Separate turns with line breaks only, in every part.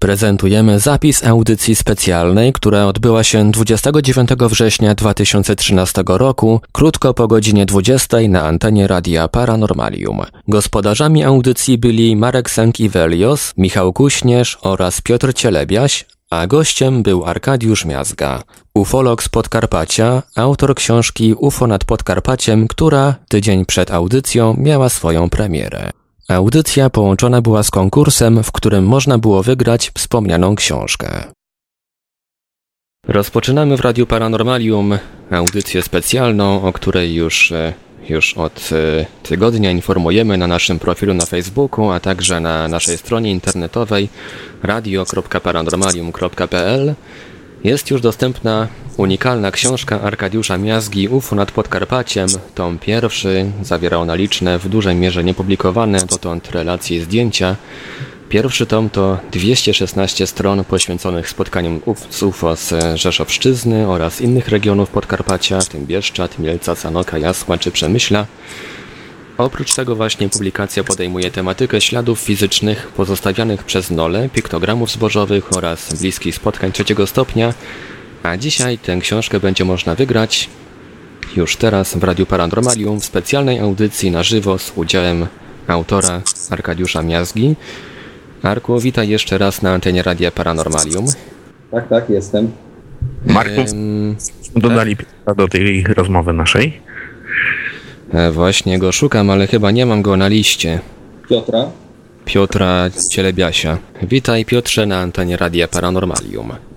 Prezentujemy zapis audycji specjalnej, która odbyła się 29 września 2013 roku, krótko po godzinie 20 na antenie Radia Paranormalium. Gospodarzami audycji byli Marek Sęk-Iwelios, Michał Kuśnierz oraz Piotr Cielebiaś, a gościem był Arkadiusz Miazga, ufolog z Podkarpacia, autor książki UFO nad Podkarpaciem, która tydzień przed audycją miała swoją premierę. Audycja połączona była z konkursem, w którym można było wygrać wspomnianą książkę. Rozpoczynamy w Radiu Paranormalium audycję specjalną, o której już, e, już od e, tygodnia informujemy na naszym profilu na Facebooku, a także na naszej stronie internetowej radio.paranormalium.pl. Jest już dostępna unikalna książka Arkadiusza Miazgi UFO nad Podkarpaciem. Tom pierwszy zawierał na liczne, w dużej mierze niepublikowane dotąd relacje i zdjęcia. Pierwszy tom to 216 stron poświęconych spotkaniom z UFO z Rzeszowszczyzny oraz innych regionów Podkarpacia, w tym Bieszczad, Mielca, Sanoka, Jasła czy Przemyśla. Oprócz tego właśnie publikacja podejmuje tematykę śladów fizycznych pozostawianych przez Nole, piktogramów zbożowych oraz bliskich spotkań trzeciego stopnia, a dzisiaj tę książkę będzie można wygrać już teraz w Radiu Paranormalium w specjalnej audycji na żywo z udziałem autora Arkadiusza Miazgi. Arku, witaj jeszcze raz na antenie Radia Paranormalium.
Tak, tak, jestem.
Marku, dodali tak? do tej rozmowy naszej.
E, właśnie go szukam, ale chyba nie mam go na liście.
Piotra?
Piotra Cielebiasia. Witaj Piotrze na antenie Radia Paranormalium.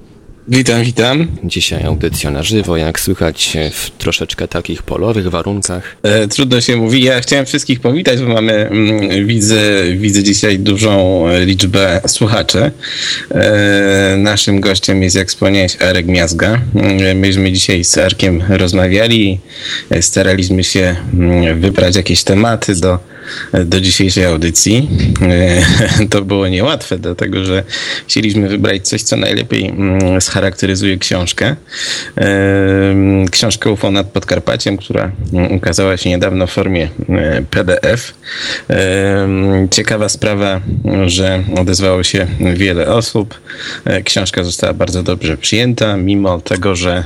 Witam, witam.
Dzisiaj audycja na żywo, jak słychać w troszeczkę takich polowych warunkach.
E, trudno się mówi. Ja chciałem wszystkich powitać, bo mamy, mm, widzę, widzę dzisiaj dużą liczbę słuchaczy. E, naszym gościem jest, jak wspomniałeś, Arek Miazga. E, myśmy dzisiaj z Arkiem rozmawiali, staraliśmy się mm, wybrać jakieś tematy do do dzisiejszej audycji. E, to było niełatwe, dlatego że chcieliśmy wybrać coś, co najlepiej mm, scharakteryzuje książkę. E, książkę UFO nad Podkarpaciem, która mm, ukazała się niedawno w formie e, PDF. Ciekawa sprawa, że odezwało się wiele osób. Książka została bardzo dobrze przyjęta, mimo tego, że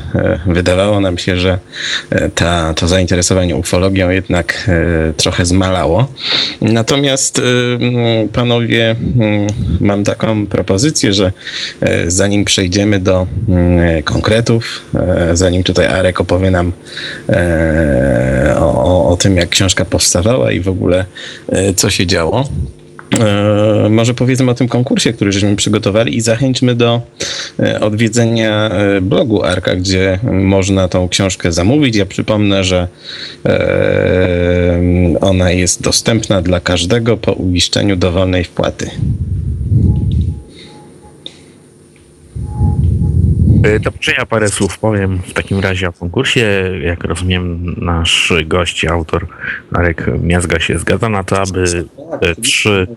wydawało nam się, że ta, to zainteresowanie ufologią jednak trochę zmalało. Natomiast y, mm, panowie, mm, mam taką propozycję, że e, zanim przejdziemy do mm, konkretów, e, zanim tutaj Arek opowie nam e, o, o tym, jak książka powstawała i w ogóle co się działo, E, może powiedzmy o tym konkursie, który żeśmy przygotowali i zachęćmy do e, odwiedzenia e, blogu Arka, gdzie można tą książkę zamówić. Ja przypomnę, że ona jest dostępna dla każdego po uiszczeniu dowolnej wpłaty.
To może ja parę słów powiem w takim razie o konkursie. Jak rozumiem, nasz gość, autor Arek Miazga się zgadza na to, aby tak, trzy...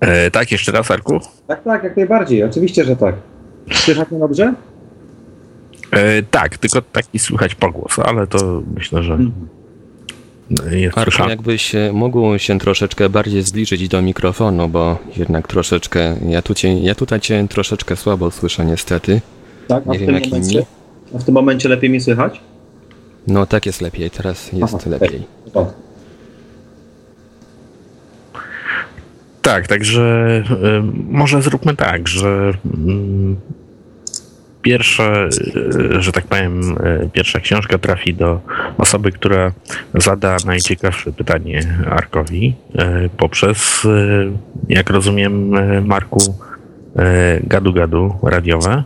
E, tak, jeszcze raz, Arku?
Tak, tak, jak najbardziej. Oczywiście, że tak. Słychać mnie dobrze?
E, tak, tylko taki słychać pogłos, ale to myślę, że... Mhm.
Arku, jakbyś mógł się troszeczkę bardziej zbliżyć do mikrofonu, bo jednak troszeczkę, ja, tu cię, ja tutaj cię troszeczkę słabo słyszę niestety.
Tak, a, Nie w, wiem, tym momencie, a w tym momencie lepiej mi słychać?
No tak jest lepiej, teraz jest Aha, lepiej. Tak.
tak, także y, może zróbmy tak, że y, pierwsze, e, że tak powiem, e, pierwsza książka trafi do osoby, która zada najciekawsze pytanie Arkowi e, poprzez, jak rozumiem, Marku, gadu-gadu radiowe.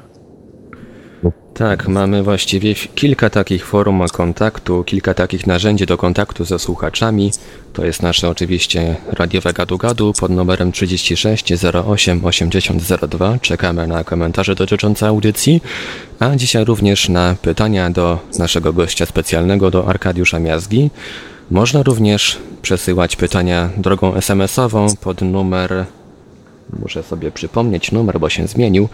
Tak, mamy właściwie kilka takich forum kontaktu, kilka takich narzędzi do kontaktu ze słuchaczami. To jest nasze oczywiście radiowe gadu-gadu pod numerem 36 08 80 02. Czekamy na komentarze dotyczące audycji, a dzisiaj również na pytania do naszego gościa specjalnego, do Arkadiusza Miazgi. Można również przesyłać pytania drogą SMS-ową pod numer muszę sobie przypomnieć numer, bo się zmienił,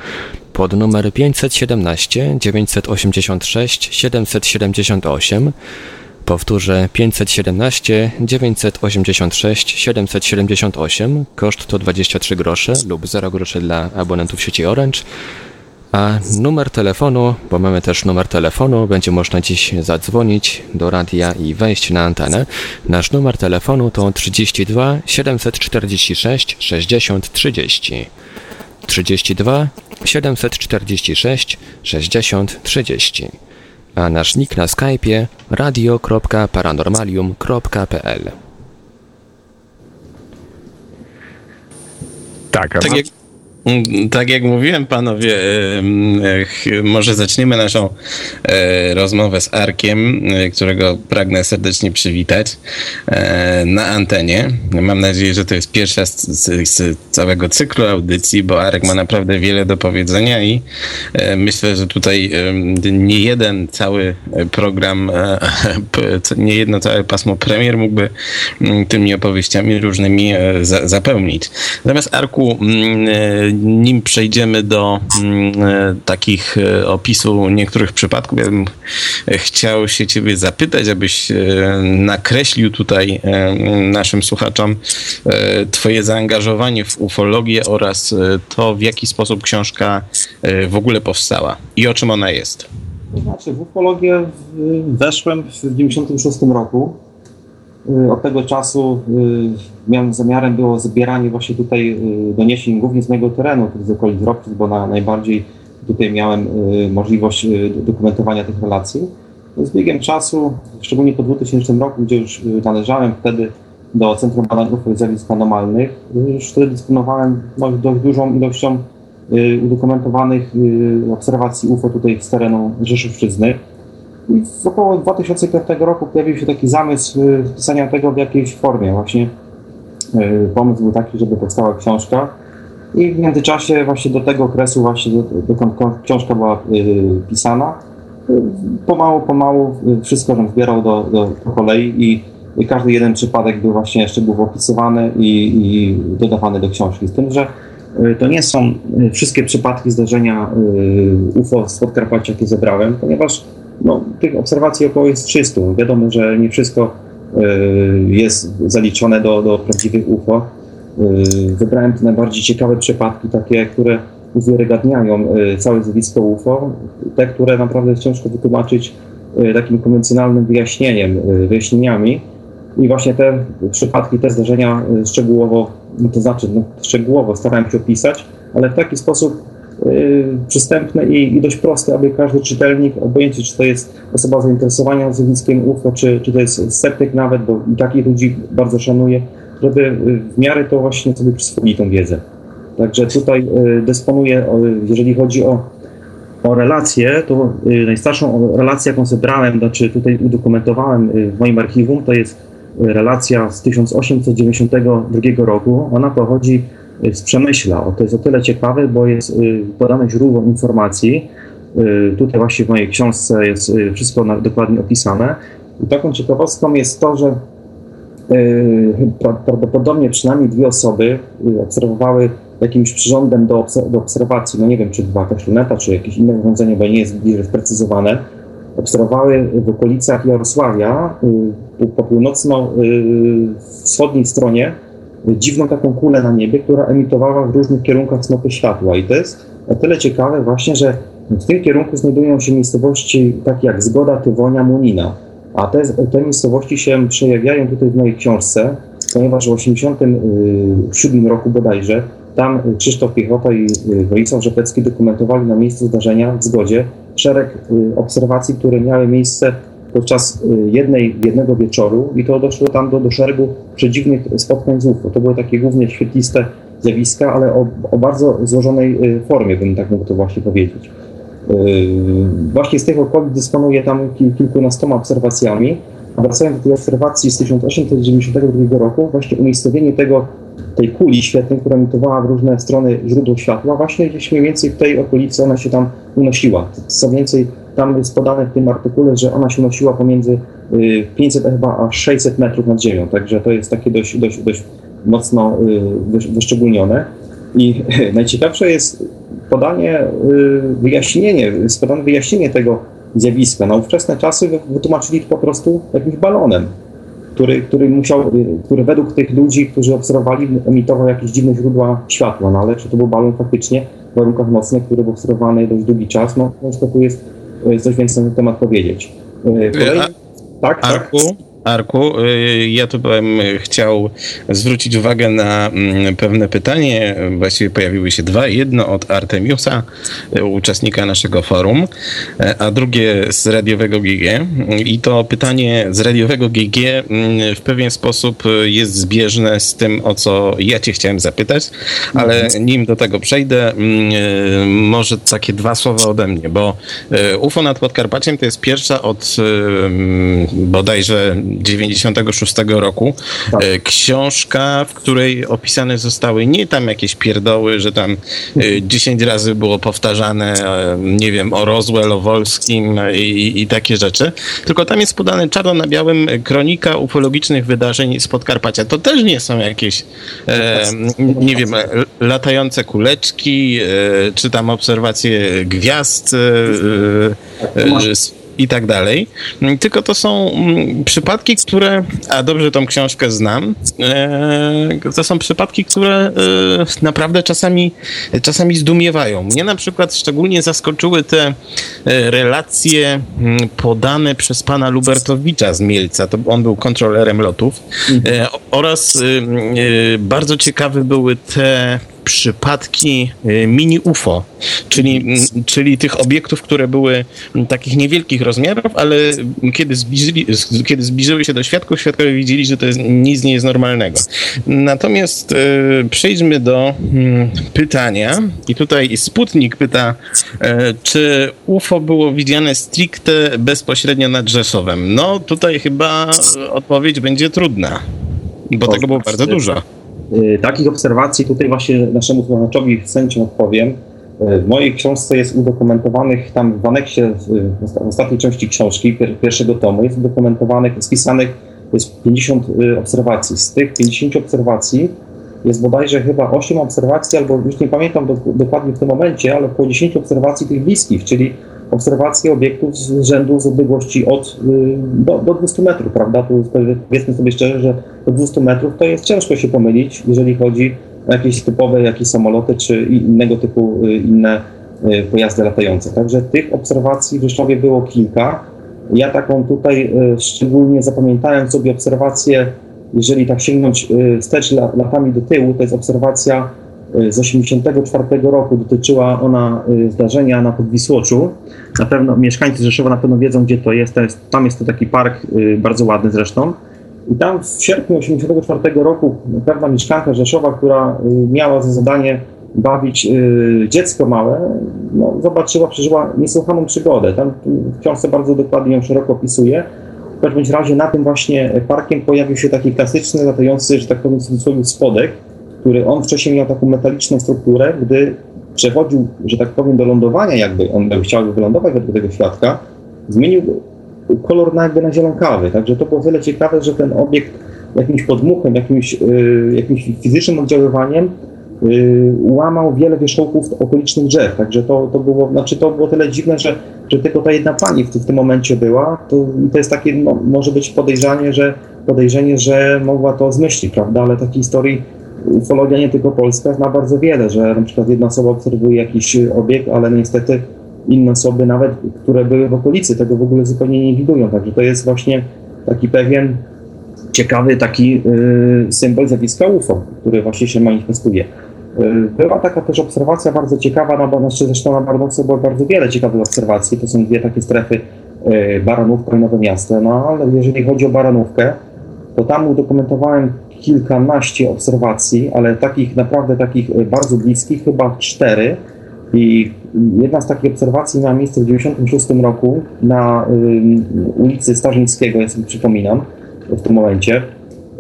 pod numer 517 986 778 Powtórzę 517 986 778. Koszt to 23 grosze lub 0 groszy dla abonentów sieci Orange. A numer telefonu, bo mamy też numer telefonu, będzie można dziś zadzwonić do radia i wejść na antenę. Nasz numer telefonu to 32 746 60 30. 32 746 60 30. A nasz nick na Skype'ie radio.paranormalium.pl
Tak, a
Tak jak, tak jak mówiłem, panowie, ech, może zaczniemy naszą e, rozmowę z Arkiem, e, którego pragnę serdecznie przywitać e, na antenie. Mam nadzieję, że to jest pierwsza z, z, całego cyklu audycji, bo Arek ma naprawdę wiele do powiedzenia i e, myślę, że tutaj nie jeden cały program, e, nie jedno całe pasmo premier mógłby tymi opowieściami różnymi e, za, zapełnić. Natomiast Arku, e, nim przejdziemy do mm, e, takich e, opisu niektórych przypadków, ja bym chciał się ciebie zapytać, abyś e, nakreślił tutaj naszym słuchaczom twoje zaangażowanie w ufologię oraz to, w jaki sposób książka w ogóle powstała i o czym ona jest.
To znaczy, w ufologię weszłem w 1996 roku. Y, Od tego czasu y, miałem zamiarem było zbieranie właśnie tutaj y, doniesień głównie z mojego terenu, z okolic Ropczyc, bo na, najbardziej tutaj miałem możliwość dokumentowania tych relacji. Z biegiem czasu, szczególnie po 2000 roku, gdzie już należałem wtedy do Centrum Badań UFO i Zjawisk Anomalnych, już wtedy dysponowałem no, dość dużą ilością udokumentowanych obserwacji UFO tutaj z terenu Rzeszówczyzny. I w około 2005 roku pojawił się taki zamysł y, wpisania tego w jakiejś formie. Właśnie y, pomysł był taki, żeby powstała książka. I w międzyczasie właśnie do tego okresu, właśnie do- dokąd książka była y, pisana, pomału, pomału wszystko żem zbierał do, do, po kolei i, każdy jeden przypadek był właśnie szczegółowo opisywany i, i dodawany do książki. Z tym, że to nie są wszystkie przypadki zdarzenia UFO z Podkarpacia, jakie zebrałem, ponieważ no, tych obserwacji około jest 300. Wiadomo, że nie wszystko y, jest zaliczone do, do prawdziwych UFO. Y, Wybrałem te najbardziej ciekawe przypadki, takie, które uwiarygadniają y, całe zjawisko UFO, te, które naprawdę ciężko wytłumaczyć takim konwencjonalnym wyjaśnieniem, wyjaśnieniami. I właśnie te przypadki, te zdarzenia szczegółowo, no to znaczy no, szczegółowo starałem się opisać, ale w taki sposób y, przystępny i, i dość prosty, aby każdy czytelnik, obojętnie czy to jest osoba zainteresowana zjawiskiem UFO, czy, czy to jest sceptyk nawet, bo takich ludzi bardzo szanuję, żeby y, w miarę to właśnie sobie przyswoili tą wiedzę. Także tutaj y, dysponuję, jeżeli chodzi o, o relacje, to najstarszą relację, jaką zebrałem, znaczy tutaj udokumentowałem w moim archiwum, to jest relacja z 1892 roku. Ona pochodzi z Przemyśla. O, to jest o tyle ciekawe, bo jest y, podane źródło informacji. Y, Tutaj właśnie w mojej książce jest y, wszystko dokładnie opisane. I taką ciekawostką jest to, że pra- prawdopodobnie przynajmniej dwie osoby obserwowały jakimś przyrządem do, do obserwacji, no nie wiem, czy była jakaś luneta, czy jakieś inne urządzenie, bo nie jest bliżej sprecyzowane, obserwowały w okolicach Jarosławia po północno-wschodniej stronie dziwną taką kulę na niebie, która emitowała w różnych kierunkach snopy światła. I to jest o tyle ciekawe właśnie, że w tym kierunku znajdują się miejscowości takie jak Zgoda, Tywonia, Munina. A te, te miejscowości się przejawiają tutaj w mojej książce, ponieważ w 1987 roku bodajże tam Krzysztof Piechota i y, Wojciech Rzepecki dokumentowali na miejscu zdarzenia w Zgodzie szereg y, obserwacji, które miały miejsce podczas y, jednej, jednego wieczoru i to doszło tam do, do szeregu przedziwnych spotkań z UFO. To były takie głównie świetliste zjawiska, ale o, o bardzo złożonej y, formie, bym tak mógł to właśnie powiedzieć. Yy, Właśnie z tych okolic dysponuję tam kil- kilkunastoma obserwacjami. Wracając do tej obserwacji z 1892 roku, właśnie umiejscowienie tego, tej kuli świetnej, która emitowała w różne strony źródło światła, właśnie gdzieś mniej więcej w tej okolicy ona się tam unosiła. Co więcej, tam jest podane w tym artykule, że ona się unosiła pomiędzy y, 500 chyba a 600 metrów nad ziemią, także to jest takie dość, dość, dość mocno y, wysz- wyszczególnione. I najciekawsze jest podanie, y, wyjaśnienie, jest podane wyjaśnienie tego zjawisko. Na ówczesne czasy wytłumaczyli to po prostu jakimś balonem, który, który musiał, który według tych ludzi, którzy obserwowali, emitował jakieś dziwne źródła światła, no ale czy to był balon faktycznie w warunkach nocnych, który był obserwowany dość długi czas, no ciężko tu jest coś więcej na ten temat powiedzieć.
Kolejny, tak, tak. Arku, y, ja tu bym chciał zwrócić uwagę na mm, pewne pytanie. Właściwie pojawiły się dwa. Jedno od Artemiusa, y, uczestnika naszego forum, y, a drugie z radiowego GG. I to pytanie z radiowego GG mm, w pewien sposób jest zbieżne z tym, o co ja cię chciałem zapytać, ale mhm. nim do tego przejdę, mm, może takie dwa słowa ode mnie, bo UFO nad Podkarpaciem to jest pierwsza od bodajże 96 roku. Tak. E, książka, w której opisane zostały nie tam jakieś pierdoły, że tam 10 e, razy było powtarzane, e, nie wiem, o Roswell, o Wolskim i, i takie rzeczy, tylko tam jest podane czarno na białym kronika ufologicznych wydarzeń z Podkarpacia. To też nie są jakieś, e, nie wiem, latające kuleczki, e, czy tam obserwacje gwiazd, e, i tak dalej. Tylko to są mm, przypadki, które, a dobrze tą książkę znam, e, to są przypadki, które e, naprawdę czasami, czasami zdumiewają. Mnie na przykład szczególnie zaskoczyły te e, relacje mm, podane przez pana Lubertowicza z Mielca, to on był kontrolerem lotów, mhm. oraz bardzo ciekawe były te przypadki y, mini UFO, czyli, czyli tych obiektów, które były takich niewielkich rozmiarów, ale kiedy, zbliżyli, kiedy zbliżyły się do świadków, świadkowie widzieli, że to jest, nic nie jest normalnego. Natomiast y, przejdźmy do pytania i tutaj Sputnik pyta, y, czy UFO było widziane stricte bezpośrednio nad Rzeszowem? No tutaj chyba odpowiedź będzie trudna, bo tego było bardzo dużo.
Y, takich obserwacji tutaj właśnie naszemu słuchaczowi chęcią odpowiem. Y, w mojej książce jest udokumentowanych tam w aneksie, w ostatniej części książki, pierwszego tomu, jest udokumentowanych, spisanych jest 50 y, obserwacji. Z tych 50 obserwacji jest bodajże chyba 8 obserwacji, albo już nie pamiętam do, dokładnie w tym momencie, ale około 10 obserwacji tych bliskich, czyli obserwacje obiektów z rzędu z odległości od y, do, do 200 metrów, prawda? Tu powiedzmy sobie szczerze, że do 200 metrów to jest ciężko się pomylić, jeżeli chodzi o jakieś typowe jakieś samoloty czy innego typu y, inne y, pojazdy latające. Także tych obserwacji w Rzeszowie było kilka. Ja taką tutaj szczególnie zapamiętałem sobie obserwację, jeżeli tak sięgnąć wstecz latami do tyłu, to jest obserwacja z 1984 roku. Dotyczyła ona y, zdarzenia na Podwisłoczu. Na pewno mieszkańcy Rzeszowa na pewno wiedzą, gdzie to jest. Tam jest to taki park, y, bardzo ładny zresztą. I tam w sierpniu 1984 roku pewna mieszkanka Rzeszowa, która y, miała za zadanie bawić dziecko małe, no, zobaczyła, przeżyła niesłychaną przygodę. Tam w książce bardzo dokładnie ją szeroko opisuje. W każdym razie na tym właśnie parkiem pojawił się taki klasyczny, latający, że tak powiem w cudzysłowie, spodek, który on wcześniej miał taką metaliczną strukturę, gdy przechodził, że tak powiem, do lądowania, jakby on chciał wylądować według tego świadka, zmienił kolor na jakby na zielonkawy. Także to było tyle ciekawe, że ten obiekt jakimś podmuchem, jakimś, yy, jakimś fizycznym oddziaływaniem yy, łamał wiele wierzchołków okolicznych drzew. Także to, to, było, znaczy to było tyle dziwne, że, że tylko ta jedna pani w, w tym momencie była. To, to jest takie, no, może być podejrzenie, że podejrzenie, że mogła to zmyślić, prawda? Ale takiej historii ufologia nie tylko polska ma bardzo wiele, że na przykład jedna osoba obserwuje jakiś obiekt, ale niestety inne osoby nawet, które były w okolicy, tego w ogóle zupełnie nie widują. Także to jest właśnie taki pewien ciekawy taki y, symbol zjawiska UFO, który właśnie się manifestuje. Y, była taka też obserwacja bardzo ciekawa, na, znaczy zresztą na Baranówce było bardzo wiele ciekawych obserwacji. To są dwie takie strefy, y, Baranówka i Nowe Miasto. No ale jeżeli chodzi o Baranówkę, to tam udokumentowałem kilkanaście obserwacji, ale takich naprawdę takich e, bardzo bliskich, chyba cztery. I jedna z takich obserwacji miała miejsce w 1996 roku na ulicy Starzyńskiego, ja sobie przypominam w tym momencie.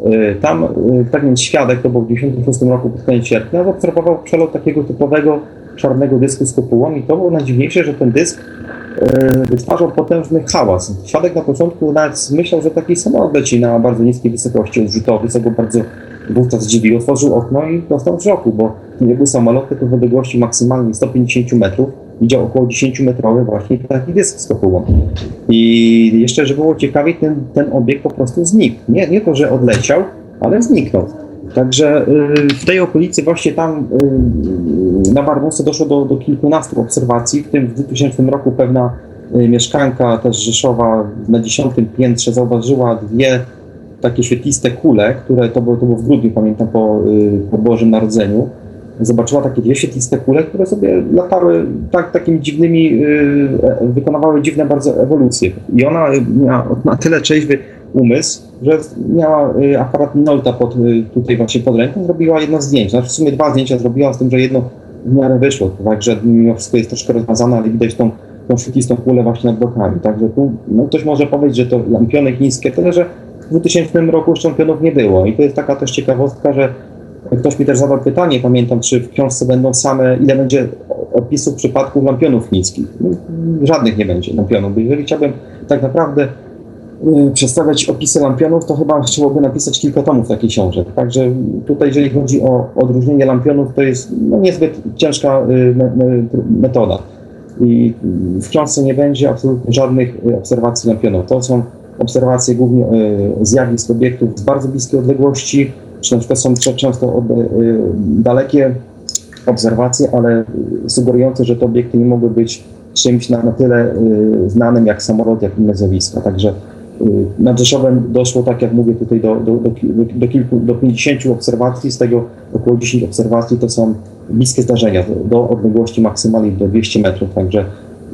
Y, tam y, pewien świadek, to był w 1996 roku pod koniec sierpnia, obserwował przelot takiego typowego czarnego dysku z kopułą i to było najdziwniejsze, że ten dysk wytwarzał potężny hałas. Świadek na początku nawet myślał, że taki samolot leci na bardzo niskiej wysokości odrzutowy, co go bardzo wówczas zdziwił, otworzył okno i dostał szoku, bo nie był samolot, tylko w odległości maksymalnej 150 metrów widział około 10-metrowy właśnie taki dysk skokowy. I jeszcze, żeby było ciekawiej, ten, ten obiekt po prostu znikł. Nie, nie to, że odleciał, ale zniknął. Także y, w tej okolicy, właśnie tam y, na Barbusie doszło do, do kilkunastu obserwacji, w tym w 2000 roku pewna y, mieszkanka też Rzeszowa na dziesiątym piętrze zauważyła dwie takie świetliste kule, które to było, to było w grudniu, pamiętam, po, po Bożym Narodzeniu. Zobaczyła takie dwie świetliste kule, które sobie latały tak, takimi dziwnymi, e, wykonywały dziwne bardzo ewolucje. I ona miała na tyle trzeźwy umysł, że miała y, aparat Minolta pod, y, tutaj właśnie pod ręką, zrobiła jedno zdjęcie. Znaczy w sumie dwa zdjęcia zrobiła, z tym, że jedno w miarę wyszło, także mimo wszystko jest troszkę rozmazane, ale widać tą, tą świetlistą kulę właśnie nad blokami. Także tu no, ktoś może powiedzieć, że to lampiony chińskie, tyle że w 2000 roku szczempionów nie było. I to jest taka też ciekawostka, że ktoś mi też zadał pytanie, pamiętam, czy w książce będą same, ile będzie opisów przypadków lampionów chińskich. No, żadnych nie będzie lampionów, bo jeżeli chciałbym tak naprawdę Y, przedstawiać opisy lampionów, to chyba trzeba by napisać kilka tomów takich książek. Także tutaj, jeżeli chodzi o odróżnienie lampionów, to jest no, niezbyt ciężka y, metoda. I w książce nie będzie absolutnie żadnych y, obserwacji lampionów. To są obserwacje głównie zjawisk obiektów z bardzo bliskiej odległości, czy na są często dalekie obserwacje, ale sugerujące, że te obiekty nie mogły być czymś na, na tyle znanym jak samolot, jak inne zjawiska. Także Y, nad Rzeszowem doszło, tak jak mówię, tutaj do, do, do, do, kilku, do 50 obserwacji, z tego około 10 obserwacji to są bliskie zdarzenia, do odległości maksymalnej do 200 metrów, także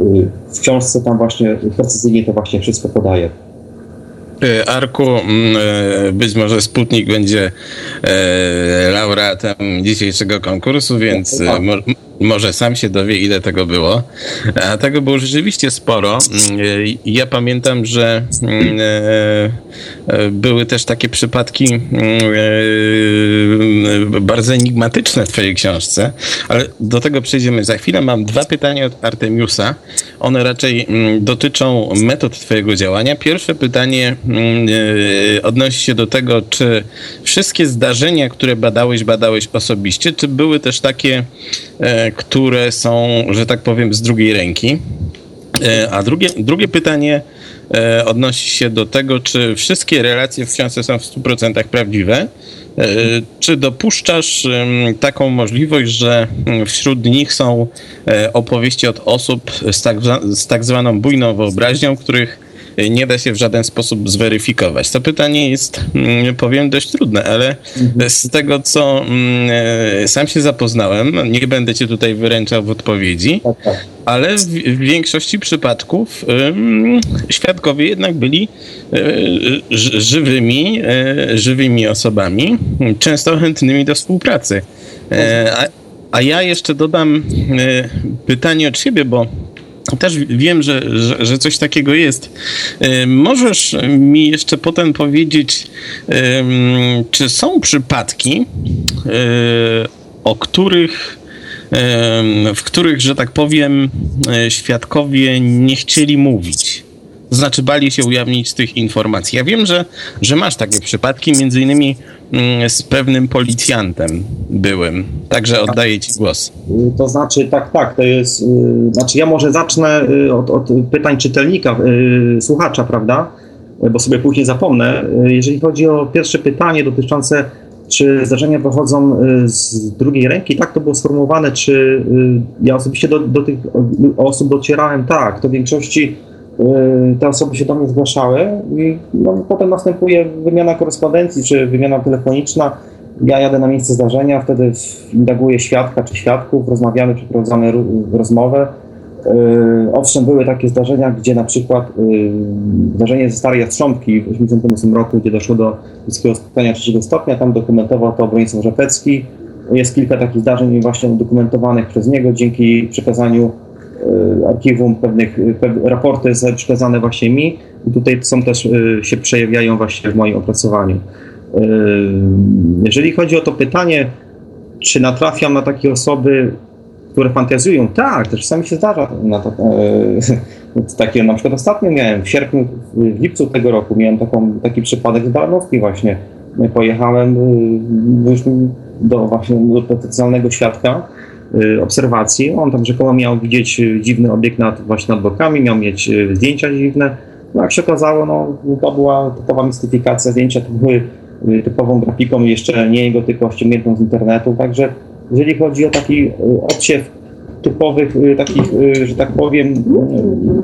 y, w książce tam właśnie precyzyjnie to właśnie wszystko podaje.
Y, Arku, mm, być może Sputnik będzie laureatem dzisiejszego konkursu, więc może sam się dowie, ile tego było. A tego było rzeczywiście sporo. Mm, ja pamiętam, że mm, e, e, były też takie przypadki mm, e, bardzo enigmatyczne w Twojej książce, ale do tego przejdziemy za chwilę. Mam dwa pytania od Artemiusa. One raczej dotyczą metod Twojego działania. Pierwsze pytanie odnosi się do tego, czy wszystkie zdarzenia, które badałeś, badałeś osobiście, czy były też takie które są, że tak powiem, z drugiej ręki. E, a drugie, drugie pytanie e, odnosi się do tego, czy wszystkie relacje w książce są w 100% prawdziwe. E, czy dopuszczasz taką możliwość, że wśród nich są opowieści od osób z tak, z tak zwaną bujną wyobraźnią, których nie da się w żaden sposób zweryfikować. To pytanie jest, mm, powiem, dość trudne, ale mhm. z tego, co mm, e, sam się zapoznałem, nie będę cię tutaj wyręczał w odpowiedzi, tak, tak. ale w, większości przypadków świadkowie jednak byli e, żywymi, e, żywymi osobami, często chętnymi do współpracy. A, a ja jeszcze dodam pytanie od siebie, bo też wiem, że, że, że, coś takiego jest. Możesz mi jeszcze potem powiedzieć, czy są przypadki, o których, w których, że tak powiem, e, świadkowie nie chcieli mówić? Znaczy bali się ujawnić tych informacji. Ja wiem, że, że masz takie przypadki, między innymi mm, z pewnym policjantem byłym. Także oddaję Ci głos.
To znaczy, tak, tak, to jest, y, znaczy ja może zacznę y, od, od pytań czytelnika, y, słuchacza, prawda, bo sobie później zapomnę. Jeżeli chodzi o pierwsze pytanie dotyczące czy zdarzenia pochodzą z drugiej ręki? Tak to było sformułowane. Czy ja osobiście do, do tych osób docierałem? Tak, to w większości te osoby się do mnie zgłaszały i no, potem następuje wymiana korespondencji czy wymiana telefoniczna. Ja jadę na miejsce zdarzenia, wtedy indaguję świadka czy świadków, rozmawiamy, przeprowadzamy rozmowę. Y, owszem, były takie zdarzenia, gdzie na przykład y, zdarzenie ze Starej Jastrząbki w 1988 roku, gdzie doszło do bliskiego spotkania trzeciego stopnia, tam dokumentował to Bronisław Rzepecki. Jest kilka takich zdarzeń właśnie udokumentowanych przez niego dzięki przekazaniu archiwum pewnych, raporty przekazane właśnie mi i tutaj są też, e, się przejawiają właśnie w moim opracowaniu. E, jeżeli chodzi o to pytanie, czy natrafiam na takie osoby, które fantazjują? Tak, też czasami się zdarza. Na to, takie na przykład ostatnio miałem, w sierpniu, w lipcu tego roku miałem taką, taki przypadek z Baranowski właśnie. pojechałem do właśnie do potencjalnego świadka obserwacji. On tam rzekomo miał widzieć dziwny obiekt nad, właśnie nad bokami, miał mieć zdjęcia dziwne. No jak się okazało, no, to była typowa mistyfikacja. Zdjęcia to były typową grafiką, jeszcze nie jego, tylko ściągniętą z internetu. Także jeżeli chodzi o taki odsiew typowych takich, że tak powiem,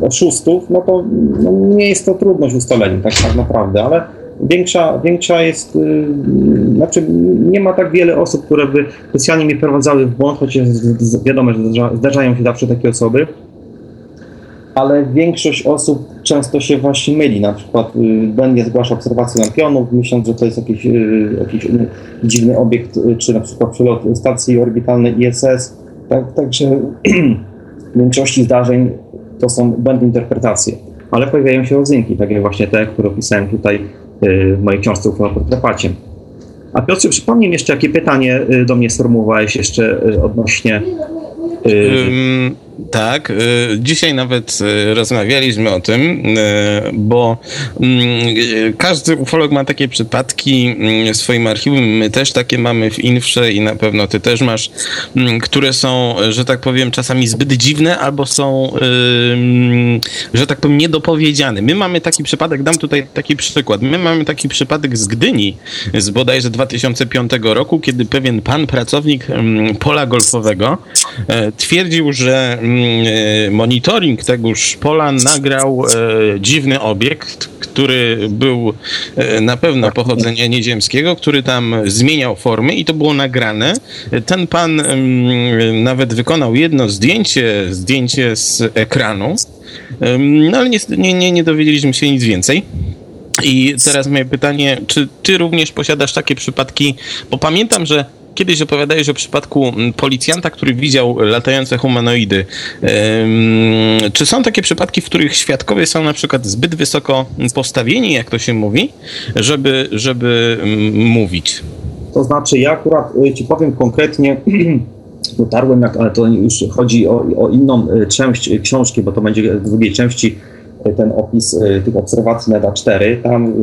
oszustów, no to no nie jest to trudność ustalenia tak, tak naprawdę, ale większa, większa jest, znaczy nie ma tak wiele osób, które by specjalnie mnie prowadzały w błąd, chociaż wiadomo, że zdarzają się zawsze takie osoby, ale większość osób często się właśnie myli. Na przykład będzie zgłasza obserwację lampionów, myśląc, że to jest jakiś, jakiś dziwny obiekt, czy na przykład przylot stacji orbitalnej ISS. Tak, także w większości zdarzeń to są błędne interpretacje, ale pojawiają się rodzynki, takie właśnie te, które opisałem tutaj w mojej książce Uchwała pod. A Piotrze, przypomnij jeszcze, jakie pytanie do mnie sformułowałeś jeszcze odnośnie...
Um, tak, y, dzisiaj nawet y, rozmawialiśmy o tym, y, bo mm, każdy ufolog ma takie przypadki mm, w swoim archiwum, my też takie mamy w Infrze i na pewno ty też masz, mm, które są, że tak powiem, czasami zbyt dziwne albo są, że tak powiem, niedopowiedziane. My mamy taki przypadek, dam tutaj taki przykład, my mamy taki przypadek z Gdyni z bodajże 2005 roku, kiedy pewien pan pracownik pola golfowego e, twierdził, że monitoring tegoż pola nagrał e, dziwny obiekt, który był e, na pewno pochodzenia nieziemskiego, który tam zmieniał formy i to było nagrane. Ten pan nawet wykonał jedno zdjęcie, zdjęcie z ekranu, no ale nie, nie, nie dowiedzieliśmy się nic więcej. I teraz moje pytanie, czy ty również posiadasz takie przypadki? Bo pamiętam, że Kiedyś opowiadałeś o przypadku mm, policjanta, który widział latające humanoidy. Czy są takie przypadki, w których świadkowie są na przykład zbyt wysoko postawieni, jak to się mówi, żeby, żeby mm, mówić?
To znaczy, ja akurat y, ci powiem konkretnie, dotarłem, jak, ale to już chodzi o, o inną y, część książki, bo to będzie w drugiej części y, ten opis tych obserwacji NEDA 4. Tam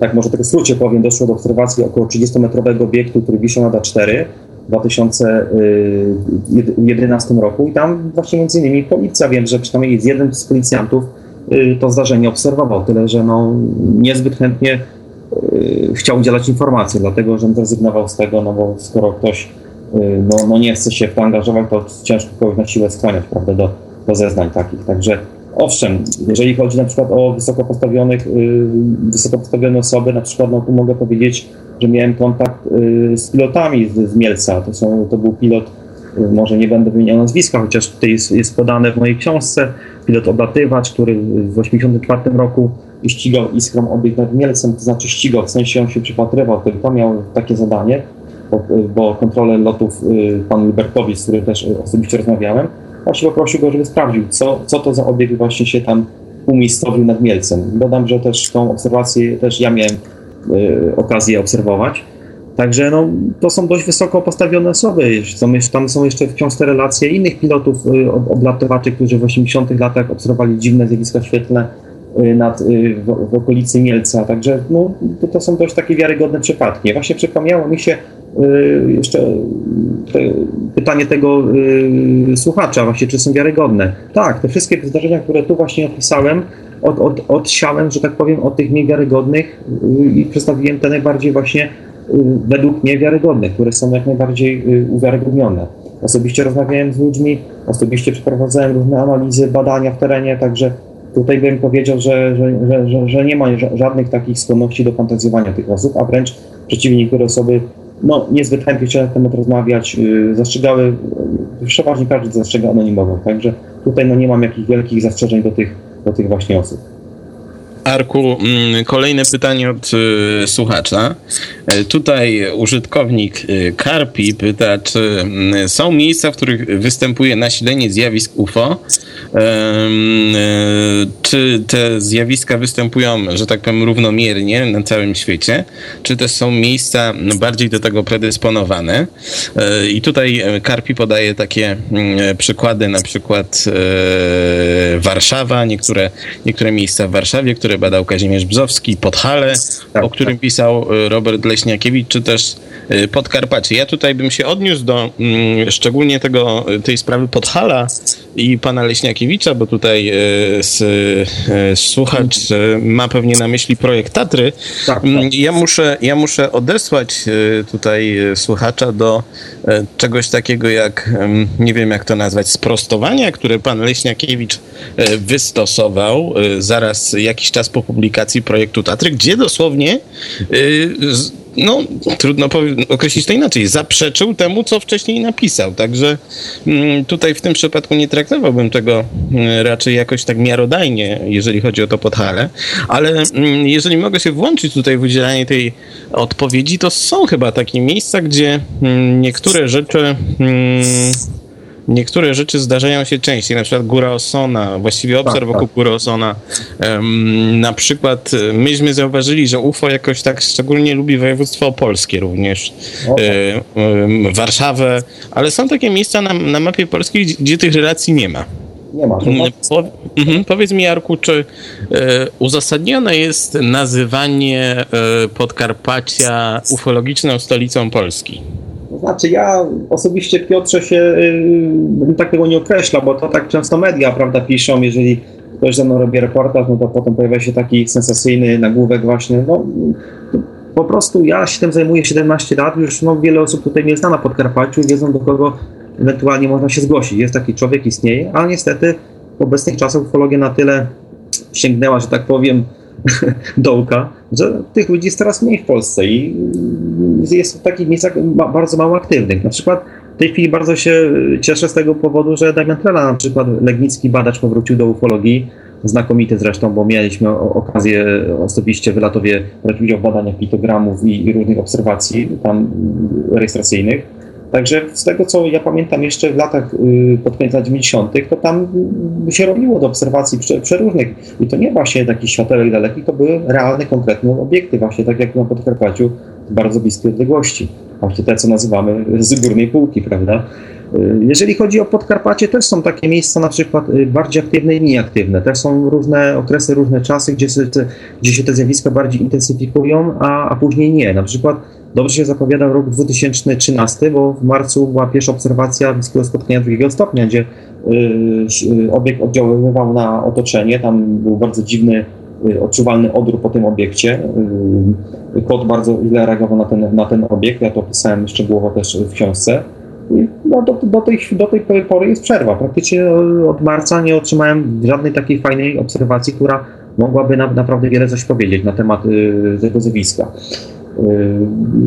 tak może tak w skrócie powiem, doszło do obserwacji około 30-metrowego obiektu, który wisiał na D4 w 2011 roku i tam właśnie między innymi policja, wiem, że przynajmniej jeden z policjantów y, to zdarzenie obserwował, tyle że no, niezbyt chętnie y, chciał udzielać informacji, dlatego że zrezygnował z tego, no bo skoro ktoś y, no, no nie chce się w to angażować, to ciężko kogoś na siłę skłaniać prawda, do, do zeznań takich. Także Owszem, jeżeli chodzi na przykład o wysoko postawionych, y, wysoko postawione osoby, na przykład no, tu mogę powiedzieć, że miałem kontakt y, z pilotami z, z Mielca. To, są, to był pilot, y, może nie będę wymieniał nazwiska, chociaż tutaj jest, jest podane w mojej książce, pilot oblatywacz, który w 1984 roku ścigał iskrą obiekt nad Mielcem, to znaczy ścigał, w sensie on się przypatrywał, tylko miał takie zadanie, bo, bo kontrolę lotów pan Libertowicz, z którym też osobiście rozmawiałem, właśnie poprosił go, żeby sprawdził, co, co to za obiekt właśnie się tam umiejscowił nad Mielcem. Dodam, że też tą obserwację też ja miałem y, okazję obserwować. Także no, to są dość wysoko postawione osoby. Są, tam są jeszcze wciąż te relacje innych pilotów, y, oblatowaczy, którzy w 80 latach obserwowali dziwne zjawiska świetlne y, nad, y, w, w, okolicy Mielca. Także no, to, to, są dość takie wiarygodne przypadki. Właśnie przypomniało mi się jeszcze te, pytanie tego y, słuchacza, właśnie, czy są wiarygodne. Tak, te wszystkie zdarzenia, które tu właśnie opisałem, od, od, odsiałem, że tak powiem, od tych niewiarygodnych y, i przedstawiłem te najbardziej właśnie według mnie wiarygodne, które są jak najbardziej uwiarygodnione. Osobiście rozmawiałem z ludźmi, osobiście przeprowadzałem różne analizy, badania w terenie, także tutaj bym powiedział, że, że, że, że, nie ma żadnych takich skłonności do fantazjowania tych osób, a wręcz przeciwnie, niektóre osoby no, niezbyt chętnie chciałem na temat rozmawiać. Yy, zastrzegały, przeważnie każdy zastrzega anonimowo, także tutaj no, nie mam jakichś wielkich zastrzeżeń do tych, do tych właśnie osób.
Arku, mm, kolejne pytanie od y, słuchacza. E, tutaj użytkownik y, Karpi pyta, czy mm, są miejsca, w których występuje nasilenie zjawisk UFO? E, czy te zjawiska występują, że tak powiem, równomiernie na całym świecie? Czy też są miejsca bardziej do tego predysponowane? E, I tutaj Karpi podaje takie mm, przykłady, na przykład Warszawa, niektóre, niektóre miejsca w Warszawie, które który badał Kazimierz Bzowski, Podhale, tak, o którym tak. pisał y, Robert Leśniakiewicz, czy też y, Podkarpacie. Ja tutaj bym się odniósł do mm, szczególnie tego, tej sprawy Podhala i pana Leśniakiewicza, bo tutaj z, słuchacz ma pewnie na myśli projekt Tatry. Tak, mm, tak. Ja, muszę, ja muszę odesłać tutaj słuchacza do czegoś takiego jak, nie wiem jak to nazwać, sprostowania, które pan Leśniakiewicz wystosował zaraz jakiś czas po publikacji projektu Tatry, gdzie dosłownie, no trudno określić to inaczej, zaprzeczył temu, co wcześniej napisał. Także mm, tutaj w tym przypadku nie traktowałbym tego y, raczej jakoś tak miarodajnie, jeżeli chodzi o to podhale, ale mm, jeżeli mogę się włączyć tutaj w udzielanie tej odpowiedzi, to są chyba takie miejsca, gdzie mm, niektóre rzeczy niektóre rzeczy zdarzają się częściej, na przykład góra Osona, właściwie obszar tak, wokół tak. góry Osona. Um, na przykład e, myśmy zauważyli, że UFO jakoś tak szczególnie lubi województwo opolskie również, e, e, Warszawę, ale są takie miejsca na, na mapie polskiej, gdzie, gdzie tych relacji nie ma.
Nie ma. Mm,
po, mhm, powiedz mi, Jarku, czy e, uzasadnione jest nazywanie e, Podkarpacia ufologiczną stolicą Polski?
Znaczy ja osobiście Piotrze się yy, tak tego nie określa, bo to tak często media, prawda, piszą, jeżeli ktoś ze mną robi reportaż, no to potem pojawia się taki sensacyjny nagłówek właśnie, no po prostu ja się tym zajmuję 17 lat, już no, wiele osób tutaj mnie zna na Podkarpaciu i wiedzą do kogo ewentualnie można się zgłosić. Jest taki człowiek, istnieje, ale niestety w obecnych czasach ufologia na tyle sięgnęła, że tak powiem, dołka, że tych ludzi jest coraz mniej w Polsce i jest w takich miejscach bardzo mało aktywnych. Na przykład w tej chwili bardzo się cieszę z tego powodu, że Damian Trela, na przykład legnicki badacz, powrócił do ufologii, znakomity zresztą, bo mieliśmy okazję osobiście w Latowie brać udział w badaniach pitogramów i, i różnych obserwacji tam rejestracyjnych Także z tego, co ja pamiętam jeszcze w latach y, pod koniec lat 90., to tam się robiło do obserwacji przeróżnych. I to nie właśnie takich światełek dalekich, to były realne, konkretne obiekty, właśnie tak jak na Podkarpaciu, w bardzo bliskiej odległości. Właśnie te, co nazywamy z górnej półki, prawda? Y, jeżeli chodzi o Podkarpacie, też są takie miejsca na przykład y, bardziej aktywne i mniej aktywne. Też są różne okresy, różne czasy, gdzie się te, gdzie się te zjawiska bardziej intensyfikują, a, a później nie. Na przykład dobrze się zapowiada rok 2013, bo w marcu była pierwsza obserwacja bliskiego spotkania drugiego stopnia, gdzie y, obiekt oddziaływał na otoczenie. Tam był bardzo dziwny, y, odczuwalny odór po tym obiekcie. Y, kot bardzo źle reagował na ten, na ten obiekt. Ja to opisałem szczegółowo też w książce. No, do, do, tej, do tej pory jest przerwa. Praktycznie od marca nie otrzymałem żadnej takiej fajnej obserwacji, która mogłaby na, naprawdę wiele coś powiedzieć na temat y, tego zjawiska. Y,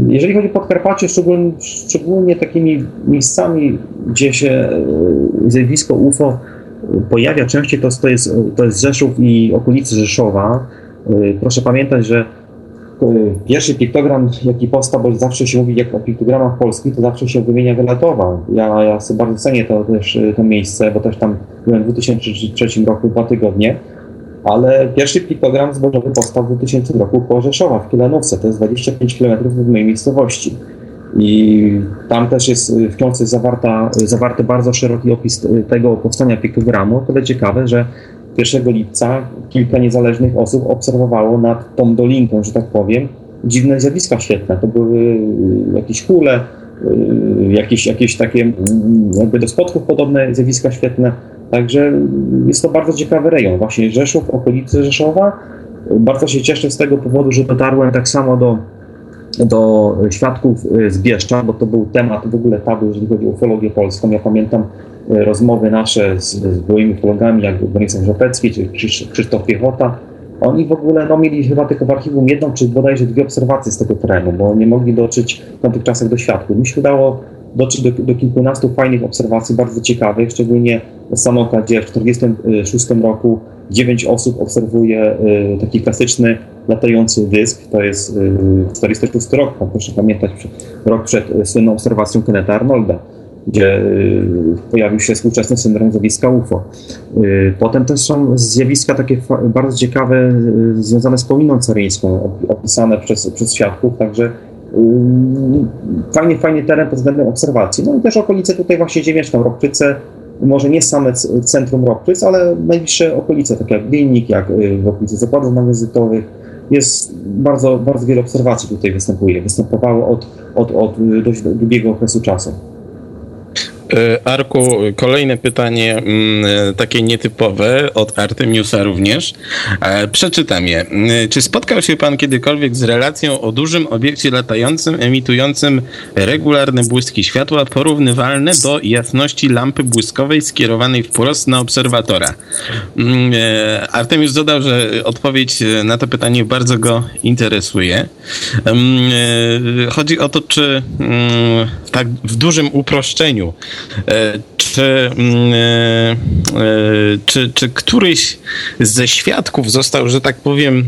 jeżeli chodzi o Podkarpacie, szczególnie, szczególnie takimi miejscami, gdzie się zjawisko UFO pojawia częściej, to, to, jest, to jest Rzeszów i okolice Rzeszowa. Proszę pamiętać, że pierwszy piktogram, jaki powstał, bo zawsze się mówi jak o piktogramach polskich, to zawsze się wymienia Wylatowa. Ja, ja sobie bardzo cenię to też to miejsce, bo też tam byłem w 2003 roku dwa tygodnie ale pierwszy piktogram zbożowy powstał w 2000 roku koło Rzeszowa, w Kielenówce, to jest 25 km od mojej miejscowości. I tam też jest w książce zawarta, zawarty bardzo szeroki opis tego powstania piktogramu. O tyle ciekawe, że 1 lipca kilka niezależnych osób obserwowało nad tą dolinką, że tak powiem, dziwne zjawiska świetlne. To były jakieś kule, jakieś, jakieś takie jakby do spotków podobne zjawiska świetlne. Także jest to bardzo ciekawy rejon. Właśnie Rzeszów, okolice Rzeszowa. Bardzo się cieszę z tego powodu, że dotarłem tak samo do, do świadków z Bieszcza, bo to był temat w ogóle tabu, jeżeli chodzi o ufologię polską. Ja pamiętam rozmowy nasze z, z byłymi ufologami, jak Bronisław Żopecki czy Krzysztof Piechota. Oni w ogóle no, mieli chyba tylko w archiwum jedną czy bodajże dwie obserwacje z tego terenu, bo nie mogli dotrzeć w tamtych czasach do świadków. Mi się udało dotrzeć do, do kilkunastu fajnych obserwacji, bardzo ciekawych, szczególnie Sanoka, gdzie w 1946 roku dziewięć osób obserwuje y, taki klasyczny latający dysk. To jest 1946 y, rok, proszę pamiętać, rok przed słynną obserwacją Kenneta Arnolda, gdzie pojawił się współczesny syndrom zjawiska UFO. Potem też są zjawiska takie bardzo ciekawe związane z pominą caryjską, opisane przez, przez świadków, także fajnie, fajny teren pod względem obserwacji. No i też okolice tutaj właśnie, gdzie mieszkam, Rokczyce, może nie same centrum Rockpryc, ale najbliższe okolice, takie jak Glinik, jak w okolicy zakładów magazytowych. Jest bardzo, bardzo wiele obserwacji tutaj występuje. Występowało od, od, od dość długiego okresu czasu.
E, Arku, kolejne pytanie, mm, e, takie nietypowe, od Artemiusa również. E, przeczytam je. Czy spotkał się pan kiedykolwiek z relacją o dużym obiekcie latającym, emitującym regularne błyski światła, porównywalne do jasności lampy błyskowej skierowanej wprost na obserwatora? Mm, Artemius dodał, że odpowiedź na to pytanie bardzo go interesuje. Mm, chodzi o to, czy tak w dużym uproszczeniu czy, mm, e, e, czy, czy któryś ze świadków został, że tak powiem,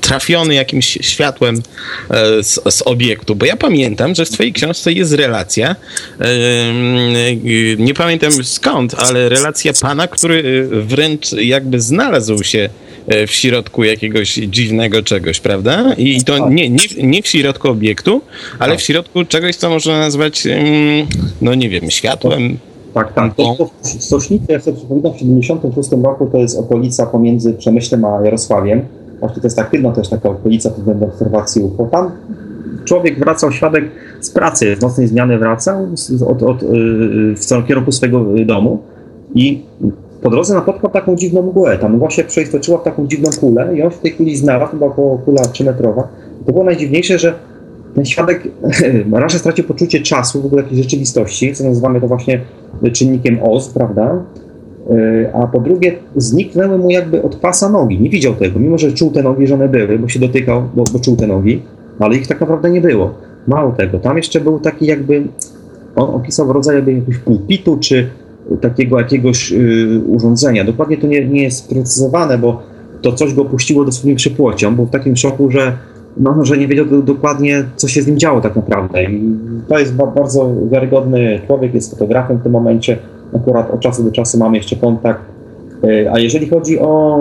trafiony jakimś światłem z, z obiektu? Bo ja pamiętam, że w twojej książce jest relacja, nie pamiętam skąd, ale relacja pana, który wręcz jakby znalazł się w środku jakiegoś dziwnego czegoś, prawda? I to nie, nie, nie w środku obiektu, ale w tak. środku czegoś, co można nazwać, no nie wiem, światłem.
Tak, tak. To, to jak sobie przypominam, w 76 roku to jest okolica pomiędzy Przemyślem a Jarosławiem. Właśnie to jest aktywna też taka okolica pod względem obserwacji UFO. Tam człowiek wracał, świadek z pracy, z nocnej zmiany wracał od, od, w kierunku swojego domu i po drodze napotkał taką dziwną mgłę. Ta mgła się przeistoczyła w taką dziwną kulę i on w tej kuli znalazł, to była około kula 3-metrowa. To było najdziwniejsze, że ten świadek raczej stracił poczucie czasu, w ogóle jakiejś rzeczywistości, co nazywamy to właśnie czynnikiem OZ, prawda? E, a po drugie, zniknęły mu jakby od pasa nogi. Nie widział tego, mimo że czuł te nogi, że one były, bo się dotykał, bo, bo czuł te nogi, ale ich tak naprawdę nie było. Mało tego, tam jeszcze był taki jakby, on opisał rodzaj jakby jakiegoś pulpitu, czy takiego jakiegoś y, urządzenia. Dokładnie to nie, nie jest sprecyzowane, bo to coś go puściło dosłownie przypłocią, był w takim szoku, że, no, że nie wiedział do, dokładnie, co się z nim działo tak naprawdę. I to jest ba bardzo wiarygodny człowiek, jest fotografem w tym momencie. Akurat od czasu do czasu mamy jeszcze kontakt. Y, a jeżeli chodzi o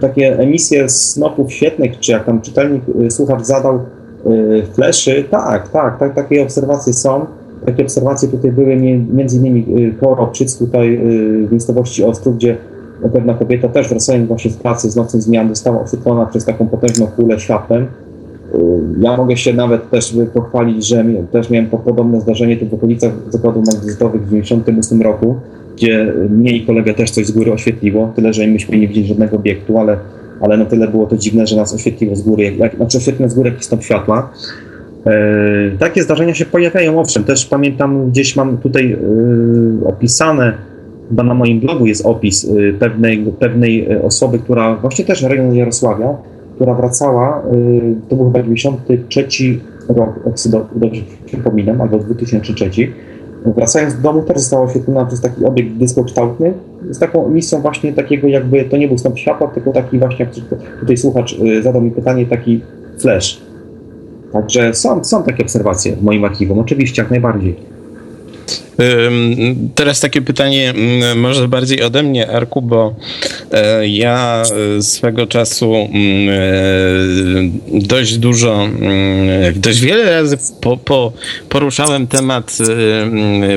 takie emisje snopów świetnych, czy jak tam czytelnik, y, słuchacz zadał fleszy, tak, tak, tak, takie obserwacje są. Takie obserwacje tutaj były między innymi y, koło tutaj y, w miejscowości Ostrów, gdzie pewna kobieta też wracając właśnie z pracy z nocnej zmian została oświetlona przez taką potężną kulę światłem. Y, ja mogę się nawet też pochwalić, że też miałem podobne zdarzenie tu w okolicach zakładów magazytowych w 1998 roku, gdzie mnie i kolegę też coś z góry oświetliło, tyle że myśmy nie widzieli żadnego obiektu, ale, ale na tyle było to dziwne, że nas oświetliło z góry, jak, znaczy oświetliło z góry jakiś stop światła. E, takie zdarzenia się pojawiają, owszem, też pamiętam, gdzieś mam tutaj e, opisane, chyba na moim blogu jest opis e, pewnej, pewnej osoby, która właśnie też rejon Jarosławia, która wracała, to był chyba 93 rok, jak dobrze przypominam, albo 2003, wracając do domu też została oświetlona przez taki obiekt dyskokształtny z taką emisją właśnie takiego jakby, to nie był stąd światła, tylko taki właśnie, jak tutaj słuchacz zadał mi pytanie, taki flash Także są, są takie obserwacje w moim archiwum, oczywiście, jak najbardziej.
Teraz takie pytanie mm, może bardziej ode mnie, Arku, bo e, ja e, swego czasu mm, e, dość dużo, mm, dość wiele razy po, po poruszałem temat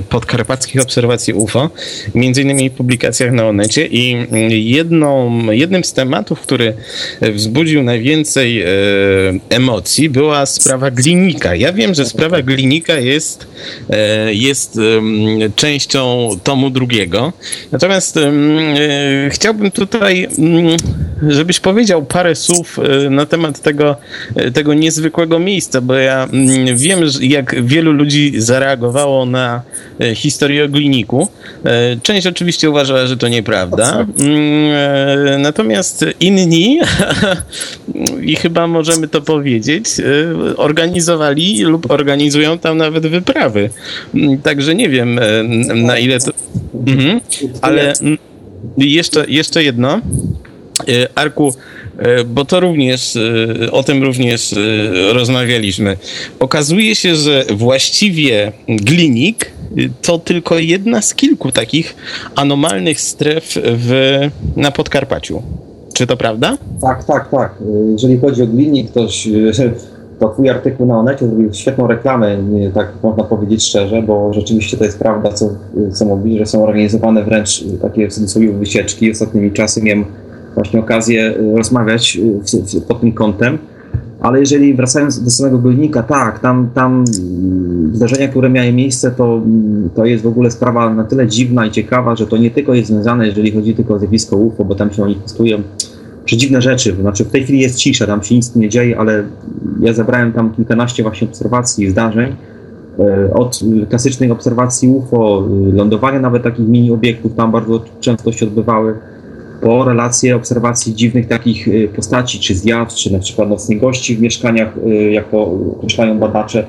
podkarpackich obserwacji UFO, między innymi w publikacjach na Onecie i jedną, jednym z tematów, który wzbudził najwięcej emocji była sprawa Glinika. Ja wiem, że sprawa Glinika jest, jest częścią tomu drugiego. Natomiast e, chciałbym tutaj, żebyś powiedział parę słów e, na temat tego, e, tego niezwykłego miejsca, bo ja wiem, jak wielu ludzi zareagowało na historię o gliniku. Część oczywiście uważała, że to nieprawda. Natomiast inni, i chyba możemy to powiedzieć, organizowali lub organizują tam nawet wyprawy. Także nie wiem, wiem e, na ile to. Mhm. Ale jeszcze, jeszcze jedno. E, Arku, e, bo to również, o tym również rozmawialiśmy. Okazuje się, że właściwie glinik to tylko jedna z kilku takich anomalnych stref w, na Podkarpaciu. Czy to prawda?
Tak, tak, tak. Jeżeli chodzi o glinik, to to twój artykuł na Onecie zrobił świetną reklamę, tak można powiedzieć szczerze, bo rzeczywiście to jest prawda, co, co mówi, że są organizowane wręcz takie w cudzysłowie wycieczki. Ostatnimi czasy miałem właśnie okazję rozmawiać pod tym kątem. Ale jeżeli wracając do samego Górnika, tak, tam, tam zdarzenia, które miały miejsce, to, to jest w ogóle sprawa na tyle dziwna i ciekawa, że to nie tylko jest związane, jeżeli chodzi tylko o zjawisko UFO, bo tam się manifestują przedziwne rzeczy. Znaczy w tej chwili jest cisza, tam się nic nie dzieje, ale ja zebrałem tam kilkanaście właśnie obserwacji i zdarzeń. E, od klasycznej obserwacji UFO, lądowania nawet takich mini obiektów tam bardzo często się odbywały, po relacje obserwacji dziwnych takich e, postaci, czy zjaw, czy na przykład nocnych gości w mieszkaniach, e, jak to określają badacze,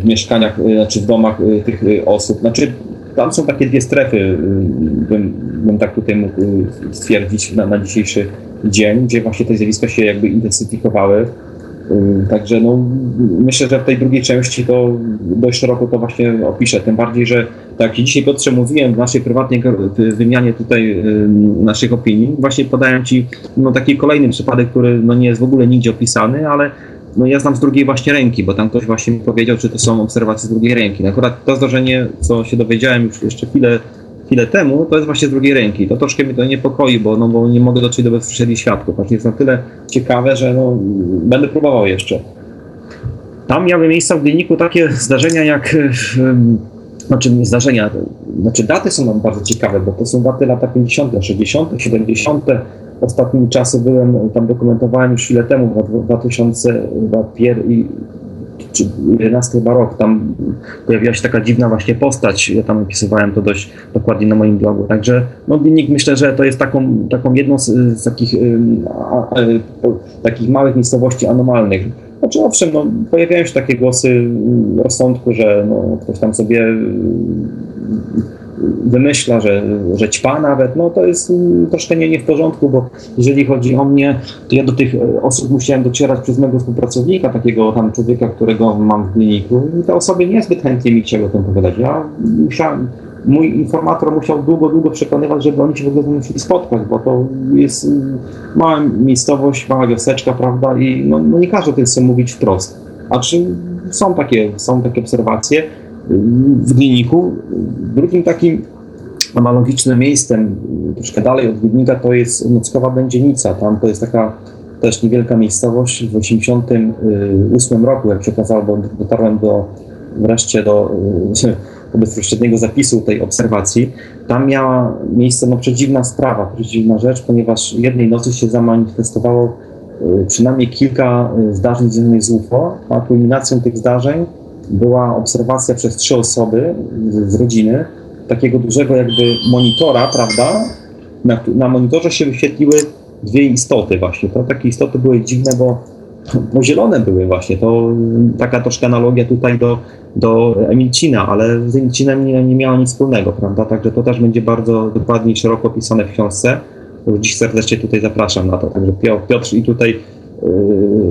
w mieszkaniach, znaczy w domach tych osób. Znaczy tam są takie dwie strefy, y, bym, bym tak tutaj mógł y, stwierdzić na, na dzisiejszy dzień, gdzie właśnie te zjawiska się jakby intensyfikowały. Y, także no, myślę, że w tej drugiej części to dość szeroko to właśnie opiszę. Tym bardziej, że tak jak dzisiaj Piotrze mówiłem w naszej prywatnej wymianie tutaj naszych opinii, właśnie podałem Ci no, taki kolejny przypadek, który no, nie jest w ogóle nigdzie opisany, ale no ja znam z drugiej właśnie ręki, bo tam ktoś właśnie mi powiedział, czy to są obserwacje z drugiej ręki. No akurat to zdarzenie, co się dowiedziałem już jeszcze chwilę, chwilę temu, to jest właśnie z drugiej ręki. To troszkę mnie to niepokoi, bo, no, bo nie mogę dotrzeć do bezpośrednich świadków. Właśnie jest na tyle ciekawe, że no, będę próbował jeszcze. Tam miały miejsce w dzienniku takie zdarzenia jak znaczy zdarzenia, znaczy daty są nam bardzo ciekawe, bo to są daty lata 50., 60., 70., ostatnim czasy byłem, tam dokumentowałem już chwilę temu, w 2011 chyba rok, tam pojawiła się taka dziwna właśnie postać, ja tam opisywałem to dość dokładnie na moim blogu, także no dziennik myślę, że to jest taką, taką jedną z, z takich, a, a, takich małych miejscowości anomalnych. Znaczy owszem, no, pojawiają się takie głosy rozsądku, że no, ktoś tam sobie wymyśla, że, że ćpa nawet, no to jest mm, troszkę nie, nie w porządku, bo jeżeli chodzi o mnie, to ja do tych e, osób musiałem docierać przez mojego współpracownika, takiego tam człowieka, którego mam w kliniku i te osoby niezbyt chętnie mi chciały o tym powiedzieć. Ja musiałem, mój informator musiał długo, długo przekonywać, żeby oni się w ogóle musieli spotkać, bo to jest mm, mała miejscowość, mała wioseczka, prawda, i no, no nie każdy tym chce mówić wprost. A czy są takie, są takie obserwacje, w Gliniku. Drugim takim analogicznym miejscem, troszkę dalej od Glidnika, to jest Nockowa Będzienica. Tam to jest taka też niewielka miejscowość. W 1988 roku, jak się okazało, bo dotarłem do, wreszcie do, do bezpośredniego zapisu tej obserwacji, tam miała miejsce no, przedziwna sprawa, przedziwna rzecz, ponieważ jednej nocy się zamanifestowało y, przynajmniej kilka y, zdarzeń związanych z UFO, a kulminacją tych zdarzeń była obserwacja przez trzy osoby z, z rodziny takiego dużego jakby monitora, prawda? Na, na monitorze się wyświetliły dwie istoty właśnie. To takie istoty były dziwne, bo, bo zielone były właśnie. To taka troszkę analogia tutaj do, do Emilcina, ale z Emilcinem nie, nie miało nic wspólnego, prawda? Także to też będzie bardzo dokładnie i szeroko opisane w książce. Dziś serdecznie tutaj zapraszam na to. Także Piotr i tutaj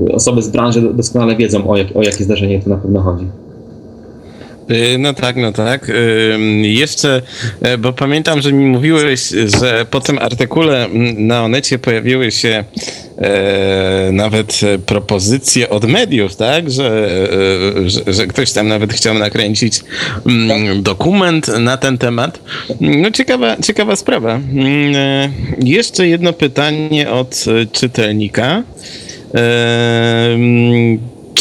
yy, osoby z branży doskonale wiedzą, o, jak, o jakie zdarzenie tu na pewno chodzi.
Y, no tak, no tak. Jeszcze, e, bo pamiętam, że mi mówiłeś, że po tym artykule na Onecie pojawiły się e, nawet propozycje od mediów, tak? Że, e, że, że, ktoś tam nawet chciał nakręcić dokument na ten temat. No ciekawa, ciekawa sprawa. Mm, jeszcze jedno pytanie od czytelnika.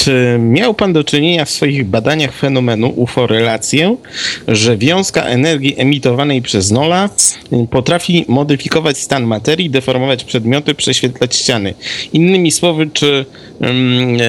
Czy miał Pan do czynienia w swoich badaniach fenomenu UFO relację, że wiązka energii emitowanej przez Nola potrafi modyfikować stan materii, deformować przedmioty, prześwietlać ściany? Innymi słowy, czy mm,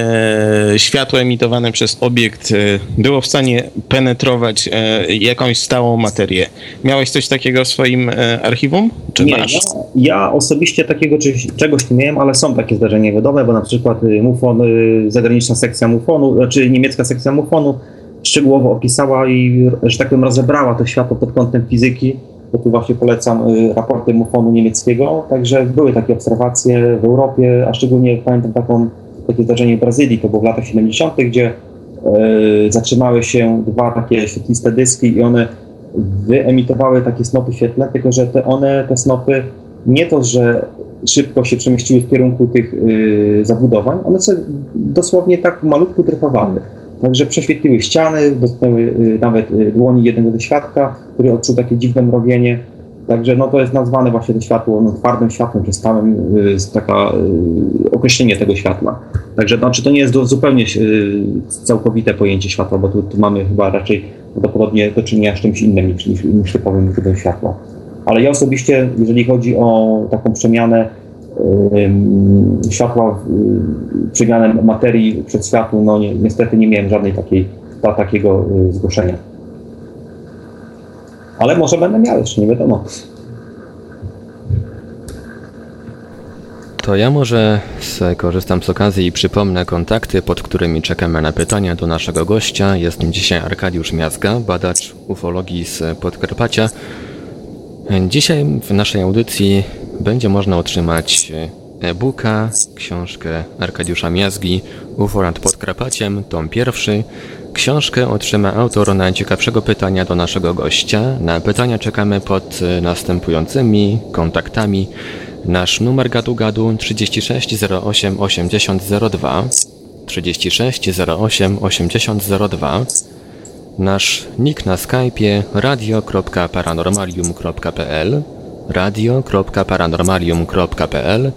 e, światło emitowane przez obiekt e, było w stanie penetrować e, jakąś stałą materię? Miałeś coś takiego w swoim e, archiwum?
Czy nie, masz? Ja, ja, osobiście takiego czegoś nie miałem, ale są takie zdarzenia wiadomo, bo na przykład y, MUFON, y, zagraniczna sekcja MUFONu, znaczy niemiecka sekcja MUFONu szczegółowo opisała i, że tak powiem, rozebrała to światło pod kątem fizyki, bo tu właśnie polecam y, raporty MUFONu niemieckiego, także były takie obserwacje w Europie, a szczególnie pamiętam taką, takie zdarzenie w Brazylii, to było w latach 70., gdzie y, zatrzymały się dwa takie świetliste dyski i one wyemitowały takie snopy świetlne, tylko że te one, te snopy, nie to, że szybko się przemieściły w kierunku tych y, zabudowań, one sobie dosłownie tak malutko dryfowały. Także prześwietliły ściany, dotknęły y, nawet y, dłoni jednego ze świadka, który odczuł takie dziwne mrowienie. Także no, to jest nazwane właśnie to światło no, twardym światłem, czy stałym, taka określenie tego światła. Także znaczy, to nie jest zupełnie całkowite pojęcie światła, bo tu, tu mamy chyba raczej prawdopodobnie do czynienia z czymś innym niż, niż, niż typowym źródłem światła. Ale ja osobiście, jeżeli chodzi o taką przemianę światła, przemianę materii przed światłem, no ni niestety nie miałem żadnej takiej, ta, takiego y, zgłoszenia. Ale może będę miał jeszcze, nie wiadomo.
To ja może skorzystam z okazji i przypomnę kontakty, pod którymi czekamy na pytania do naszego gościa. Jest nim dzisiaj Arkadiusz Miazga, badacz ufologii z Podkarpacia. Dzisiaj w naszej audycji będzie można otrzymać e-booka, książkę Arkadiusza Miazgi UFO nad Podkarpaciem, tom pierwszy. Książkę otrzyma autor najciekawszego pytania do naszego gościa. Na pytania czekamy pod następującymi kontaktami. Nasz numer gadu gadu 36 08 80 02 36 08 80 02 Nasz nick na Skype'ie radio.paranormalium.pl radio.paranormalium.pl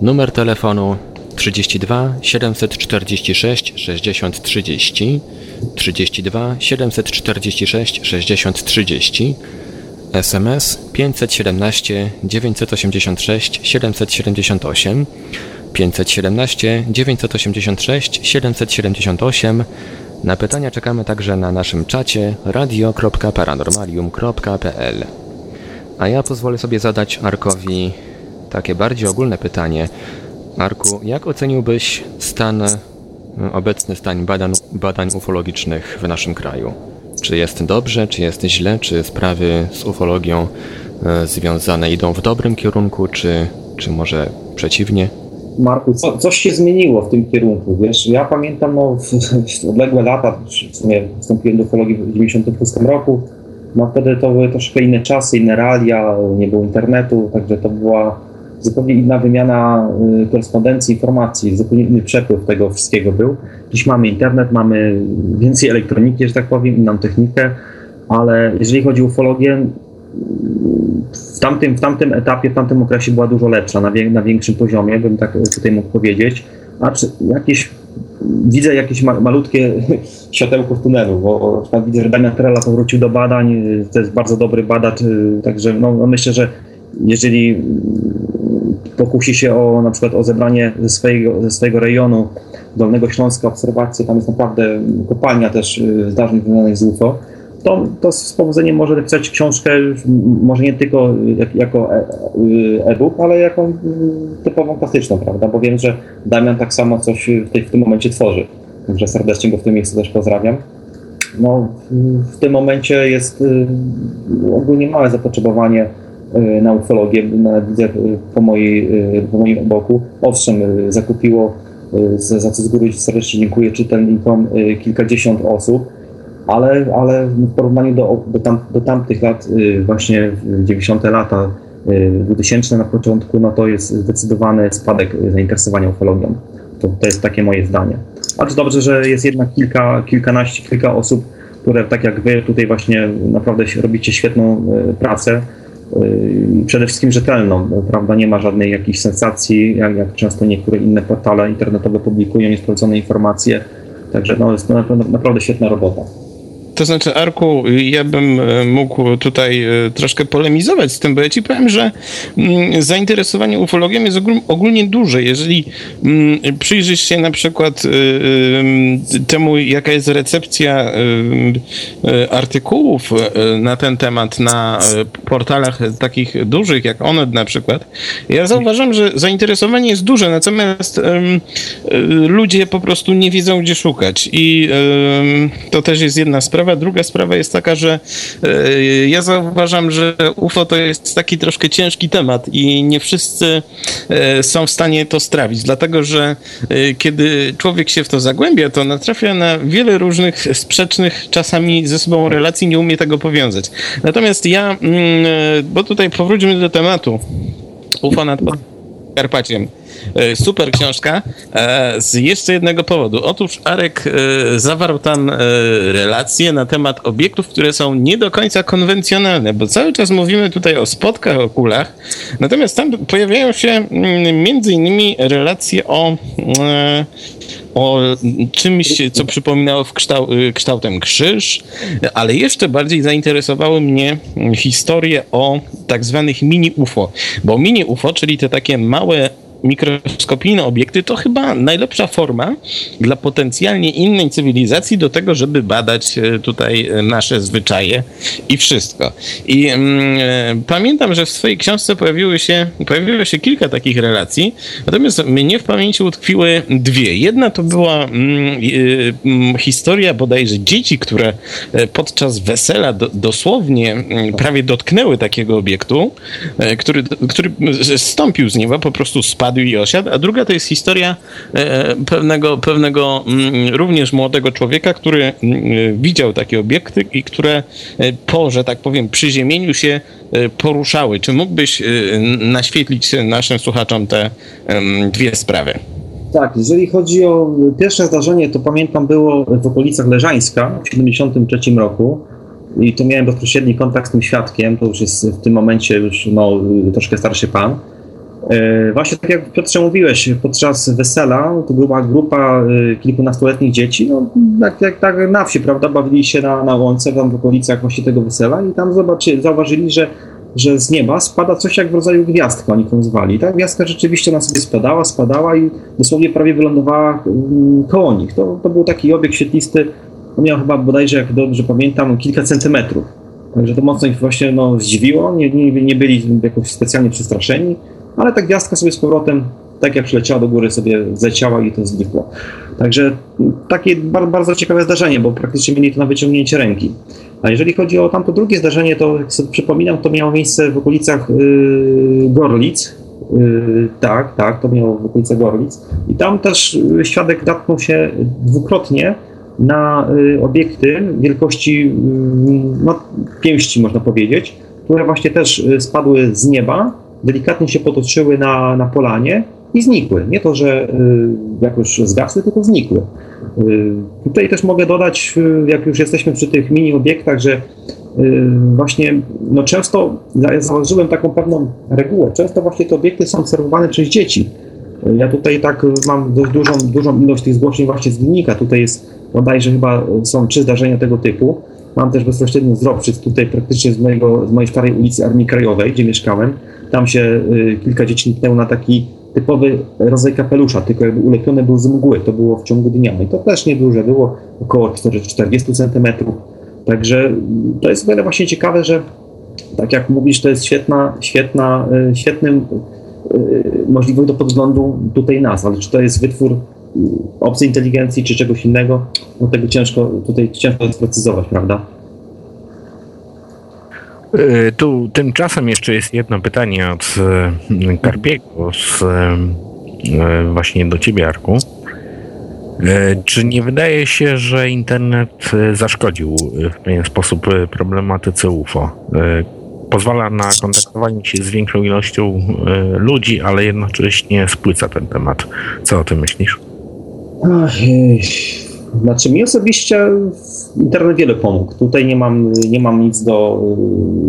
Numer telefonu 32 746 60 30 32 746 60 30 SMS 517 986 778 517 986 778 Na pytania czekamy także na naszym czacie radio.paranormalium.pl A ja pozwolę sobie zadać Arkowi takie bardziej ogólne pytanie. Arku, jak oceniłbyś stan, obecny stan badań, badań ufologicznych w naszym kraju? Czy jest dobrze, czy jest źle, czy sprawy z ufologią e, związane idą w dobrym kierunku, czy, czy może przeciwnie?
Marku, co, coś się zmieniło w tym kierunku, wiesz, ja pamiętam no, w, w odległe lata, w sumie wstąpiłem do ufologii w 1996 roku, no wtedy to były troszkę inne czasy, inne realia, nie było internetu, także to była zupełnie inna wymiana y, korespondencji, informacji, zupełnie inny przepływ tego wszystkiego był. Dziś mamy internet, mamy więcej elektroniki, że tak powiem, inną technikę, ale jeżeli chodzi o ufologię, w tamtym, w tamtym etapie, w tamtym okresie była dużo lepsza, na, wie, na większym poziomie, bym tak tutaj mógł powiedzieć. A czy jakieś, widzę jakieś ma, malutkie światełko w tunelu, bo widzę, że Damian Trela powrócił do badań, to jest bardzo dobry badacz, y, także no, no myślę, że jeżeli pokusi się o na przykład o zebranie ze swojego, ze swojego rejonu Dolnego Śląska obserwacje, tam jest naprawdę kopalnia też y, zdarzeń związanych z UFO, to, to z powodzeniem może napisać książkę, może nie tylko jak, jako e, y, e-book, ale jako y, typową klasyczną, prawda? Bo wiem, że Damian tak samo coś w, tej, w tym momencie tworzy. Także serdecznie go w tym miejscu też pozdrawiam. No, w tym momencie jest ogólnie małe zapotrzebowanie na ufologię, nawet widzę po, mojej, po moim boku. Owszem, zakupiło, za co z góry serdecznie dziękuję czytelnikom, kilkadziesiąt osób, ale, ale w porównaniu do, do, tam, do tamtych lat, właśnie 90. lata, 2000 na początku, no to jest zdecydowany spadek zainteresowania ufologią. To, to jest takie moje zdanie. To dobrze, że jest jednak kilka, kilkanaście, kilka osób, które tak jak wy tutaj właśnie naprawdę robicie świetną pracę przede wszystkim rzetelną, prawda? Nie ma żadnej jakiejś sensacji, jak, jak często niektóre inne portale internetowe publikują niesprawdzone informacje. Także no, jest to naprawdę świetna robota.
To znaczy, Arku, ja bym e, mógł tutaj e, troszkę polemizować z tym, bo ja ci powiem, że mm, zainteresowanie ufologią jest ogólnie duże. Jeżeli mm, przyjrzysz się na przykład e, temu, jaka jest recepcja artykułów na ten temat na portalach takich dużych, jak Onet na przykład, ja zauważam, że zainteresowanie jest duże, natomiast ludzie po prostu nie wiedzą, gdzie szukać. I to też jest jedna sprawa sprawa. Druga sprawa jest taka, że e, ja zauważam, że UFO to jest taki troszkę ciężki temat i nie wszyscy e, są w stanie to strawić, dlatego że e, kiedy człowiek się w to zagłębia, to natrafia na wiele różnych sprzecznych czasami ze sobą relacji, nie umie tego powiązać. Natomiast ja, mm, bo tutaj powróćmy do tematu UFO nad Podkarpaciem. E, super książka e, z jeszcze jednego powodu. Otóż Arek e, zawarł tam relacje na temat obiektów, które są nie do końca konwencjonalne, bo cały czas mówimy tutaj o spotkach, o kulach, natomiast tam pojawiają się mm, między innymi relacje o o czymś, co przypominało w kształ kształtem krzyż, ale jeszcze bardziej zainteresowały mnie historie o tak zwanych mini UFO, bo mini UFO, czyli te takie małe mikroskopijne obiekty to chyba najlepsza forma dla potencjalnie innej cywilizacji do tego, żeby badać e, tutaj e, nasze zwyczaje i wszystko. I mm, e, pamiętam, że w swojej książce pojawiły się, pojawiło się kilka takich relacji, natomiast mnie w pamięci utkwiły dwie. Jedna to była mm, y, historia bodajże dzieci, które podczas wesela do, dosłownie mm, prawie dotknęły takiego obiektu, który, który zstąpił z nieba, po prostu spadł spadł i a druga to jest historia e, pewnego, pewnego mm, również młodego człowieka, który mm, widział takie obiekty i które e, po, że tak powiem, przyziemieniu się e, poruszały. Czy mógłbyś naświetlić naszym słuchaczom te dwie sprawy?
Tak, jeżeli chodzi o pierwsze zdarzenie, to pamiętam było w okolicach Leżańska w 1973 roku i to miałem bezpośredni kontakt z tym świadkiem, to już jest w tym momencie już no, troszkę starszy pan. E, właśnie tak jak Piotrze mówiłeś, podczas wesela to była grupa e, kilkunastoletnich dzieci, no tak tak na wsi, prawda, bawili się na, na łące tam w okolicach właśnie tego wesela i tam zobaczy, zauważyli, że, że z nieba spada coś jak w rodzaju gwiazdka, oni to nazwali. Ta gwiazdka rzeczywiście na sobie spadała, spadała i dosłownie prawie wylądowała mm, koło nich. To, to był taki obiekt świetlisty, miał chyba bodajże, jak dobrze pamiętam, kilka centymetrów. Także to mocno ich właśnie no, zdziwiło, nie, nie, nie byli jakoś specjalnie przestraszeni ale ta gwiazdka sobie z powrotem, tak jak przyleciała do góry, sobie zleciała i to znikło. Także takie bardzo ciekawe zdarzenie, bo praktycznie mieli to na wyciągnięcie ręki. A jeżeli chodzi o tamto drugie zdarzenie, to jak sobie przypominam, to miało miejsce w okolicach yy, Gorlic. Yy, tak, tak, to miało w okolicach Gorlic. I tam też świadek natknął się dwukrotnie na y, obiekty wielkości y, no, pięści, można powiedzieć, które właśnie też spadły z nieba delikatnie się potoczyły na, na polanie i znikły. Nie to, że y, jakoś zgasły, tylko znikły. Y, tutaj też mogę dodać, y, jak już jesteśmy przy tych mini obiektach, że właśnie no często ja zauważyłem taką pewną regułę. Często właśnie te obiekty są obserwowane przez dzieci. Ja tutaj tak mam dość dużą, dużą ilość tych zgłoszeń właśnie z wynika. Tutaj jest bodajże chyba są trzy zdarzenia tego typu. Mam też bezpośrednio z Robczyc, tutaj praktycznie z, mojego, z mojej starej ulicy Armii Krajowej, gdzie mieszkałem. Tam się y, kilka dzieci niknęło na taki typowy rodzaj kapelusza, tylko jakby ulepione był z mgły. To było w ciągu dnia. I to też nieduże, było około 40 cm. Także to jest wiele właśnie ciekawe, że tak jak mówisz, to jest świetna, świetna, y, świetnym y, możliwość do podglądu tutaj nas, ale czy to jest wytwór obcej inteligencji czy czegoś innego, no tego ciężko tutaj ciężko sprecyzować, prawda?
E, tu tymczasem jeszcze jest jedno pytanie od e, Karpiego, z, e, właśnie do ciebie, Arku. Czy nie wydaje się, że internet zaszkodził w pewien sposób problematyce UFO? Pozwala na kontaktowanie się z większą ilością ludzi, ale jednocześnie spłyca ten temat. Co o tym myślisz?
Znaczy mi osobiście internet wiele pomógł. Tutaj nie mam, nie mam nic do,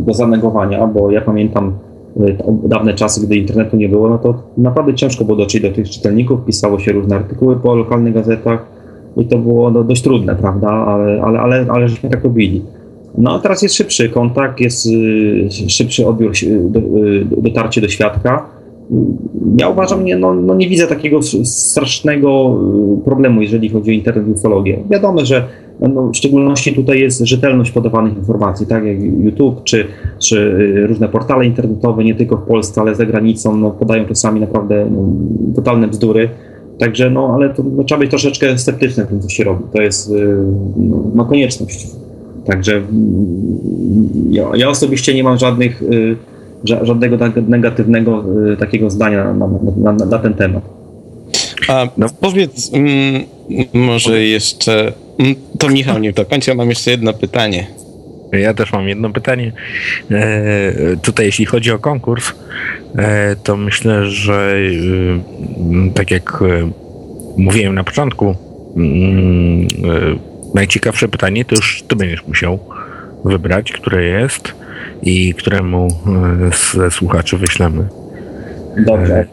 do zanegowania, bo ja pamiętam e, dawne czasy, gdy internetu nie było, no to naprawdę ciężko było dotrzeć do tych czytelników, pisało się różne artykuły po lokalnych gazetach i to było no, dość trudne, prawda, ale, ale, ale, ale żeśmy tak robili. No a teraz jest szybszy kontakt, jest e, szybszy odbiór, e, dotarcie do świadka ja uważam, nie, no, no nie widzę takiego strasznego y, problemu, jeżeli chodzi o internet i ufologię. Wiadomo, że no, w szczególności tutaj jest rzetelność podawanych informacji, tak jak YouTube czy, czy y, różne portale internetowe, nie tylko w Polsce, ale za granicą, no, podają czasami naprawdę no, totalne bzdury. Także, no, ale to, no, trzeba być troszeczkę sceptycznym w tym, co się robi. To jest y, no, no konieczność. Także mm, ja, ja, osobiście nie mam żadnych żadnego negatywnego y, takiego zdania na, na, na, na ten temat.
A no. powiedz mm, może jeszcze, mm, to Michał nie do końca, mam jeszcze jedno pytanie.
Ja też mam jedno pytanie. E, tutaj jeśli chodzi o konkurs, e, to myślę, że y, tak jak y, mówiłem na początku, mm, y, najciekawsze pytanie to już ty będziesz musiał wybrać, które jest i któremu ze słuchaczy wyślemy.
Dobrze.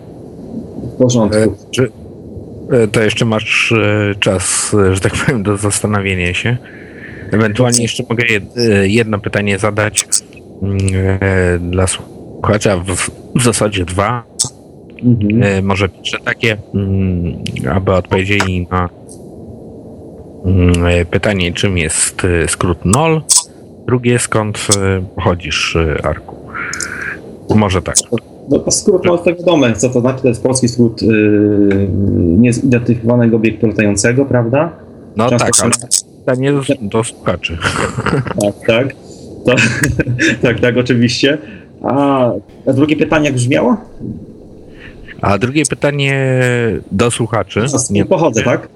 W porządku.
Czy, to jeszcze masz czas, że tak powiem, do zastanowienia się. Ewentualnie jeszcze mogę jedno pytanie zadać mm, dla słuchacza, w, w zasadzie dwa. Mhm. Może pierwsze takie, mm, aby odpowiedzieli na mm, pytanie, czym jest skrót NOL. Drugie, skąd pochodzisz, Arku? Może tak.
No to skrót NOL to wiadomo, co to znaczy, to jest polski skrót yy, niezidentyfikowanego obiektu latającego, prawda?
No Często tak, ale pytanie do, do słuchaczy.
Tak, tak. To, tak, tak, oczywiście. A, a drugie pytanie jak brzmiało?
A drugie pytanie do słuchaczy.
Z nie pochodzę, tak?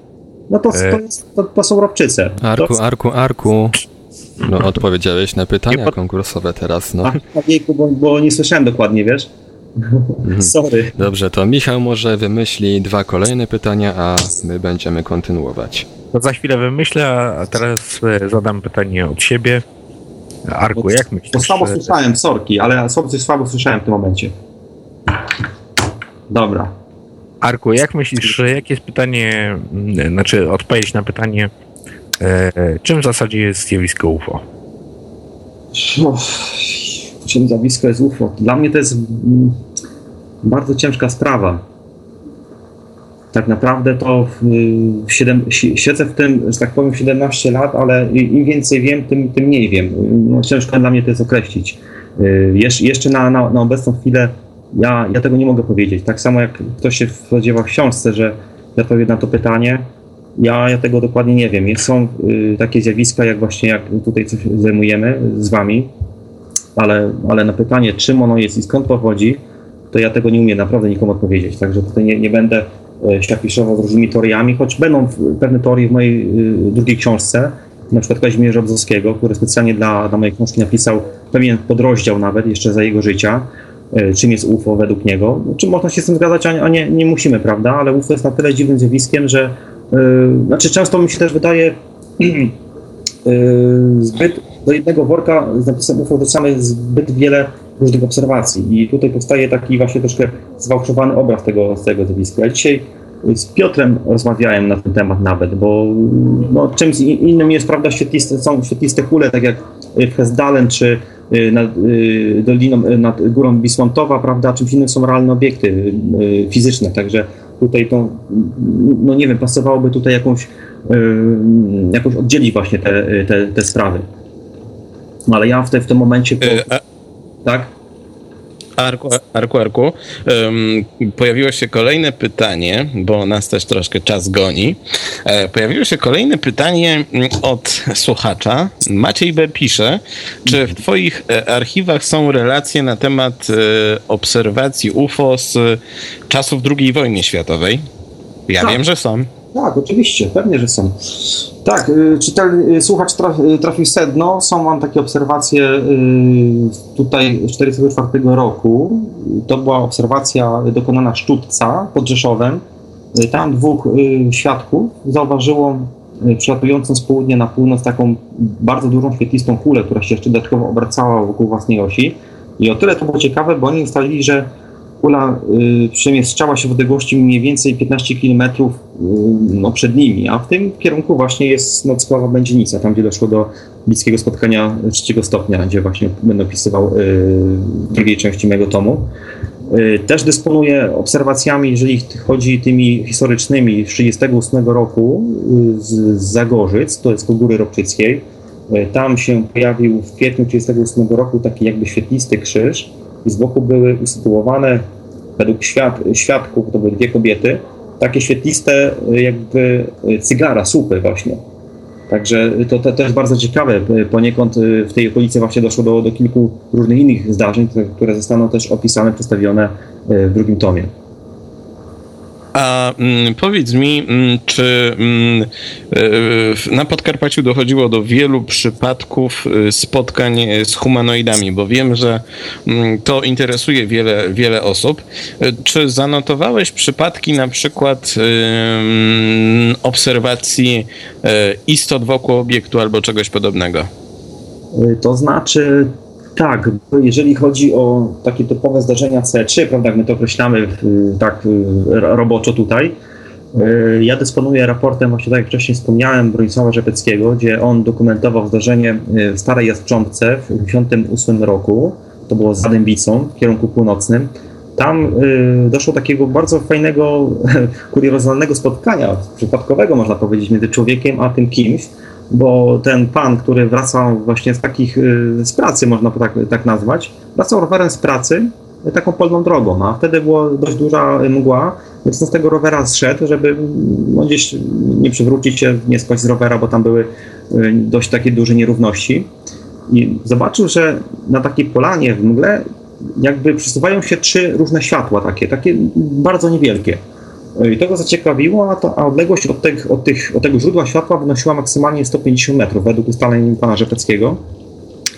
No to, to, e- jest, to, to są robczyce.
Arku, Arku, Arku. No, odpowiedziałeś na pytania konkursowe teraz, no.
A, wieku, bo, bo nie słyszałem dokładnie, wiesz? Mhm. Sorry.
Dobrze, to Michał może wymyśli dwa kolejne pytania, a my będziemy kontynuować.
To za chwilę wymyślę, a teraz e, zadam pytanie od siebie. Arku, jak myślisz?
Bo słabo słyszałem, sorki, ale coś słabo słyszałem w tym momencie. Dobra.
Arku, jak myślisz, jakie jest pytanie, znaczy odpowiedź na pytanie, czym w zasadzie jest zjawisko UFO?
czym zjawisko jest UFO? Dla mnie to jest mm, bardzo ciężka sprawa tak naprawdę to w 7, siedzę w tym, że tak powiem, 17 lat, ale im więcej wiem, tym, tym mniej wiem. No, ciężko dla mnie to jest określić. Y, Jesz, jeszcze na, na, na obecną chwilę ja, ja tego nie mogę powiedzieć. Tak samo jak ktoś się spodziewa w książce, że ja odpowiem na to pytanie, ja, ja tego dokładnie nie wiem. Są y, takie zjawiska, jak właśnie jak tutaj coś zajmujemy z wami, ale, ale na pytanie, czym ono jest i skąd pochodzi, to ja tego nie umiem naprawdę nikomu odpowiedzieć. Także tutaj nie, nie będę Ściapiszowo z różnymi teoriami, choć będą pewne teorie w mojej y, drugiej książce, na przykład Kazimierza Bzowskiego, który specjalnie dla, dla mojej książki napisał pewien podrozdział nawet jeszcze za jego życia, y, czym jest UFO według niego. Czy można się z tym zgadzać, a nie, nie musimy, prawda? Ale UFO jest na tyle dziwnym zjawiskiem, że znaczy często mi się też wydaje yy, zbyt do jednego worka z napisem UFO wrzucamy zbyt wiele różnych obserwacji i tutaj powstaje taki właśnie troszkę zwałszowany obraz tego, tego zjawiska. Ja dzisiaj z Piotrem rozmawiałem na ten temat nawet, bo no, czymś innym jest, prawda, świetliste, są świetliste kule, tak jak w Hesdalen, czy y, nad doliną, nad górą Wisłantowa, prawda, czymś innym są realne obiekty fizyczne, także tutaj to, no nie wiem, pasowałoby tutaj jakąś, jakąś oddzielić właśnie te, te, te sprawy. Ale ja w, te, w tym momencie... Po... Tak?
Arku, Arku, Arku, um, pojawiło się kolejne pytanie, bo nas też troszkę czas goni. E, pojawiło się kolejne pytanie mm, od słuchacza. Maciej B. pisze, czy w Twoich e, archiwach są relacje na temat e, obserwacji UFO z czasów II wojny światowej? Ja tak. wiem, że są.
Tak, oczywiście, pewnie, że są. Tak, y, czytel, y, słuchacz y, trafił sedno. Są mam takie obserwacje tutaj z 1944 roku. To była obserwacja dokonana Szczutca pod Rzeszowem. Tam dwóch świadków zauważyło przelatującą z południa na północ taką bardzo dużą świetlistą kulę, która się jeszcze dodatkowo obracała wokół własnej osi. I o tyle to było ciekawe, bo oni ustalili, że kula y, przemieszczała się w odległości mniej więcej 15 km y, no, przed nimi, a w tym kierunku właśnie jest Nockowa Będzienica, tam gdzie doszło do bliskiego spotkania trzeciego stopnia, gdzie właśnie będę opisywał y, drugiej części mojego tomu. Też dysponuję obserwacjami, jeżeli chodzi tymi historycznymi z 1938 roku z, Zagorzyc, to jest po Góry Ropczyckiej. Tam się pojawił w kwietniu 1938 roku taki jakby świetlisty krzyż, i z boku były usytuowane, według świad świadków, to były dwie kobiety, takie świetliste jakby cygara, słupy właśnie. Także to, to, bardzo ciekawe. Poniekąd w tej okolicy właśnie doszło do, do kilku różnych innych zdarzeń, które zostaną też opisane, przedstawione w drugim tomie.
A mm, powiedz mi, mm, czy mm, e, na Podkarpaciu dochodziło do wielu przypadków e, spotkań z humanoidami, bo wiem, że mm, to interesuje wiele, wiele osób. Czy zanotowałeś przypadki na przykład mm, obserwacji istot wokół obiektu albo czegoś podobnego?
To znaczy, tak, jeżeli chodzi o takie typowe zdarzenia C3, prawda, jak my to określamy tak roboczo tutaj, e, ja dysponuję raportem, właśnie tak jak wcześniej wspomniałem, Bronisława Rzepeckiego, gdzie on dokumentował zdarzenie w Starej Jastrzębce w 1958 roku. To było za Dębicą w kierunku północnym. Tam y, doszło do takiego bardzo fajnego, kuriozalnego spotkania, przypadkowego można powiedzieć, między człowiekiem a tym kimś, bo ten pan, który wracał właśnie z takich, y, z pracy, można tak, tak nazwać, wracał rowerem z pracy y, taką polną drogą, a wtedy była dość duża mgła, więc on z tego rowera zszedł, żeby no, gdzieś nie przywrócić się, nie spaść z rowera, bo tam były y, dość takie duże nierówności. I zobaczył, że na takiej polanie w mgle jakby przesuwają się trzy różne światła takie, takie bardzo niewielkie. I to go zaciekawiło, a, to, a odległość od, od, tych, od tego źródła światła wynosiła maksymalnie 150 metrów według ustaleń pana Rzepeckiego.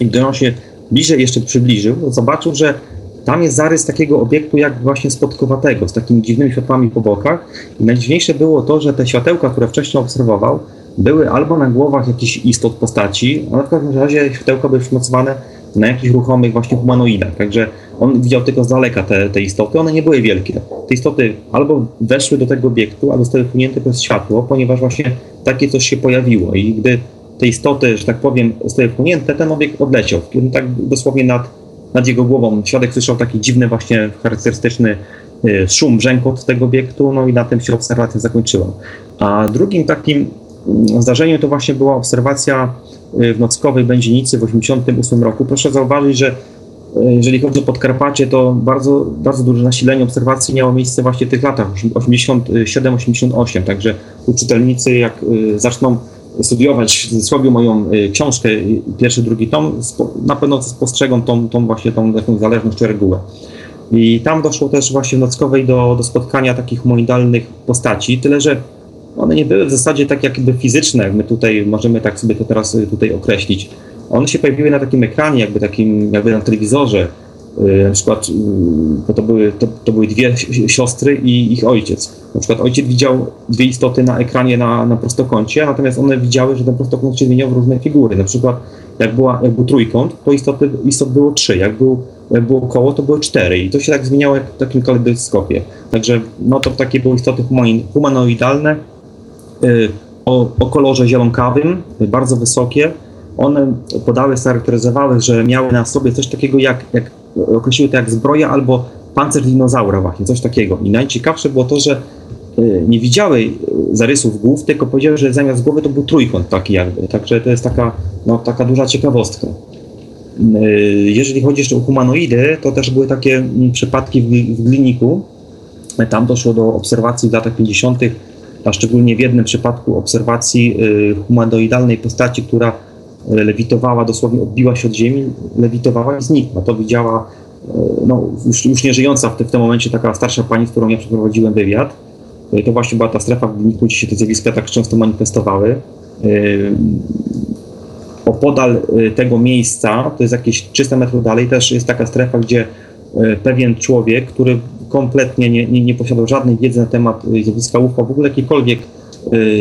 I gdy on się bliżej jeszcze przybliżył, zobaczył, że tam jest zarys takiego obiektu jak właśnie spotkowatego, z takimi dziwnymi światłami po bokach. I najdziwniejsze było to, że te światełka, które wcześniej obserwował, były albo na głowach jakichś istot postaci, a w każdym razie światełka były przymocowane na jakichś ruchomych właśnie humanoidach. Także on widział tylko z daleka te, te istoty, one nie były wielkie. Te istoty albo weszły do tego obiektu, albo zostały wpłynięte przez światło, ponieważ właśnie takie coś się pojawiło i gdy te istoty, że tak powiem, zostały wpłynięte, ten obiekt odleciał, tak dosłownie nad, nad jego głową. Świadek słyszał taki dziwny właśnie charakterystyczny y, szum, brzękot tego obiektu, no i na tym się obserwacja zakończyła. A drugim takim mm, zdarzeniem to właśnie była obserwacja y, w Nockowej Będzienicy w 1988 roku. Proszę zauważyć, że jeżeli chodzi o Podkarpacie, to bardzo, bardzo duże nasilenie obserwacji miało miejsce właśnie w tych latach 87-88, także czytelnicy jak y, zaczną studiować sobie moją y, książkę, pierwszy, drugi tom, na pewno spostrzegą tą, tą właśnie tą taką zależność czy regułę. I tam doszło też właśnie w Nockowej do, do spotkania takich humanoidalnych postaci, tyle że one nie były w zasadzie tak jakby fizyczne, my tutaj możemy tak sobie to teraz tutaj określić one się pojawiły na takim ekranie, jakby takim, jakby na telewizorze. Y, na przykład y, to były, to, to były dwie siostry i ich ojciec. Na przykład ojciec widział dwie istoty na ekranie na, na prostokącie, natomiast one widziały, że ten prostokąt się zmieniał w różne figury. Na przykład jak, była, jak był trójkąt, to istoty, istot było trzy. Jak, był, jak było koło, to były cztery. I to się tak zmieniało jak w takim kalejdoskopie. Także no to takie były istoty humanoidalne y, o, o kolorze zielonkawym, bardzo wysokie, one podały, charakteryzowały, że miały na sobie coś takiego jak, jak określiły to jak zbroja albo pancerz dinozaura właśnie, coś takiego. I najciekawsze było to, że y, nie widziały y, zarysów głów, tylko powiedziały, że zamiast głowy to był trójkąt taki jakby. Także to jest taka, no, taka duża ciekawostka. Y, jeżeli chodzi jeszcze o humanoidy, to też były takie mm, przypadki w, w Gliniku. Tam doszło do obserwacji w latach 50., a szczególnie w jednym przypadku obserwacji humanoidalnej postaci, która lewitowała, dosłownie odbiła się od ziemi, lewitowała i znikła. To widziała e, no, już, już nie żyjąca w, w tym momencie taka starsza pani, z którą ja przeprowadziłem wywiad. E, to właśnie była ta strefa w Gliniku, gdzie się te zjawiska tak często manifestowały. E, opodal tego miejsca, to jest jakieś 300 metrów dalej, też jest taka strefa, gdzie pewien człowiek, który kompletnie nie, nie, nie posiadał żadnej wiedzy na temat zjawiska UFO, w ogóle jakiejkolwiek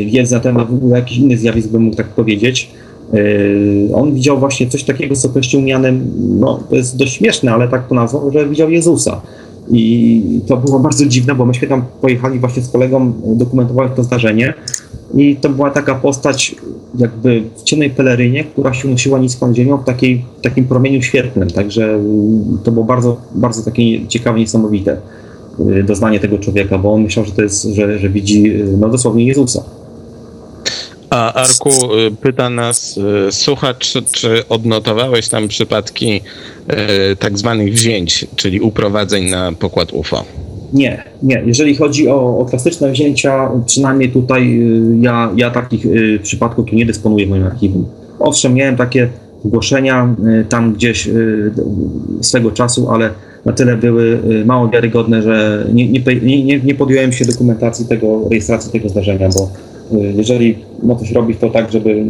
wiedzy na temat w ogóle jakichś innych zjawisk, bym mógł tak powiedzieć, on widział właśnie coś takiego, co określił mianem, no to jest dość śmieszne, ale tak to nazwał, że widział Jezusa. I to było bardzo dziwne, bo myśmy tam pojechali właśnie z kolegą, dokumentować to zdarzenie. I to była taka postać jakby w ciemnej pelerynie, która się unosiła nisko nad ziemią w takiej, takim promieniu świetlnym. Także to było bardzo, bardzo takie ciekawe, niesamowite yy, doznanie tego człowieka, bo on myślał, że to jest, że, że widzi no dosłownie Jezusa.
A Arku, y, pyta nas y, słuchacz, czy, odnotowałeś tam przypadki y, tak zwanych wzięć, czyli uprowadzeń na pokład UFO?
Nie, nie. Jeżeli chodzi o, o klasyczne wzięcia, przynajmniej tutaj ja, ja takich przypadków tu nie dysponuję w moim archiwum. Owszem, miałem takie zgłoszenia tam gdzieś swego czasu, ale na tyle były mało wiarygodne, że nie, nie, nie, nie podjąłem się dokumentacji tego, rejestracji tego zdarzenia, bo jeżeli ma coś robić, to tak, żeby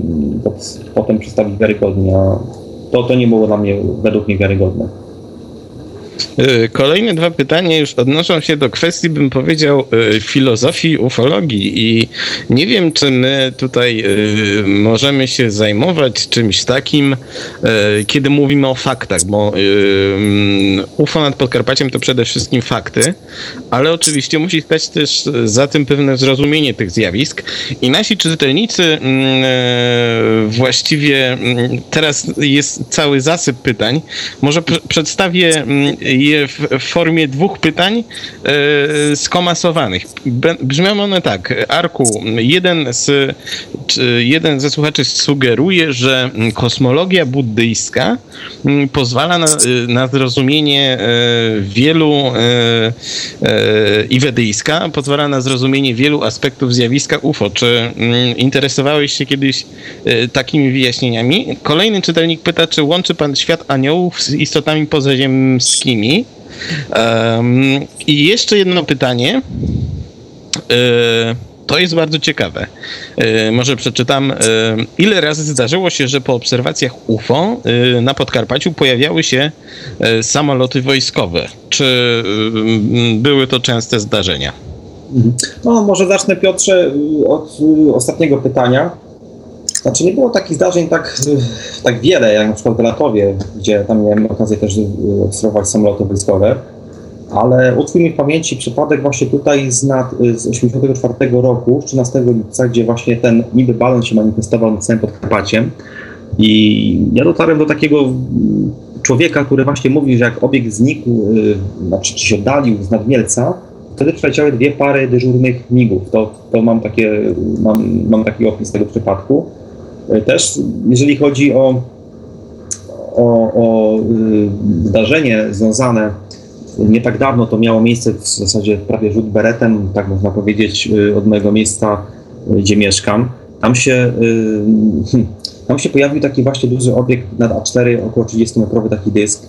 potem przedstawić wiarygodnie, a to, to nie było dla mnie, według mnie wiarygodne.
Y, kolejne dwa pytania już odnoszą się do kwestii, bym powiedział, y, filozofii ufologii i nie wiem, czy my tutaj y, możemy się zajmować czymś takim, kiedy mówimy o faktach, bo mm, UFO nad Podkarpaciem to przede wszystkim fakty, ale oczywiście musi stać też za tym pewne zrozumienie tych zjawisk i nasi czytelnicy mm, właściwie mm, teraz jest cały zasyp pytań. Może przedstawię je w, formie dwóch pytań e, skomasowanych. Brzmią one tak. Arku, jeden, z, jeden ze słuchaczy sugeruje, że kosmologia buddyjska pozwala na, na zrozumienie e, wielu e, i wedyjska pozwala na zrozumienie wielu aspektów zjawiska UFO. Czy interesowałeś się kiedyś takimi wyjaśnieniami? Kolejny czytelnik pyta, czy łączy pan świat aniołów z istotami pozaziemskimi? Um, I jeszcze jedno pytanie. E, to jest bardzo ciekawe. E, może przeczytam. E, ile razy zdarzyło się, że po obserwacjach UFO na Podkarpaciu pojawiały się samoloty wojskowe? Czy były to częste zdarzenia?
No, może zacznę Piotrze od ostatniego pytania. Znaczy nie było takich zdarzeń tak, tak wiele, jak na przykład w Latowie, gdzie tam miałem okazję też y, obserwować samoloty wojskowe, ale utkwił mi w pamięci przypadek właśnie tutaj z, nad, y, z 84 roku, 13 lipca, gdzie właśnie ten niby balon się manifestował nad całym Podkarpaciem i ja dotarłem do takiego człowieka, który właśnie mówi, że jak obiekt znikł, znaczy czy się oddalił z nad Mielca, wtedy przyleciały dwie pary dyżurnych migów. To, to mam, takie, mam, mam taki opis tego przypadku. E, też jeżeli chodzi o, o, o y, zdarzenie związane nie tak dawno, to miało miejsce w zasadzie prawie rzut beretem, tak można powiedzieć, y, od mojego miejsca, y, gdzie mieszkam. Tam się, hmm, tam się pojawił taki właśnie duży obiekt nad A4, około 30-metrowy taki dysk.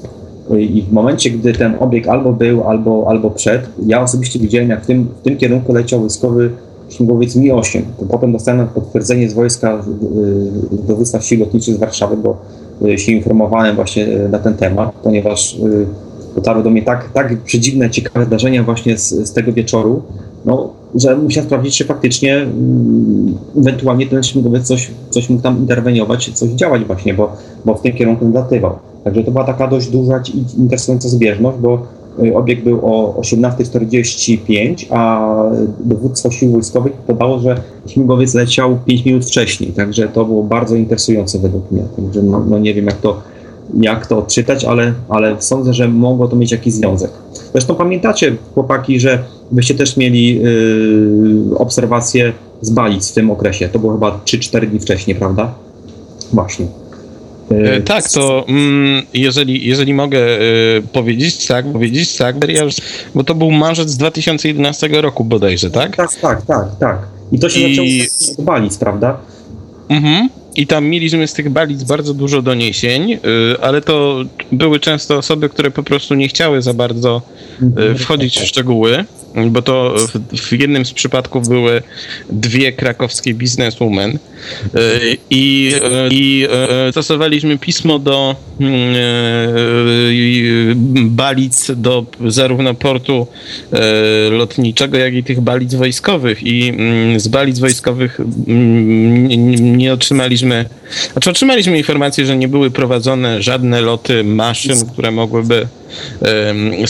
I w momencie, gdy ten obiekt albo był, albo, albo przed, ja osobiście widziałem, jak w tym, w tym kierunku leciał wojskowy śmigłowiec Mi-8. Potem dostałem potwierdzenie z wojska y, dowództwa sił lotniczych z Warszawy, bo y, się informowałem właśnie y, na ten temat, ponieważ dotarły do mnie tak, tak przedziwne, ciekawe zdarzenia właśnie z, z tego wieczoru, no, że musiałem sprawdzić, czy faktycznie um, ewentualnie ten śmigłowiec coś, coś mógł tam interweniować, coś działać właśnie, bo, bo w tym kierunku latywał. Także to była taka dość duża i interesująca zbieżność, bo obieg był o 18.45, a dowództwo sił wojskowych podało, że śmigłowiec leciał 5 minut wcześniej, także to było bardzo interesujące według mnie. Także no, no nie wiem, jak to, jak to odczytać, ale, ale sądzę, że mogło to mieć jakiś związek. Zresztą pamiętacie, chłopaki, że byście też mieli yy, obserwacje z Balic w tym okresie. To było chyba 3-4 dni wcześniej, prawda? Właśnie.
E, tak, to mm, jeżeli, jeżeli mogę e, powiedzieć tak, powiedzieć tak, bo to był marzec 2011 roku bodajże, tak?
Tak, tak, tak, tak. I to się I... zaczęło od Balic, prawda?
Mhm. I tam mieliśmy z tych balic bardzo dużo doniesień, y, ale to były często osoby, które po prostu nie chciały za bardzo y. wchodzić w szczegóły, bo to w jednym z przypadków były dwie krakowskie bizneswomen y, i, i stosowaliśmy pismo do balic, do zarówno portu lotniczego, jak i tych balic wojskowych. I mm, z balic wojskowych mm, nie otrzymaliśmy znaczy otrzymaliśmy informację, że nie były prowadzone żadne loty maszyn, które mogłyby um,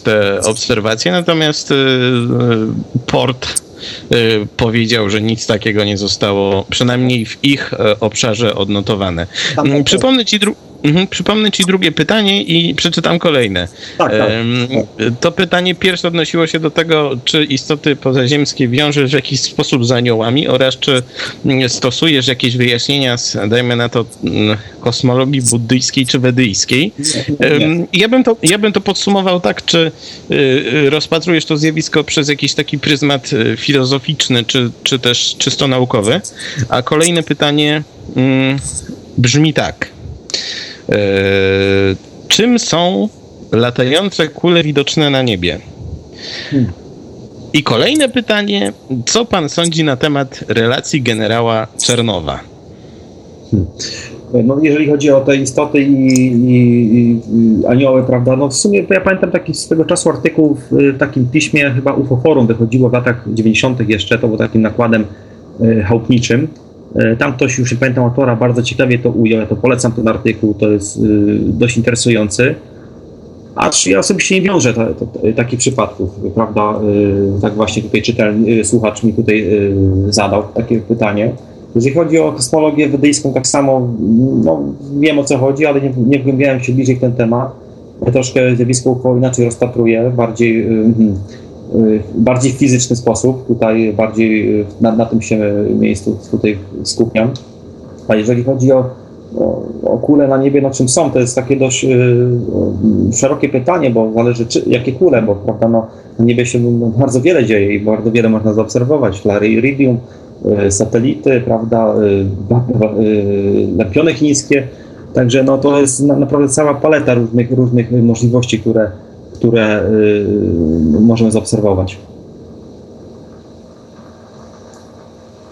te obserwacje, natomiast um, port um, powiedział, że nic takiego nie zostało, przynajmniej w ich obszarze odnotowane. Przypomnę ci dru- Mhm, przypomnę Ci drugie pytanie i przeczytam kolejne. Tak, tak. To pytanie pierwsze odnosiło się do tego, czy istoty pozaziemskie wiążesz w jakiś sposób z aniołami oraz czy stosujesz jakieś wyjaśnienia z, dajmy na to, mm, kosmologii buddyjskiej czy wedyjskiej. Ja bym to, ja bym to podsumował tak, czy y, y, rozpatrujesz to zjawisko przez jakiś taki pryzmat y, filozoficzny, czy, czy też czysto naukowy. A kolejne pytanie mm, brzmi tak. E, czym są latające kule widoczne na niebie. I kolejne pytanie, co pan sądzi na temat relacji generała Czernowa?
No, jeżeli chodzi o te istoty i, i, i, anioły, prawda, no w sumie to ja pamiętam taki z tego czasu artykuł w, w takim piśmie, chyba UFO Forum wychodziło w latach 90. jeszcze, to był takim nakładem y, chałupniczym. Y, tam ktoś, już nie pamiętam autora, bardzo ciekawie to ujął, ja to polecam ten artykuł, to jest y, dość interesujący. Acz ja osobiście nie wiążę ta, ta, ta, takich przypadków, prawda? Y, tak właśnie tutaj czytelny, słuchacz mi tutaj y, zadał takie pytanie. Jeżeli chodzi o kosmologię wedyjską, tak samo no, wiem o co chodzi, ale nie, nie wgłębiałem się bliżej w ten temat. Ja troszkę zjawisko UFO inaczej rozpatruję, bardziej, bardziej w fizyczny sposób. Tutaj bardziej na, na tym się miejscu tutaj skupiam. A jeżeli chodzi o o, o kule na niebie, no czym są, to jest takie dość y, szerokie pytanie, bo zależy czy, jakie kule, bo prawda, no, na niebie się bardzo wiele dzieje i bardzo wiele można zaobserwować. Flary iridium, y, satelity, prawda, y, lampiony chińskie, także no, to jest na, naprawdę cała paleta różnych, różnych możliwości, które, które możemy zaobserwować.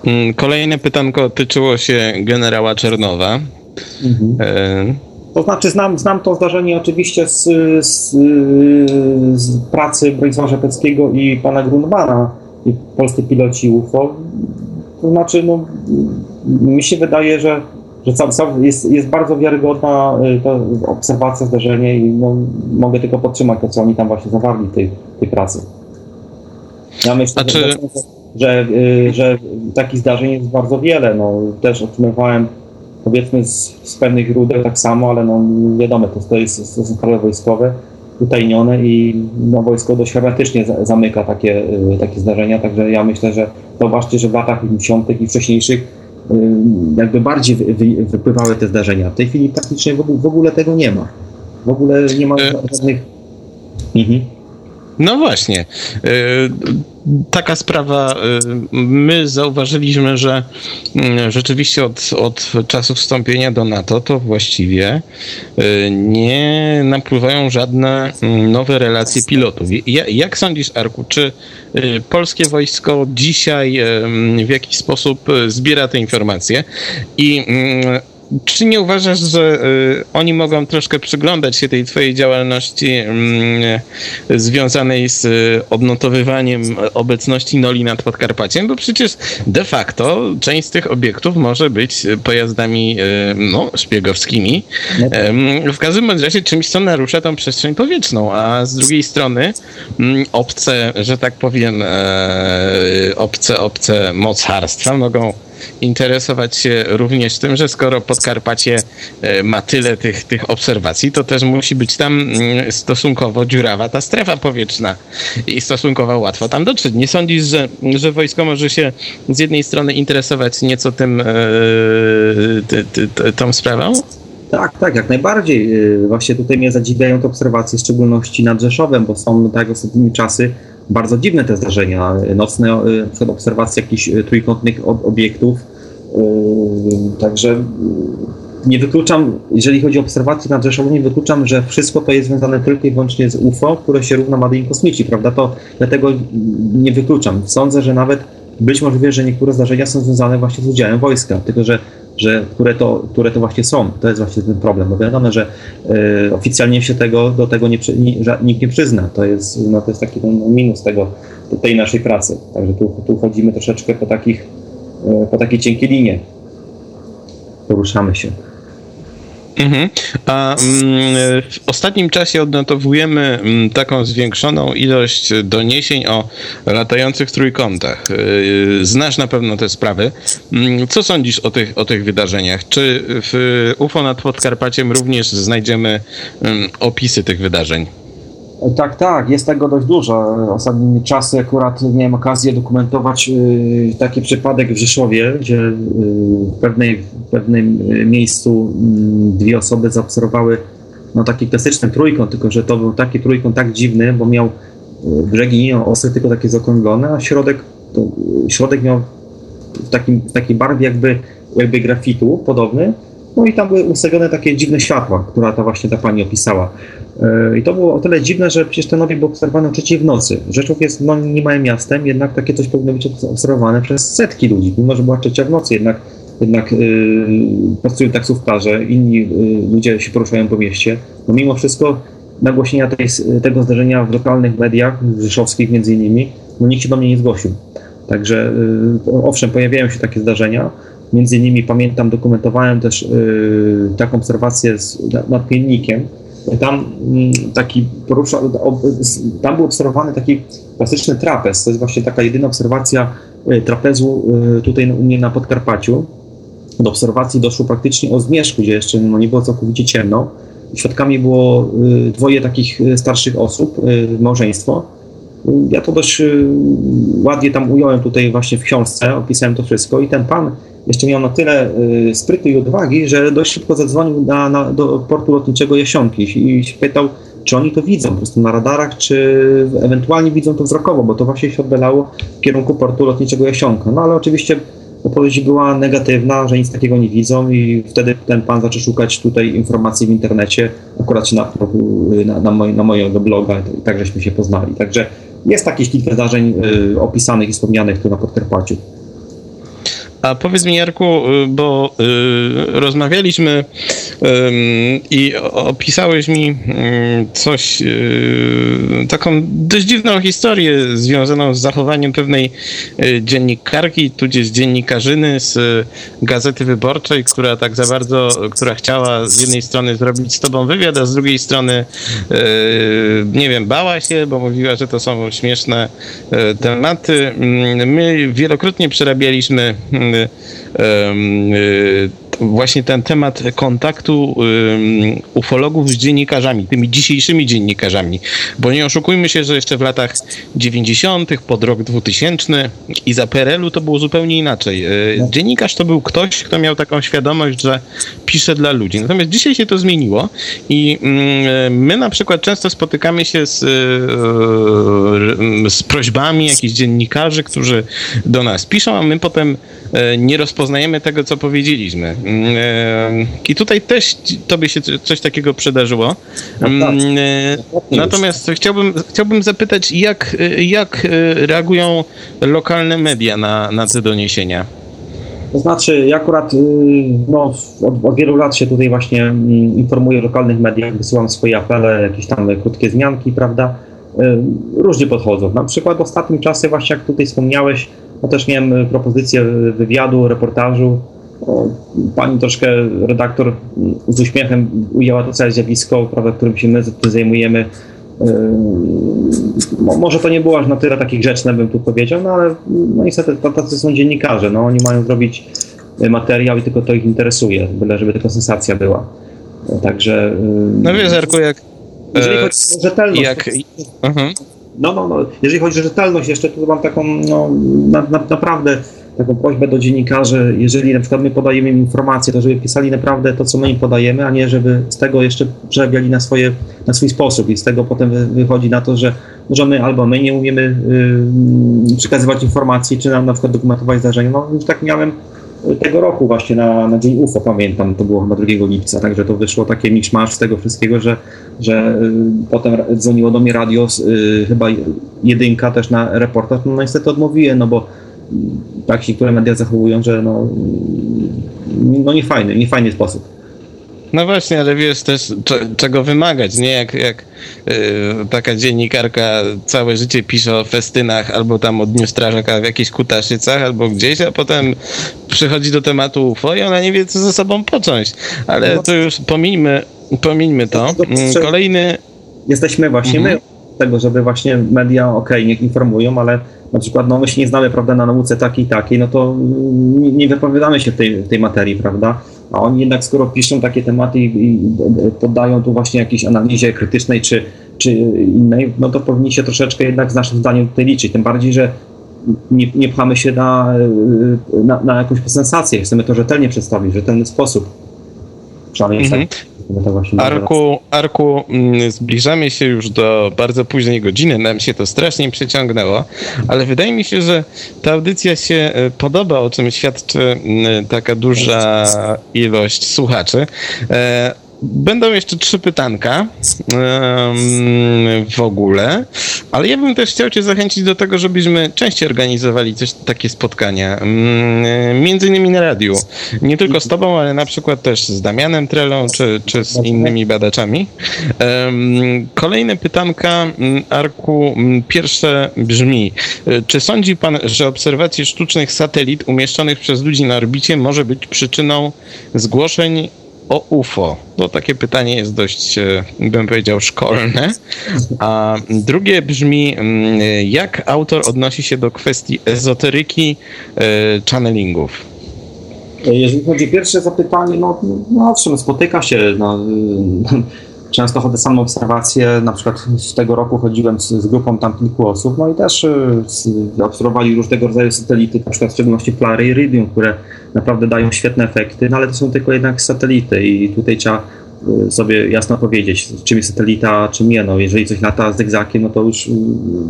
Mm, kolejne pytanko tyczyło się generała Czernowa. Mhm.
E... To znaczy, znam, znam to zdarzenie oczywiście z, z, z pracy Bronisława Rzepeckiego i pana Grunmana, i polscy piloci UFO. To znaczy, no, mi się wydaje, że, że cał, cał jest, jest bardzo wiarygodna y, to obserwacja, zdarzenie i no, mogę tylko podtrzymać to, co oni tam właśnie zawarli w tej, tej pracy. Ja myślę, czy... że, że, y, że takich zdarzeń jest bardzo wiele. No, też otrzymywałem powiedzmy z, z pewnych źródeł tak samo, ale no wiadomo, to, to jest sprawy wojskowe, utajnione i no, wojsko dość hermetycznie zamyka takie, y, takie zdarzenia, także ja myślę, że zobaczcie, że w latach 50. i wcześniejszych jakby bardziej wy, wy, wypływały te zdarzenia. W tej chwili praktycznie w ogóle, w ogóle tego nie ma. W ogóle nie ma e, żadnych... Mhm.
No właśnie. E, taka sprawa. E, my zauważyliśmy, że mm, rzeczywiście od, od czasu wstąpienia do NATO to właściwie e, nie napływają żadne mm, nowe relacje pilotów. Jak sądzisz, Arku, czy polskie wojsko dzisiaj w jakiś sposób zbiera te informacje i mm, czy nie uważasz, że y, oni mogą troszkę przyglądać się tej twojej działalności y, związanej z y, odnotowywaniem obecności Noli nad Podkarpaciem? Bo przecież de facto część z tych obiektów może być pojazdami y, no, szpiegowskimi. W każdym razie czymś, co narusza tą przestrzeń powietrzną, a z drugiej strony mm, obce, że tak powiem, e, obce, obce mocarstwa mogą interesować się również tym, że skoro Podkarpacie e, ma tyle tych, tych obserwacji, to też musi być tam mm, stosunkowo dziurawa ta strefa powietrzna i stosunkowo łatwo tam dotrzeć. Nie sądzisz, że, że wojsko może się z jednej strony interesować nieco tym, e, tą sprawą?
Tak, tak, jak najbardziej. E, właśnie tutaj mnie zadziwiają te obserwacje, w szczególności nad Rzeszowem, bo są tak ostatnimi czasy bardzo dziwne te zdarzenia. Nocne y, obserwacje jakichś y, trójkątnych obiektów. Y, także nie wykluczam, jeżeli chodzi o obserwacje nad Rzeszowem, nie wykluczam, że wszystko to jest związane tylko i wyłącznie z UFO, które się równa Madyni Kosmici, prawda? To dlatego nie wykluczam. Sądzę, że nawet być możliwe, że niektóre zdarzenia są związane właśnie z udziałem wojska, tylko że że, które, to, które to właśnie są. To jest właśnie ten problem. Bo wiadomo, że y, oficjalnie się tego, do tego nie, nie, nikt nie przyzna. To jest, no, to jest taki ten minus tego, tej naszej pracy. Także tu, tu chodzimy troszeczkę po takich, y, po takiej cienkiej linie. Poruszamy się.
Mhm. A mm, w ostatnim czasie odnotowujemy mm, taką zwiększoną ilość doniesień o latających trójkątach. Y, znasz na pewno te sprawy. Mm, co sądzisz o tych, o tych wydarzeniach? Czy w UFO nad Podkarpaciem również znajdziemy opisy tych wydarzeń?
Tak, tak, jest tego dość dużo. Ostatnimi czasy akurat miałem okazję dokumentować y, taki przypadek w Rzeszowie, gdzie y, w, pewnej, w pewnym miejscu y, dwie osoby zaobserwowały no, taki klasyczny trójkąt, tylko że to był taki trójkąt tak dziwny, bo miał y, brzegi nie osy, tylko takie zaokrąglone, a środek, to, y, środek miał w, takim, w takiej barwie jakby, jakby grafitu podobny, no i tam były ustawione takie dziwne światła, która ta właśnie ta pani opisała. I to było o tyle dziwne, że przecież ten obiekt był obserwowany o trzeciej w nocy. Rzeczów jest no, nie małym miastem, jednak takie coś powinno być obserwowane przez setki ludzi, mimo że była trzecia w nocy, jednak, jednak yy, pracują taksówkarze, inni yy, ludzie się poruszają po mieście. No mimo wszystko nagłośnienia tej, tego zdarzenia w lokalnych mediach, rzeszowskich między innymi, no nikt się do mnie nie zgłosił. Także yy, owszem, pojawiają się takie zdarzenia, Między innymi pamiętam, dokumentowałem też yy, taką obserwację z, nad, nad piennikiem, tam mm, taki porusza, tam był obserwowany taki klasyczny trapez. To jest właśnie taka jedyna obserwacja y, trapezu y, tutaj u mnie na Podkarpaciu. Do obserwacji doszło praktycznie o zmierzchu, gdzie jeszcze no, nie było całkowicie ciemno. Świadkami było y, dwoje takich starszych osób, małżeństwo. Ja to dość ładnie tam ująłem tutaj właśnie w książce, opisałem to wszystko i ten pan jeszcze miał na tyle y, sprytu i odwagi, że dość szybko zadzwonił na, na, do portu lotniczego Jasionki i się pytał, czy oni to widzą po prostu na radarach, czy ewentualnie widzą to wzrokowo, bo to właśnie się oddalało w kierunku portu lotniczego Jasionka. No ale oczywiście odpowiedź była negatywna, że nic takiego nie widzą i wtedy ten pan zaczął szukać tutaj informacji w internecie, akurat na, na, na, moj, na mojego bloga i tak żeśmy się poznali. Także jest takich kilka zdarzeń y, opisanych i wspomnianych tu na Podkarpaciu.
A powiedz mi, Jarku, y, bo y, rozmawialiśmy y, i opisałeś mi coś, y, taką dość dziwną historię związaną z zachowaniem pewnej y, dziennikarki, tudzież dziennikarzyny z Gazety Wyborczej, która tak za bardzo, która chciała z jednej strony zrobić z tobą wywiad, a z drugiej strony, y, nie wiem, bała się, bo mówiła, że to są śmieszne tematy. My wielokrotnie przerabialiśmy właśnie ten temat kontaktu ufologów z dziennikarzami, tymi dzisiejszymi dziennikarzami. Bo nie oszukujmy się, że jeszcze w latach 90., pod rok 2000 i za PRL-u to było zupełnie inaczej. E, no. Dziennikarz to był ktoś, kto miał taką świadomość, że pisze dla ludzi. Natomiast dzisiaj się to zmieniło i my na przykład często spotykamy się z, e, z prośbami jakichś dziennikarzy, którzy do nas piszą, a my potem e, nie rozpoznajemy tego, co powiedzieliśmy. Mm, I tutaj też tobie się coś takiego przydarzyło. No tak. mm, natomiast chciałbym, chciałbym zapytać, jak, jak reagują lokalne media na, na te doniesienia?
To znaczy, ja akurat y, no, od, od, wielu lat się tutaj właśnie mm, informuję w lokalnych mediach, wysyłam swoje apele, jakieś tam krótkie zmianki, prawda? Y, różnie podchodzą. Na przykład ostatnim czasie, właśnie jak tutaj wspomniałeś, no też miałem propozycję wywiadu, reportażu pani troszkę redaktor z uśmiechem ujęła to całe zjawisko, prawda, którym się my zajmujemy. Yy, może to nie było aż na tyle takie grzeczne, bym tu powiedział, no ale no niestety tacy są dziennikarze, no oni mają zrobić materiał i tylko to ich interesuje, byle żeby tylko sensacja była. Także...
No wiesz, Arku, jak...
Jeżeli chodzi o rzetelność... Jak... To, uh-huh. No, no, no, jeżeli chodzi o rzetelność jeszcze, to mam taką, no, na, na, naprawdę taką prośbę do dziennikarzy, jeżeli na przykład my podajemy im informacje, to żeby pisali naprawdę to, co my im podajemy, a nie żeby z tego jeszcze przerabiali na, swoje, na swój sposób. I z tego potem wychodzi na to, że, że my albo my nie umiemy przekazywać informacji, czy nam na przykład dokumentować zdarzenia. No już tak miałem tego roku właśnie na, na Dzień UFO, pamiętam, to było chyba 2 lipca, także to wyszło takie miszmasz z tego wszystkiego, że, że yy, potem dzwoniło do mnie radio, yy, chyba jedynka też na reportaż, no niestety odmówiłem, no bo tak się niektóre media zachowują, że no, no niefajny, niefajny sposób.
No właśnie, ale wiesz też czego wymagać, nie? Jak, jak yy, taka dziennikarka całe życie pisze o festynach albo tam o Dniu Strażaka w jakichś kutaszycach albo gdzieś, a potem przychodzi do tematu UFO i ona nie wie, co ze sobą począć. Ale no to już pomińmy, pomińmy to. Mm, kolejny...
Jesteśmy właśnie mhm. my tego, żeby właśnie media, ok, niech informują, ale na przykład no, my się nie znamy prawda, na nauce takiej i takiej, no to nie, nie wypowiadamy się w tej, w tej materii, prawda? A oni jednak skoro piszą takie tematy i, i poddają tu właśnie jakiejś analizie krytycznej czy, czy innej, no to powinni się troszeczkę jednak z naszym zdaniem tutaj liczyć. Tym bardziej, że nie, nie pchamy się na, na, na jakąś sensację. Chcemy to rzetelnie przedstawić, w rzetelny sposób. Przynajmniej mm -hmm. tak.
Arku, Arku, mm, zbliżamy się już do bardzo późnej godziny, nam się to strasznie przeciągnęło, ale wydaje mi się, że ta audycja się e, podoba, o czym świadczy mm, taka duża ilość słuchaczy. E, Będą jeszcze trzy pytanka w ogóle, ale ja bym też chciał Cię zachęcić do tego, żebyśmy częściej organizowali coś, takie spotkania. Między innymi na radiu. Nie tylko z Tobą, ale na przykład też z Damianem Trelą czy, czy z innymi badaczami. Kolejne pytanka, Arku. Pierwsze brzmi: Czy sądzi Pan, że obserwacje sztucznych satelit umieszczonych przez ludzi na orbicie może być przyczyną zgłoszeń o UFO. To takie pytanie jest dość, e, bym powiedział, szkolne. A drugie brzmi, mm, jak autor odnosi się do kwestii ezoteryki e, channelingów?
Jeżeli chodzi o pierwsze zapytanie, no, no owszem, spotyka się. No, często chodzę sam na obserwacje, na przykład z tego roku chodziłem z, z, grupą tam kilku osób, no i też y, obserwowali różnego rodzaju satelity, na przykład w szczególności Plary i Iridium, które naprawdę dają świetne efekty, no ale to są tylko jednak satelity i tutaj trzeba y, sobie jasno powiedzieć, czym jest satelita, czym nie. No, jeżeli coś lata z zygzakiem, no to już y,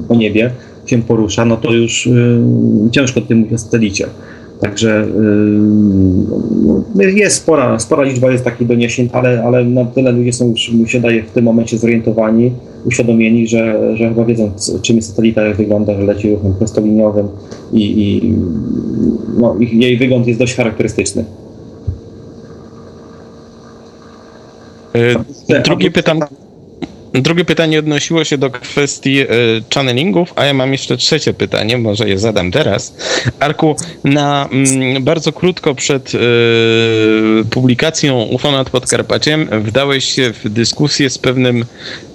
po niebie się porusza, no to już y, ciężko tym mówić o satelicie. Także yy, jest spora, spora liczba jest takich doniesień, ale, ale na tyle ludzie są już, mi się daje, w tym momencie zorientowani, uświadomieni, że, że chyba wiedzą, czym jest satelita, jak wygląda, że leci ruchem prostoliniowym i, i no, jej wygląd jest dość charakterystyczny.
Yy, drugie pytanie. Drugie pytanie odnosiło się do kwestii y, channelingów, a ja mam jeszcze trzecie pytanie, może je zadam teraz. Arku, na mm, bardzo krótko przed y, publikacją UFO nad Podkarpaciem wdałeś się w dyskusję z pewnym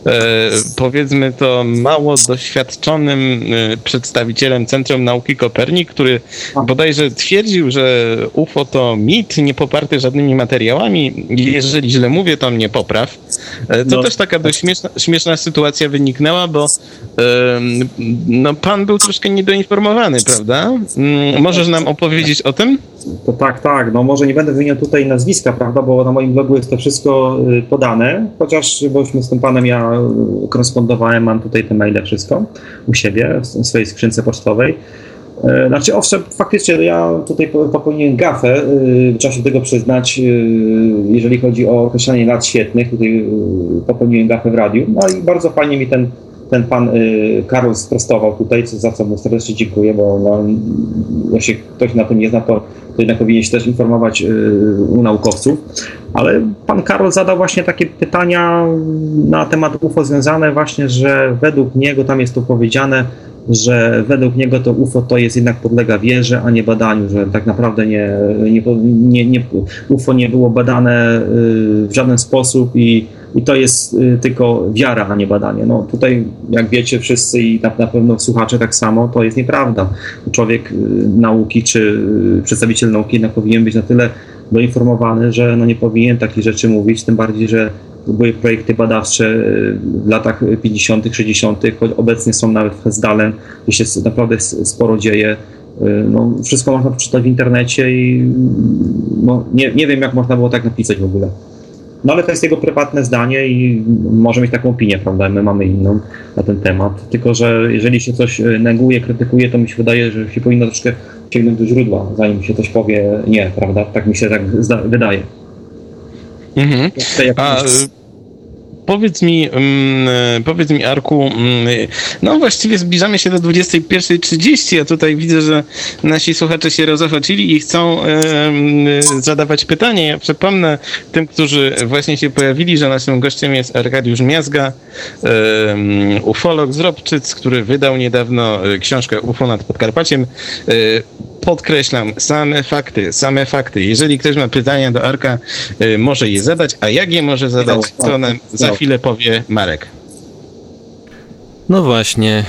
E, powiedzmy to mało doświadczonym e, przedstawicielem Centrum Nauki Kopernik, który bodajże twierdził, że UFO to mit nie poparty żadnymi materiałami. Jeżeli źle mówię, to mnie popraw. E, to no. też taka dość śmieszna, śmieszna sytuacja wyniknęła, bo no, pan był troszkę niedoinformowany, prawda? Mm, możesz nam opowiedzieć o tym?
To tak, tak. No może nie będę wymieniał tutaj nazwiska, prawda, bo na moim blogu jest to wszystko y, podane, chociaż bośmy z tym panem ja y, korespondowałem, mam tutaj te maile, wszystko u siebie, w swojej skrzynce pocztowej. Y, znaczy, owszem, faktycznie ja tutaj popełniłem gafę, trzeba się tego przyznać, jeżeli chodzi o określanie lat świetnych, tutaj popełniłem gafę w radiu, no i bardzo fajnie mi ten ten pan Karol sprostował tutaj, za co mu serdecznie dziękuję, bo no, jeśli ktoś na to nie zna, to, to jednak powinien się też informować u naukowców. Ale pan Karol zadał właśnie takie pytania na temat UFO związane właśnie, że według niego tam jest to powiedziane, że według niego to UFO to jest jednak podlega wierze, a nie badaniu, że tak naprawdę nie, nie, nie, nie UFO nie było badane y, w żaden sposób i i to jest y, tylko wiara, a nie badanie. No tutaj, jak wiecie wszyscy i na, na pewno słuchacze tak samo, to jest nieprawda. Człowiek y, nauki czy przedstawiciel nauki jednak powinien być na tyle doinformowany, że no nie powinien takich rzeczy mówić, tym bardziej, że były projekty badawcze w latach 50., 60., choć obecnie są nawet w Hesdalen, gdzie się naprawdę sporo dzieje. No, wszystko można przeczytać w internecie i no, nie, nie wiem, jak można było tak napisać w ogóle. No ale to jest jego prywatne zdanie i może mieć taką opinię, prawda? My mamy inną na ten temat. Tylko, że jeżeli się coś e, neguje, krytykuje, to mi się wydaje, że się powinno troszkę sięgnąć do źródła, zanim się coś powie nie, prawda? Tak mi się tak wydaje.
Mhm. A, Powiedz mi, mm, powiedz mi, Arku, mm, no właściwie zbliżamy się do 21.30, a tutaj widzę, że nasi słuchacze się rozochocili i chcą zadawać pytanie. Ja przypomnę tym, którzy właśnie się pojawili, że naszym gościem jest Arkadiusz Miazga, ufolog z Robczyc, który wydał niedawno książkę UFO nad Podkarpaciem. Podkreślam, same fakty, same fakty. Jeżeli ktoś ma pytania do Arka, y, może je zadać, a jak je może zadać, no, to nam za no. chwilę powie Marek.
No właśnie,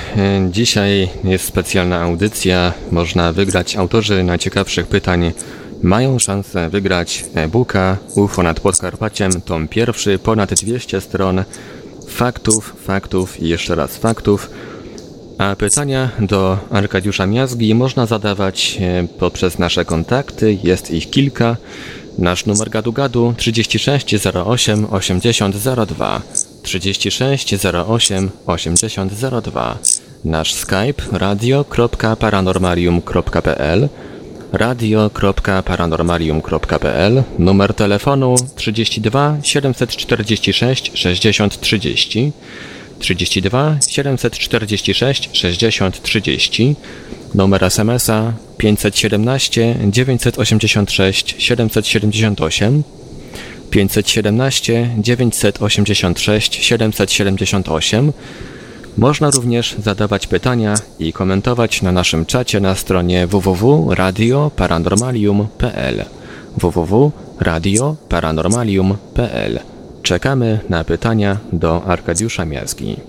y, dzisiaj jest specjalna audycja. Można wygrać. Autorzy najciekawszych pytań mają szansę wygrać e-booka UFO nad Podkarpaciem, tom pierwszy, ponad 200 stron faktów, faktów i jeszcze raz faktów a pytania do Arkadiusza Miazgi można zadawać e, poprzez nasze kontakty, jest ich kilka. Nasz numer gadu gadu 36 08 80 02 36 08 80 02 Nasz Skype radio.paranormalium.pl radio.paranormalium.pl, numer telefonu 32 746 60 30, 32 746 60 30, numer SMS-a 517 986 778, 517 986 778. Można również zadawać pytania i komentować na naszym czacie na stronie www.radioparanormalium.pl www.radioparanormalium.pl Czekamy na pytania do Arkadiusza Miazgi.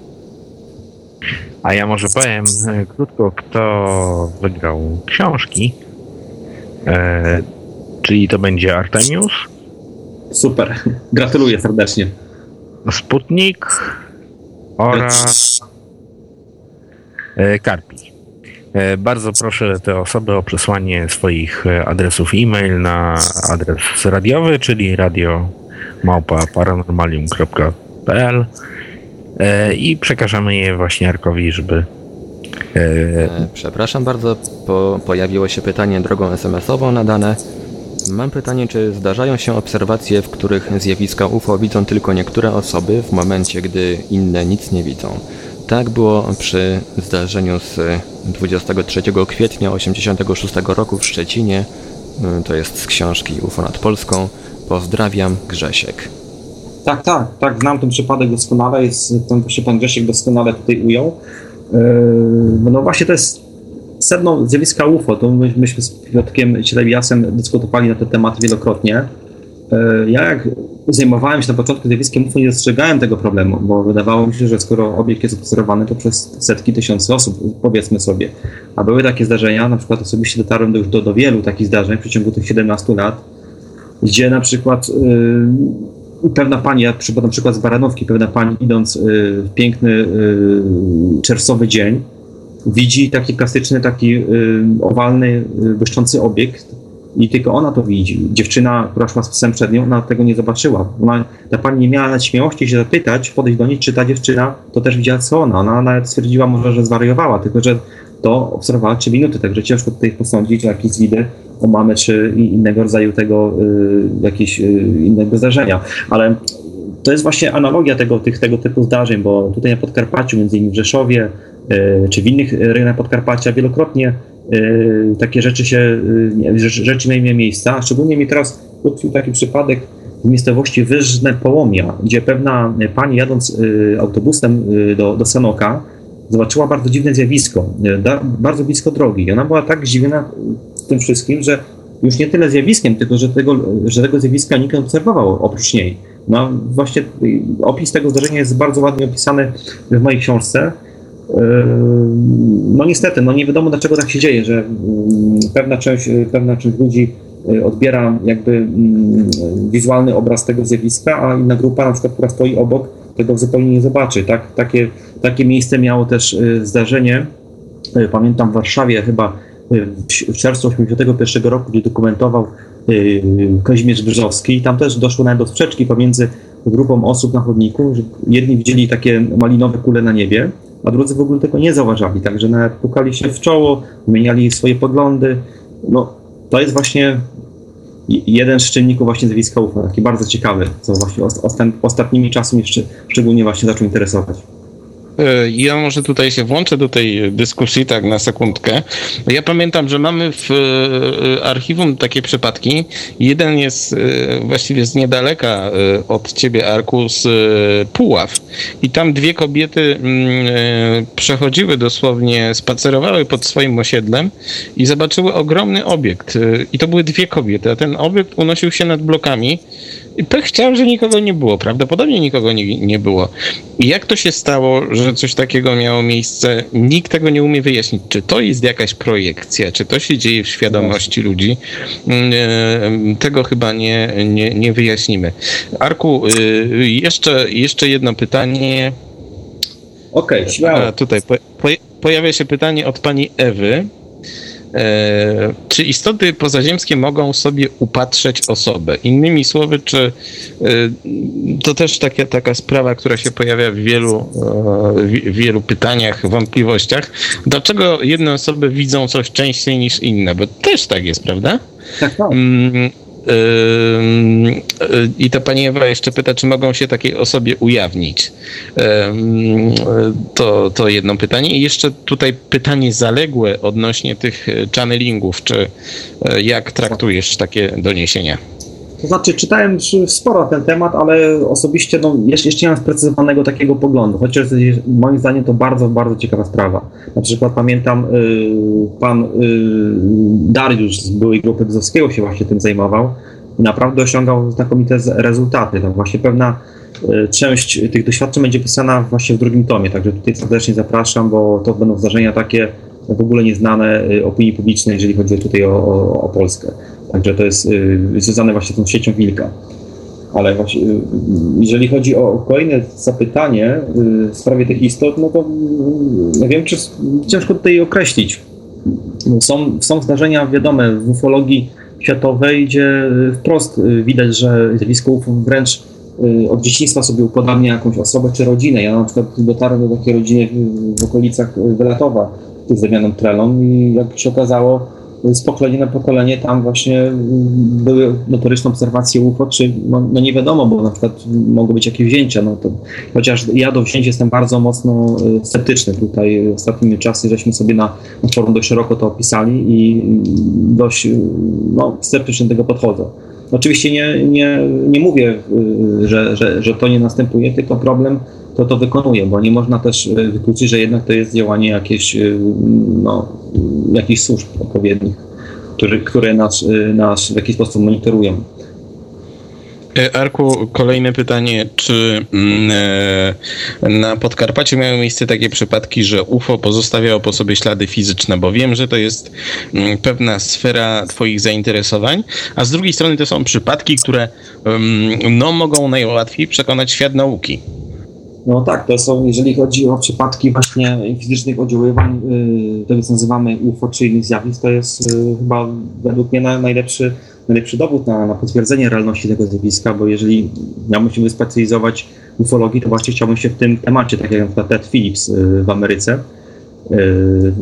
A ja może powiem e, krótko, kto wygrał książki. E, czyli to będzie Artemius,
Super. Gratuluję serdecznie.
Sputnik oraz e, Karpi. E, Bardzo proszę te osoby o przesłanie swoich adresów e-mail na adres radiowy, czyli radio małpa paranormalium.pl e, i przekażemy je właśnie Arkowi, żeby e,
E, Przepraszam bardzo, po, pojawiło się pytanie drogą SMS-ową nadane. Mam pytanie, czy zdarzają się obserwacje, w których zjawiska UFO widzą tylko niektóre osoby w momencie, gdy inne nic nie widzą? Tak było przy zdarzeniu z 23 kwietnia 1986 roku w Szczecinie. To jest z książki UFO nad Polską. Pozdrawiam, Grzesiek.
Tak, tak, tak, znam ten przypadek doskonale, jest, ten właśnie pan Grzesiek doskonale tutaj ujął. Yy, No właśnie to jest sedno zjawiska UFO, to my, myśmy z Piotrkiem Cielebiasem dyskutowali na ten temat wielokrotnie. Yy, Ja jak zajmowałem się na początku zjawiskiem UFO nie dostrzegałem tego problemu, bo wydawało mi się, że skoro obiekt jest obserwowany to przez setki tysięcy osób, powiedzmy sobie. A były takie zdarzenia, na przykład osobiście dotarłem do, już do, do wielu takich zdarzeń w przeciągu tych 17 lat, gdzie na przykład yy, pewna pani, ja przypadam przykład z Baranówki, pewna pani idąc yy, w piękny yy, czerwcowy dzień, widzi taki klasyczny, taki owalny, błyszczący obiekt i tylko ona to widzi. Dziewczyna, która szła z psem przed nią, ona tego nie zobaczyła. Ona, ta pani nie miała nawet śmiałości się zapytać, podejść do niej, czy ta dziewczyna to też widziała co ona. Ona nawet stwierdziła może, że zwariowała, tylko że to obserwowała 3 minuty, także ciężko tutaj posądzić o jakieś widy o mamy czy innego rodzaju tego, y, jakieś y, innego zdarzenia. Ale to jest właśnie analogia tego, tych, tego typu zdarzeń, bo tutaj na Podkarpaciu, między innymi w Rzeszowie, y, czy w innych rejonach Podkarpacia wielokrotnie takie rzeczy się, rzeczy, miały miejsca. Szczególnie mi teraz utkwił taki przypadek w miejscowości Wyżne Połomia, gdzie pewna pani jadąc autobusem do, do Sanoka zobaczyła bardzo dziwne zjawisko, bardzo blisko drogi. I ona była tak zdziwiona y, tym wszystkim, że już nie tyle zjawiskiem, tylko że tego, że tego zjawiska nikt nie obserwował oprócz niej. No właśnie y, opis tego zdarzenia jest bardzo ładnie opisany w mojej książce. Yy, No niestety, no nie wiadomo dlaczego tak się dzieje, że mm, pewna część, y, pewna część ludzi y, odbiera jakby mm, wizualny obraz tego zjawiska, a inna grupa, na przykład, która stoi obok, tego zupełnie nie zobaczy. Tak, takie, takie miejsce miało też y, zdarzenie, y, pamiętam w Warszawie chyba y, w czerwcu 1981 roku, gdzie dokumentował y, Kazimierz Brzeżowski i tam też doszło nawet do sprzeczki pomiędzy grupą osób na chodniku, jedni widzieli takie malinowe kule na niebie, a drudzy w ogóle tego nie zauważali, także nawet pukali się w czoło, zmieniali swoje poglądy. No, to jest właśnie jeden z czynników właśnie zjawiska UFO, taki bardzo ciekawy, co właśnie ostatnimi czasami szczególnie właśnie zaczął interesować.
Ja może tutaj się włączę do tej dyskusji tak na sekundkę. Ja pamiętam, że mamy w e, archiwum takie przypadki. Jeden jest e, właściwie z niedaleka e, od ciebie, Arku, z Puław. I tam dwie kobiety mm, przechodziły dosłownie, spacerowały pod swoim osiedlem i zobaczyły ogromny obiekt. I to były dwie kobiety, a ten obiekt unosił się nad blokami. Pech chciał, że nikogo nie było. Prawdopodobnie nikogo nie, nie było. I jak to się stało, że coś takiego miało miejsce? Nikt tego nie umie wyjaśnić. Czy to jest jakaś projekcja? Czy to się dzieje w świadomości ludzi? E, Tego chyba nie, nie, nie wyjaśnimy. Arku, y, jeszcze, jeszcze jedno pytanie.
Okej, śmiało.
A, tutaj po, po, pojawia się pytanie od pani Ewy. E, czy istoty pozaziemskie mogą sobie upatrzeć osobę? Innymi słowy, czy e, to też taka, taka sprawa, która się pojawia w wielu, e, w wielu pytaniach, wątpliwościach. Dlaczego jedne osoby widzą coś częściej niż inne? Bo też tak jest, prawda?
Tak, tak.
I to pani Ewa jeszcze pyta, czy mogą się takiej osobie ujawnić. To, to jedno pytanie. I jeszcze tutaj pytanie zaległe odnośnie tych channelingów. Czy e, jak traktujesz takie doniesienia?
To znaczy, czytałem sporo na ten temat, ale osobiście no, jeszcze, jeszcze nie mam sprecyzowanego takiego poglądu, chociaż moim zdaniem to bardzo, bardzo ciekawa sprawa. Na przykład pamiętam, y, pan y, Dariusz z byłej grupy Bzowskiego się właśnie tym zajmował i naprawdę osiągał znakomite rezultaty. Tam właśnie pewna y, część tych doświadczeń będzie pisana właśnie w drugim tomie, także tutaj serdecznie zapraszam, bo to będą zdarzenia takie w ogóle nieznane opinii publicznej, jeżeli chodzi tutaj o, o, o Polskę. Także to jest y, związane właśnie z tą siecią Wilka. Ale właśnie, y, jeżeli chodzi o kolejne zapytanie y, w sprawie tych istot, no to nie wiem, czy ciężko tutaj określić. Są, są zdarzenia wiadome w ufologii światowej, gdzie wprost widać, że zjawisko UFO wręcz od dzieciństwa sobie upodabnia jakąś osobę czy rodzinę. Ja na przykład dotarłem do takiej rodziny w, w okolicach Wyletowa z Damianem Trelą i jak się okazało, z pokolenia na pokolenie tam właśnie były notoryczne obserwacje UFO, czy no, no, nie wiadomo, bo na przykład mogły być jakieś wzięcia, no to, chociaż ja do wzięć jestem bardzo mocno y, sceptyczny tutaj ostatnimi czasy, żeśmy sobie na, na forum dość szeroko to opisali i dość y, no, sceptycznie do tego podchodzę. Oczywiście nie, nie, nie mówię, y, że, że, że to nie następuje, tylko problem to to wykonuje, bo nie można też e, wykluczyć, że jednak to jest działanie jakieś, e, no, jakichś służb odpowiednich, które, nas, e, nas w jakiś sposób monitorują.
Arku, kolejne pytanie. Czy mm, na Podkarpaciu miały miejsce takie przypadki, że UFO pozostawiało po sobie ślady fizyczne? Bo wiem, że to jest mm, pewna sfera Twoich zainteresowań, a z drugiej strony to są przypadki, które mm, no, mogą najłatwiej przekonać świat nauki.
No tak, to są, jeżeli chodzi o przypadki właśnie fizycznych oddziaływań, yy, tego co nazywamy UFO czy innych zjawisk, to jest yy, chyba według mnie najlepszy, najlepszy dowód na, na potwierdzenie realności tego zjawiska, bo jeżeli miałbym się wyspecjalizować w ufologii, to właśnie chciałbym się w tym temacie, tak jak na przykład Ted Phillips yy, w Ameryce,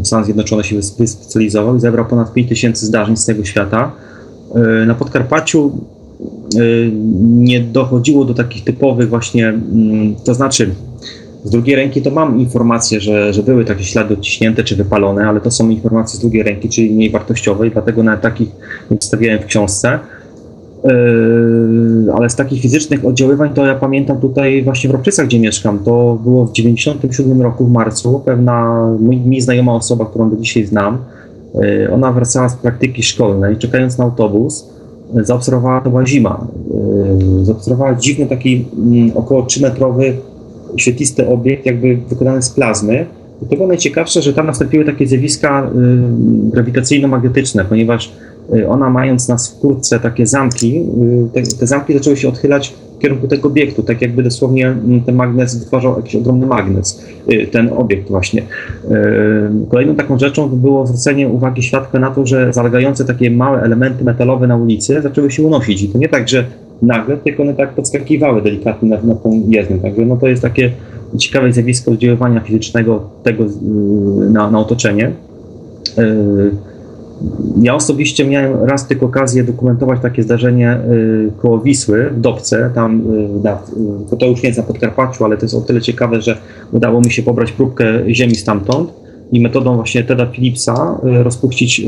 w Stanach Zjednoczonych się wyspecjalizował i zebrał ponad 5000 zdarzeń z tego świata. Na Podkarpaciu Y, nie dochodziło do takich typowych właśnie, mm, to znaczy z drugiej ręki to mam informacje, że, że były takie ślady odciśnięte czy wypalone, ale to są informacje z drugiej ręki, czyli mniej wartościowe i dlatego nawet takich nie przedstawiałem w książce. Yy, ale z takich fizycznych oddziaływań to ja pamiętam tutaj właśnie w Ropczycach, gdzie mieszkam, to było w 97 roku w marcu, pewna mi, mi znajoma osoba, którą do dzisiaj znam, yy, ona wracała z praktyki szkolnej, czekając na autobus, zaobserwowała to była zima. Yy, zaobserwowała dziwny taki mm, około 3-metrowy świetlisty obiekt, jakby wykonany z plazmy. To było najciekawsze, że tam nastąpiły takie zjawiska yy, grawitacyjno-magnetyczne, ponieważ ona mając nas w kurtce takie zamki, te, te zamki zaczęły się odchylać w kierunku tego obiektu, tak jakby dosłownie mm, ten magnes wytwarzał jakiś ogromny magnes, y, ten obiekt właśnie. Y, kolejną taką rzeczą było zwrócenie uwagi świadka na to, że zalegające takie małe elementy metalowe na ulicy zaczęły się unosić i to nie tak, że nagle, tylko one tak podskakiwały delikatnie na, na tą jezdnię, także no to jest takie ciekawe zjawisko oddziaływania fizycznego tego y, na, na otoczenie. Ja osobiście miałem raz tylko okazję dokumentować takie zdarzenie y, koło Wisły w Dobce, tam y, to już nie jest na Podkarpaciu, ale to jest o tyle ciekawe, że udało mi się pobrać próbkę ziemi stamtąd i metodą właśnie Teda Philipsa y, rozpuścić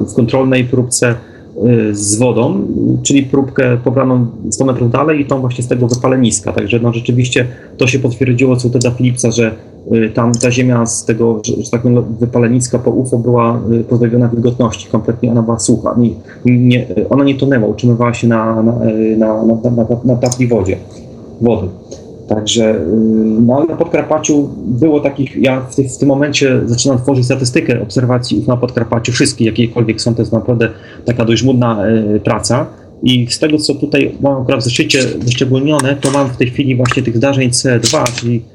w kontrolnej próbce z wodą, czyli próbkę pobraną 100 metrów dalej i tą właśnie z tego wypaleniska. Także no rzeczywiście to się potwierdziło co Teda Philipsa, że Y, tam ta ziemia z tego, że, że tak powiem, wypaleniska po UFO była y, pozbawiona wilgotności, kompletnie ona była sucha. Nie, nie, ona nie tonęła, utrzymywała się na, na, y, na, na, na, na tapli wodzie, wody. Także no, na Podkarpaciu było takich, ja w, w, tym momencie zaczynam tworzyć statystykę obserwacji na Podkarpaciu, wszystkie jakiekolwiek są, to jest naprawdę taka dość mudna y, praca. I z tego, co tutaj mam akurat w zeszycie wyszczególnione, to mam w tej chwili właśnie tych zdarzeń C2, czyli Y,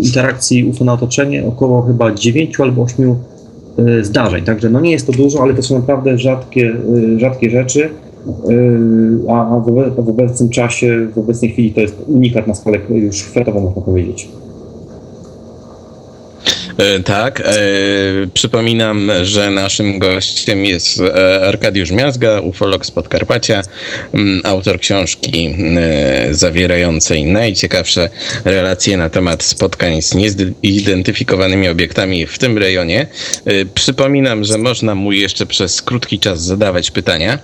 interakcji UFO na otoczenie około chyba 9 albo 8 zdarzeń. Także no nie jest to dużo, ale to są naprawdę rzadkie, rzadkie rzeczy. A w obecnym czasie, w obecnej chwili to jest unikat na skalę już światową, można powiedzieć.
E, tak. E, przypominam, że naszym gościem jest e, Arkadiusz Miazga, ufolog z Podkarpacia, m, autor książki zawierającej najciekawsze relacje na temat spotkań z niezidentyfikowanymi obiektami w tym rejonie. Przypominam, że można mu jeszcze przez krótki czas zadawać pytania.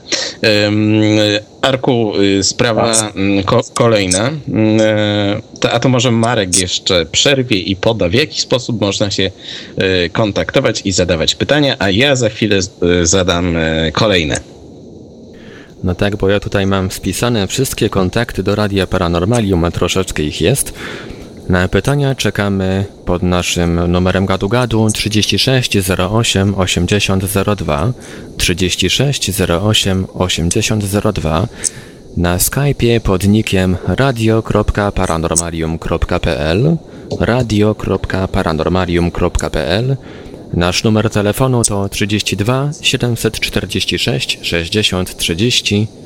Arku, y, sprawa mm, ko kolejna. Mm, e, a to może Marek jeszcze przerwie i poda, w jaki sposób można się y, kontaktować i zadawać pytania, a ja za chwilę y, zadam kolejne.
No tak, bo ja tutaj mam spisane wszystkie kontakty do Radia Paranormalium, a troszeczkę ich jest. Na pytania czekamy pod naszym numerem gadu gadu 36 08 80 02 36 08 80 02 na Skype'ie pod nickiem radio.paranormalium.pl radio.paranormalium.pl Nasz numer telefonu to 32 746 60 30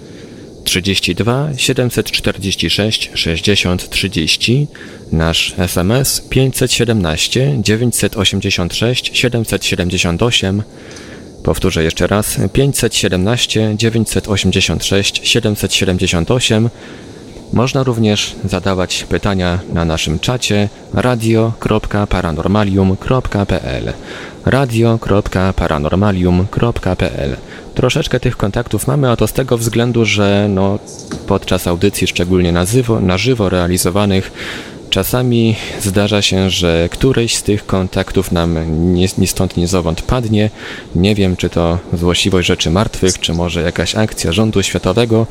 32 746 60 30, nasz SMS 517 986 778, powtórzę jeszcze raz. 517 986 778. Można również zadawać pytania na naszym czacie radio.paranormalium.pl radio.paranormalium.pl Troszeczkę tych kontaktów mamy, a to z tego względu, że no, podczas audycji, szczególnie na żywo, na żywo realizowanych, czasami zdarza się, że któryś z tych kontaktów nam ni, ni stąd, ni zowąd padnie. Nie wiem, czy to złośliwość rzeczy martwych, czy może jakaś akcja rządu światowego,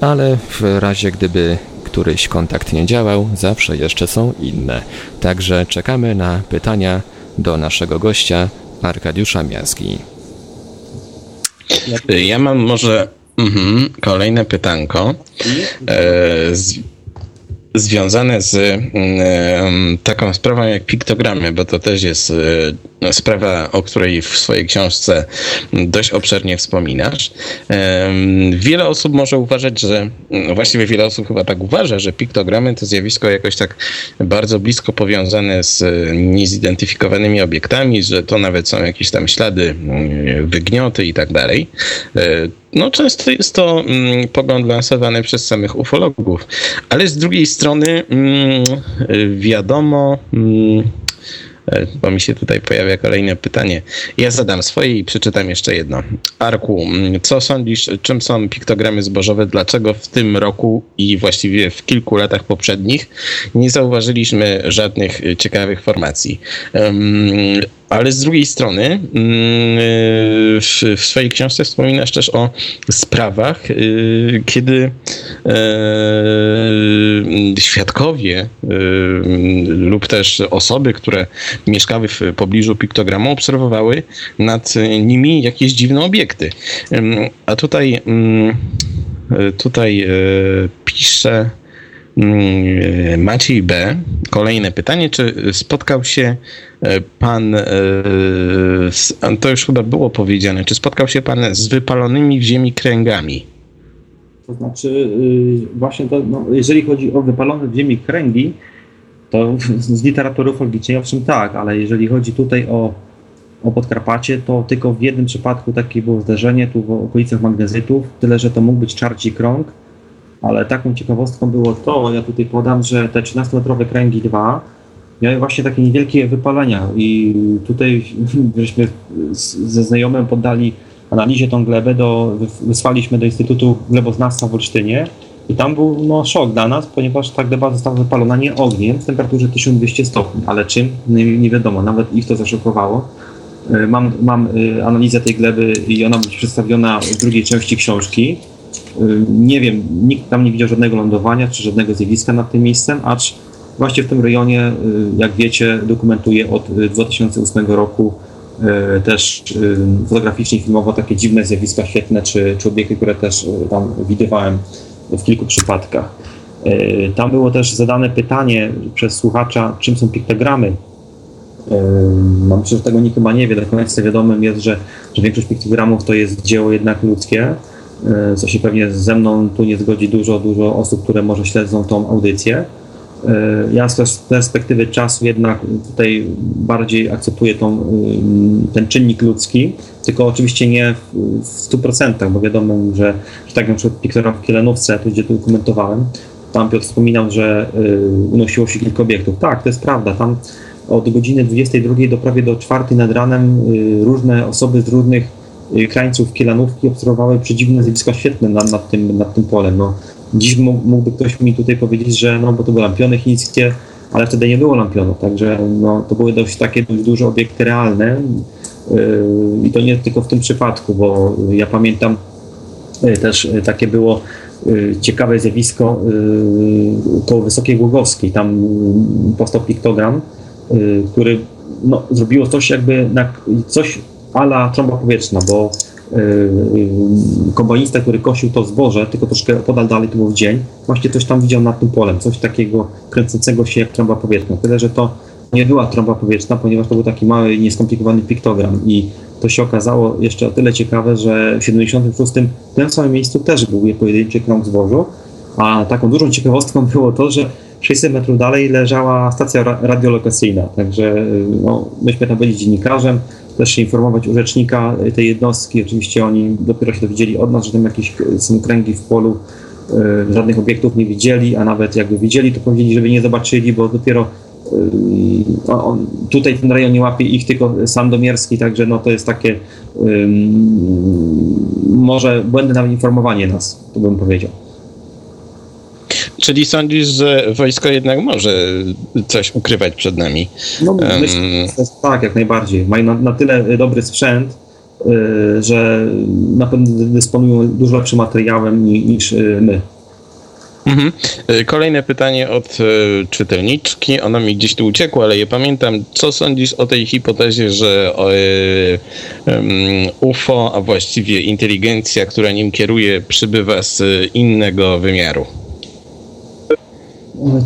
ale w razie gdyby któryś kontakt nie działał, zawsze jeszcze są inne. Także czekamy na pytania do naszego gościa Arkadiusza Miaski.
Ja mam może mhm, kolejne pytanko. E, z, związane z y, taką sprawą jak piktogramy, bo to też jest y, sprawa, o której w swojej książce dość obszernie wspominasz. Wiele osób może uważać, że właściwie wiele osób chyba tak uważa, że piktogramy to zjawisko jakoś tak bardzo blisko powiązane z niezidentyfikowanymi obiektami, że to nawet są jakieś tam ślady, wygnioty i tak dalej. No, często jest to mm, pogląd lansowany przez samych ufologów, ale z drugiej strony mm, wiadomo, mm, e, bo mi się tutaj pojawia kolejne pytanie. Ja zadam swoje i przeczytam jeszcze jedno. Arku, mm, co sądzisz, czym są piktogramy zbożowe? Dlaczego w tym roku i właściwie w kilku latach poprzednich nie zauważyliśmy żadnych ciekawych formacji? Ale z drugiej strony, mm, w, swojej książce wspominasz też o sprawach, y, kiedy e, świadkowie y, lub też osoby, które mieszkały w pobliżu piktogramu, obserwowały nad nimi jakieś dziwne obiekty. A tutaj, mm, tutaj e, pisze Maciej B. Kolejne pytanie, czy spotkał się e, pan, e, to już chyba było powiedziane, czy spotkał się pan z wypalonymi w ziemi kręgami?
To znaczy, y, właśnie to, no, jeżeli chodzi o wypalone w ziemi kręgi, to z literatury ufologicznej owszem tak, ale jeżeli chodzi tutaj o, o Podkarpacie, to tylko w jednym przypadku takie było zdarzenie, tu w okolicach magnezytów, tyle że to mógł być czarci krąg, ale taką ciekawostką było to, ja tutaj podam, że te 13-metrowe kręgi 2 miały właśnie takie niewielkie wypalenia i tutaj żeśmy ze znajomym poddali analizie tą glebę, do, wysłaliśmy do Instytutu Gleboznawstwa w Olsztynie i tam był no, szok dla nas, ponieważ ta gleba została wypalona nie ogniem w temperaturze 1200 stopni, ale czym? Nie, nie wiadomo, nawet ich to zaszokowało. E, mam, mam e, analizę tej gleby i ona będzie przedstawiona w drugiej części książki. Y, nie wiem, nikt tam nie widział żadnego lądowania czy żadnego zjawiska nad tym miejscem, acz właśnie w tym rejonie, y, jak wiecie, dokumentuje od 2008 roku y, też fotograficznie filmowo takie dziwne zjawiska świetne czy, czy obiekty, które też tam widywałem w kilku przypadkach. Tam było też zadane pytanie przez słuchacza, czym są piktogramy. No myślę, że tego nikt chyba nie wie. Do końca wiadomym jest, że, że większość piktogramów to jest dzieło jednak ludzkie, co się pewnie ze mną tu nie zgodzi dużo, dużo osób, które może śledzą tą audycję. Ja z perspektywy czasu jednak tutaj bardziej akceptuję tą, ten czynnik ludzki, tylko oczywiście nie w, w 100%, bo wiadomo, że, że tak na przykład piktogram w Kielenówce, tu gdzie tu komentowałem, tam Piotr wspominał, że unosiło się kilka obiektów. Tak, to jest prawda. Tam od godziny 22 do prawie do 4 nad ranem różne osoby z różnych krańców Kielanówki obserwowały przedziwne zjawiska świetne nad, nad, tym, nad tym polem. No, dziś mógłby ktoś mi tutaj powiedzieć, że no bo to były lampiony chińskie, ale wtedy nie było lampionów, także no, to były dość takie dość duże obiekty realne yy, i to nie tylko w tym przypadku, bo ja pamiętam yy, też yy, takie było ciekawe zjawisko koło Wysokiej Głogowskiej, tam powstał piktogram, który no, zrobiło coś jakby na, coś ala trąba powietrzna, bo yy, kombajnista, który kosił to zboże, tylko troszkę podal dalej, to był w dzień, właśnie coś tam widział nad tym polem, coś takiego kręcącego się jak trąba powietrzna. Tyle, że to nie była trąba powietrzna, ponieważ to był taki mały, nieskomplikowany piktogram i to się okazało jeszcze o tyle ciekawe, że w 76 w tym samym miejscu też był pojedynczy krąg zbożu, a taką dużą ciekawostką było to, że 600 metrów dalej leżała stacja radiolokacyjna, także no, myśmy tam byli dziennikarzem, też informować u rzecznika tej jednostki. Oczywiście oni dopiero się dowiedzieli od nas, że tam jakieś są kręgi w polu, y, żadnych obiektów nie widzieli, a nawet jakby widzieli, to powiedzieli, żeby nie zobaczyli, bo dopiero y, on, tutaj ten rejon nie łapie ich, tylko Sandomierski, także no to jest takie może błędne nawet informowanie nas, to bym powiedział.
Czyli sądzisz, że wojsko jednak może coś ukrywać przed nami?
No myślę, że tak, jak najbardziej. Mają na, na tyle dobry sprzęt, yy, że na pewno dysponują dużo lepszym materiałem niż, niż my.
Mhm. Kolejne pytanie od czytelniczki. Ona mi gdzieś tu uciekła, ale je pamiętam. Co sądzisz o tej hipotezie, że UFO, a właściwie inteligencja, która nim kieruje, przybywa z innego wymiaru?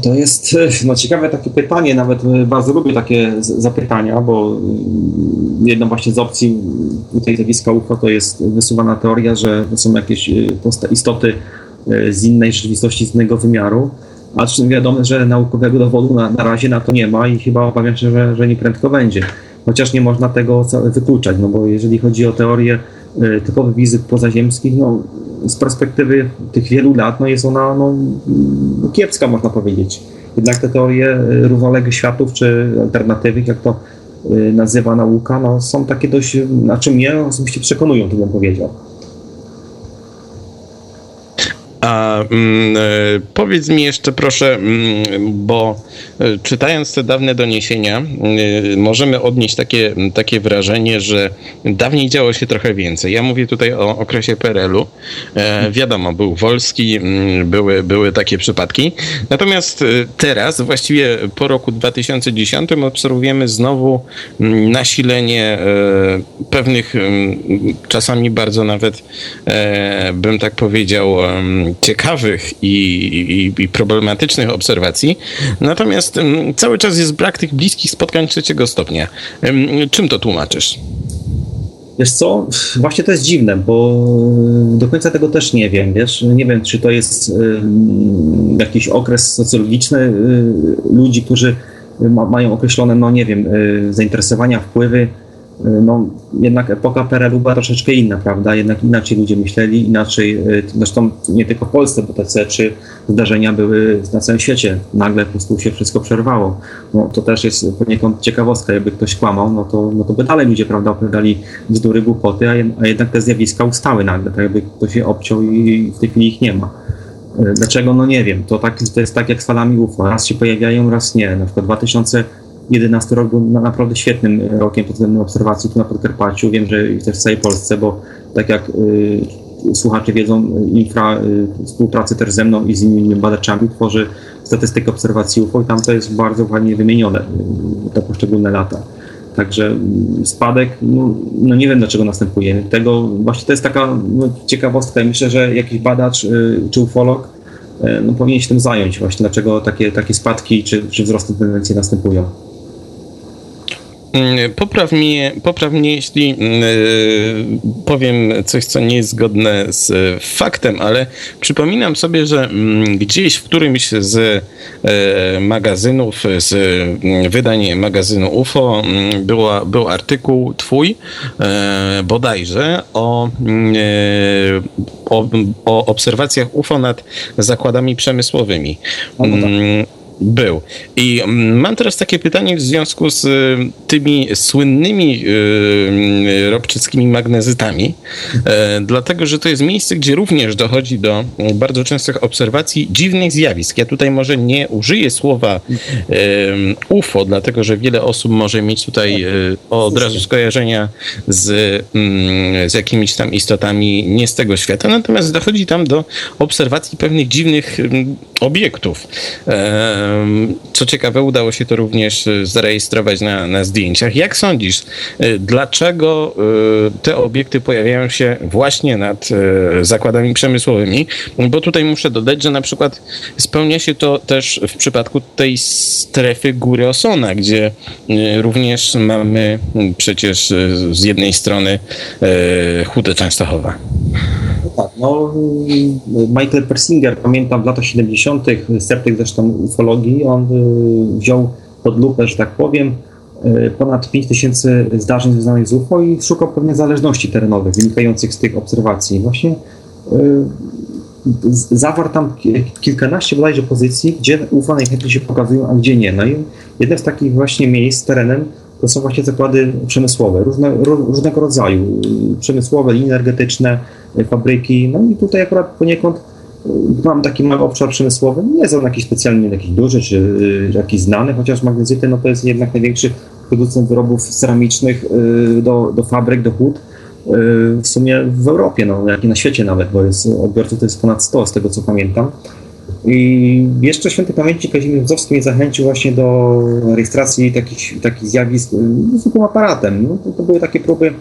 To jest no, ciekawe takie pytanie, nawet bardzo lubię takie zapytania, bo y, jedna właśnie z opcji tutaj zjawiska UFO to jest wysuwana teoria, że są jakieś y, istoty z innej rzeczywistości, z innego wymiaru, a czym wiadomo, że naukowego dowodu na, na razie na to nie ma i chyba obawiam się, że, że nie prędko będzie. Chociaż nie można tego wykluczać, no bo jeżeli chodzi o teorię typowych wizyt pozaziemskich, no z perspektywy tych wielu lat no jest ona no, kiepska, można powiedzieć. Jednak te teorie y, równoległych światów, czy alternatywych, jak to y, nazywa nauka, no, są takie dość, znaczy mnie osobiście przekonują, to bym powiedział.
A mm, e, powiedz mi jeszcze proszę, mm, bo e, czytając te dawne doniesienia, e, możemy odnieść takie, takie wrażenie, że dawniej działo się trochę więcej. Ja mówię tutaj o okresie PRL-u. Wiadomo, był Wolski, mm, były, były takie przypadki. Natomiast teraz, właściwie po roku 2010, obserwujemy znowu nasilenie pewnych, czasami bardzo nawet, bym tak powiedział, ciekawych i, i, i, problematycznych obserwacji, natomiast cały czas jest brak tych bliskich spotkań trzeciego stopnia. Czym to tłumaczysz?
Wiesz co, właśnie to jest dziwne, bo do końca tego też nie wiem, wiesz, nie wiem, czy to jest y, jakiś okres socjologiczny y, ludzi, którzy ma, mają określone, no nie wiem, y, zainteresowania, wpływy, no, jednak epoka PRL-u była troszeczkę inna, prawda? Jednak inaczej ludzie myśleli, inaczej, y, zresztą nie tylko w Polsce, bo te czy zdarzenia były na całym świecie. Nagle po prostu się wszystko przerwało. No, to też jest poniekąd ciekawostka, jakby ktoś kłamał, no to, no to by dalej ludzie, prawda, opowiadali bzdury, głupoty, a, a jednak te zjawiska ustały nagle, tak jakby ktoś je obciął i w tej chwili ich nie ma. Y, dlaczego? No nie wiem. To, tak, to jest tak jak z falami UFO. Raz się pojawiają, raz nie. Na przykład 2000 2011 rok był naprawdę świetnym e, rokiem pod względem obserwacji tu na Podkarpaciu. Wiem, że też w całej Polsce, bo tak jak y, słuchacze wiedzą, infra y, współpracy też ze mną i z innymi badaczami tworzy statystykę obserwacji UFO i tam to jest bardzo ładnie wymienione y, te poszczególne lata. Także y, spadek, no, no, nie wiem dlaczego następuje. Tego właśnie to jest taka no, ciekawostka. Myślę, że jakiś badacz y, czy ufolog y, no, powinien się tym zająć właśnie, dlaczego takie, takie spadki czy, czy wzrosty tendencji następują.
Mm, popraw mnie, popraw mnie jeśli yy, powiem coś, co nie jest zgodne z y, faktem, ale przypominam sobie, że yy, gdzieś w którymś z yy, magazynów, z mm, wydań magazynu UFO mm, była, był artykuł twój bodajże o, o, o obserwacjach UFO nad zakładami przemysłowymi. No. Był. I mm, mam teraz takie pytanie w związku z y, tymi słynnymi y, robczyckimi magnezytami, e, dlatego że to jest miejsce, gdzie również dochodzi do bardzo częstych obserwacji dziwnych zjawisk. Ja tutaj może nie użyję słowa UFO, dlatego że wiele osób może mieć tutaj e, od razu skojarzenia z, mm, z jakimiś tam istotami nie z tego świata, natomiast dochodzi tam do obserwacji pewnych dziwnych mm, obiektów. Co ciekawe, udało się to również e, zarejestrować na, na zdjęciach. Jak sądzisz, e, dlaczego e, te obiekty pojawiają się właśnie nad zakładami przemysłowymi? Bo tutaj muszę dodać, że na przykład spełnia się to też w przypadku tej strefy góry Osona, gdzie również mamy przecież z jednej strony Hudę Częstochowa.
Tak, no Michael Persinger, pamiętam w latach 70., sceptyk zresztą ufologii, on y, wziął pod lupę, że tak powiem, y, ponad 5000 zdarzeń związanych z UFO i szukał pewnych zależności terenowych wynikających z tych obserwacji. Właśnie y, zawarł tam kilkanaście bodajże pozycji, gdzie UFO najchętniej się pokazują, a gdzie nie. No i jedne z takich właśnie miejsc terenem to są właśnie zakłady przemysłowe, różne, różnego rodzaju, przemysłowe, linie energetyczne, fabryki. No i tutaj akurat poniekąd y, mam taki mały obszar przemysłowy. Nie są jakieś specjalnie jakiś duży czy y, jakiś znany, chociaż magnezyty no to jest jednak największy producent wyrobów ceramicznych y, do, do fabryk, do hut w sumie w Europie, no, jak i na świecie nawet, bo jest odbiorców to jest ponad 100 z tego co pamiętam. I jeszcze świętej pamięci Kazimierz Brzozowski mnie zachęcił właśnie do rejestracji takich, takich zjawisk zwykłym aparatem. No, to, to były takie próby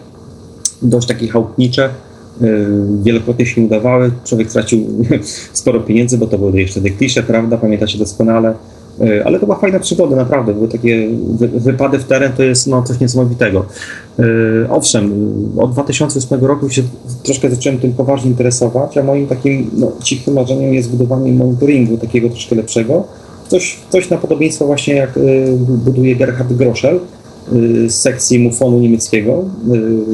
dość takie chałupnicze, Y, wielokrotnie się udawały. Człowiek stracił sporo pieniędzy, bo to były jeszcze te klisze, prawda? Pamiętacie doskonale. Y, ale to była fajna przygoda, naprawdę. Były takie wypady w teren, to jest no, coś niesamowitego. Y, owszem, od 2008 roku się troszkę zacząłem tym poważnie interesować, a moim takim no, cichym marzeniem jest budowanie monitoringu takiego troszkę lepszego. Coś, coś na podobieństwo właśnie jak buduje Gerhard Groschel, Y, z sekcji mufonu niemieckiego.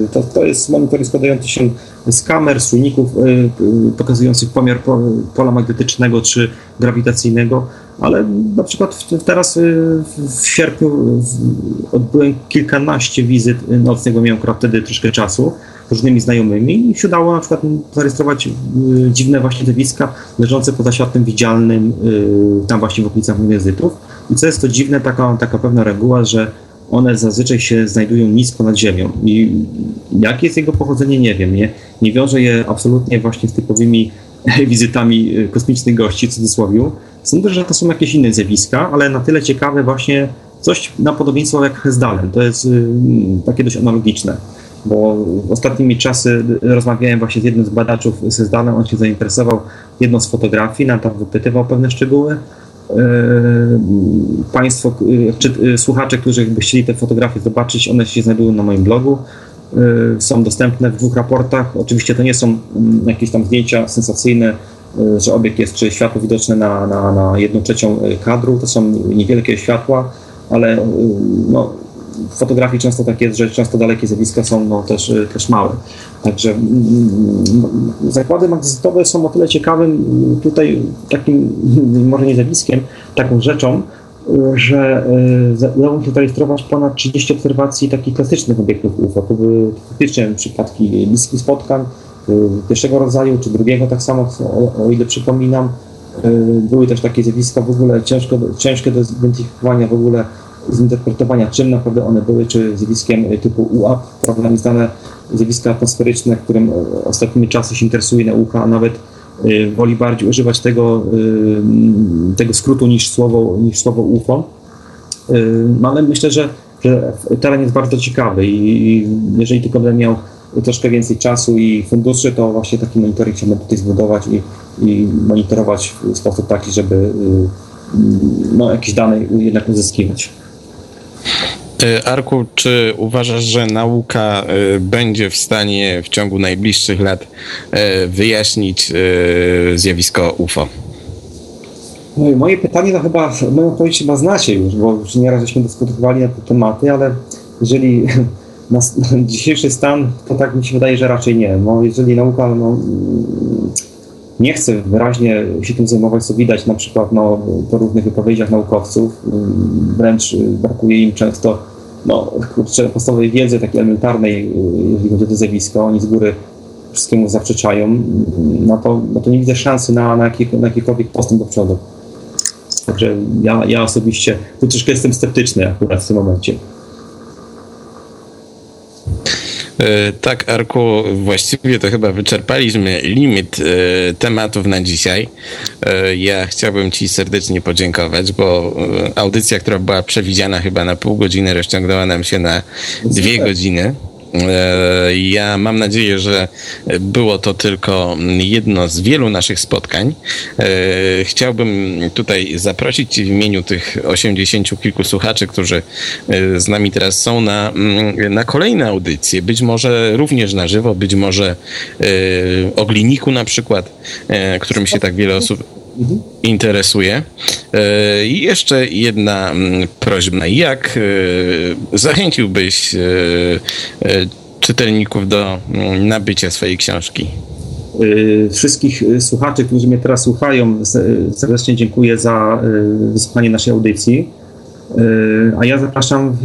Y, to, to jest monitoring składający się z kamer, y, pokazujących pomiar pola magnetycznego czy grawitacyjnego, ale na przykład teraz w sierpniu odbyłem kilkanaście wizyt nocnego, miałem akurat wtedy troszkę czasu różnymi znajomymi i się udało na przykład zarejestrować dziwne właśnie zjawiska leżące poza światem widzialnym tam właśnie w okolicach magnezytów. I co jest to dziwne, taka, taka pewna reguła, że one zazwyczaj się znajdują nisko nad ziemią. I jakie jest jego pochodzenie, nie wiem. Nie, nie wiążę je absolutnie właśnie z typowymi wizytami y, kosmicznych gości, w cudzysłowie. Sądzę, że to są jakieś inne zjawiska, ale na tyle ciekawe właśnie coś na podobieństwo jak Hesdalen. To jest y, takie dość analogiczne, bo ostatnimi czasy rozmawiałem właśnie z jednym z badaczów z Hesdalem, on się zainteresował jedną z fotografii, nam tam wypytywał pewne szczegóły, E, państwo, e, czy e, słuchacze, którzy by chcieli te fotografie zobaczyć, one się znajdują na moim blogu. Są dostępne w dwóch raportach. Oczywiście to nie są mm, jakieś tam zdjęcia sensacyjne, że obiekt jest, czy światło widoczne na, na, na jedną trzecią kadru. To są niewielkie światła, ale no, w fotografii często tak jest, że często dalekie zjawiska są no, też, też małe. Także mm, mm, zakłady magnetyzowe są o tyle ciekawym tutaj takim, może nie zjawiskiem, taką rzeczą, że udało mi się zarejestrować ponad 30 obserwacji takich klasycznych obiektów UFO. To były faktycznie przypadki bliskich spotkań pierwszego rodzaju, czy drugiego tak samo, o, ile przypominam. E, były też takie zjawiska w ogóle ciężko, ciężkie do zidentyfikowania w ogóle zinterpretowania, czym naprawdę one były, czy zjawiskiem typu UAP, prawda, nieznane zjawiska atmosferyczne, którym ostatnimi czasy się interesuje nauka, a nawet y, woli bardziej używać tego, y, tego skrótu niż słowo, niż słowo UFO. Y, no ale myślę, że, że teren jest bardzo ciekawy i jeżeli tylko będę miał troszkę więcej czasu i funduszy, to właśnie taki monitoring chciałbym tutaj zbudować i, i monitorować w sposób taki, żeby no, jakieś dane jednak uzyskiwać.
E, Arku, czy uważasz, że nauka e, będzie w stanie w ciągu najbliższych lat e, wyjaśnić zjawisko UFO?
No moje pytanie to chyba, moją odpowiedź chyba znacie już, bo już nieraz żeśmy dyskutowali na te tematy, ale jeżeli na, dzisiejszy stan, to tak mi się wydaje, że raczej nie. No, jeżeli nauka no, nie chce wyraźnie się tym zajmować, co widać na przykład no, po różnych wypowiedziach naukowców, wręcz brakuje im często no, kurczę, podstawowej wiedzy takiej elementarnej, jeżeli chodzi o to zjawisko, oni z góry wszystkiemu zaprzeczają, no to, no to nie widzę szansy na, na, jaki, na jakikolwiek postęp do przodu. Także ja, ja osobiście tu troszkę jestem sceptyczny akurat w tym momencie.
E, tak, Arku, właściwie to chyba wyczerpaliśmy limit e, tematów na dzisiaj. E, ja chciałbym Ci serdecznie podziękować, bo audycja, która była przewidziana chyba na pół godziny, rozciągnęła nam się na dwie godziny. E, ja mam nadzieję, że było to tylko jedno z wielu naszych spotkań. E, chciałbym tutaj zaprosić Cię w imieniu tych osiemdziesięciu kilku słuchaczy, którzy e, z nami teraz są na, mm, na kolejne audycje. Być może również na żywo, być może o gliniku na przykład, którym się tak wiele osób interesuje. E, I jeszcze jedna mm, prośba. Jak e, zachęciłbyś e, czytelników do mm, nabycia swojej książki?
Wszystkich słuchaczy, którzy mnie teraz słuchają, serdecznie dziękuję za wysłuchanie naszej audycji. A ja zapraszam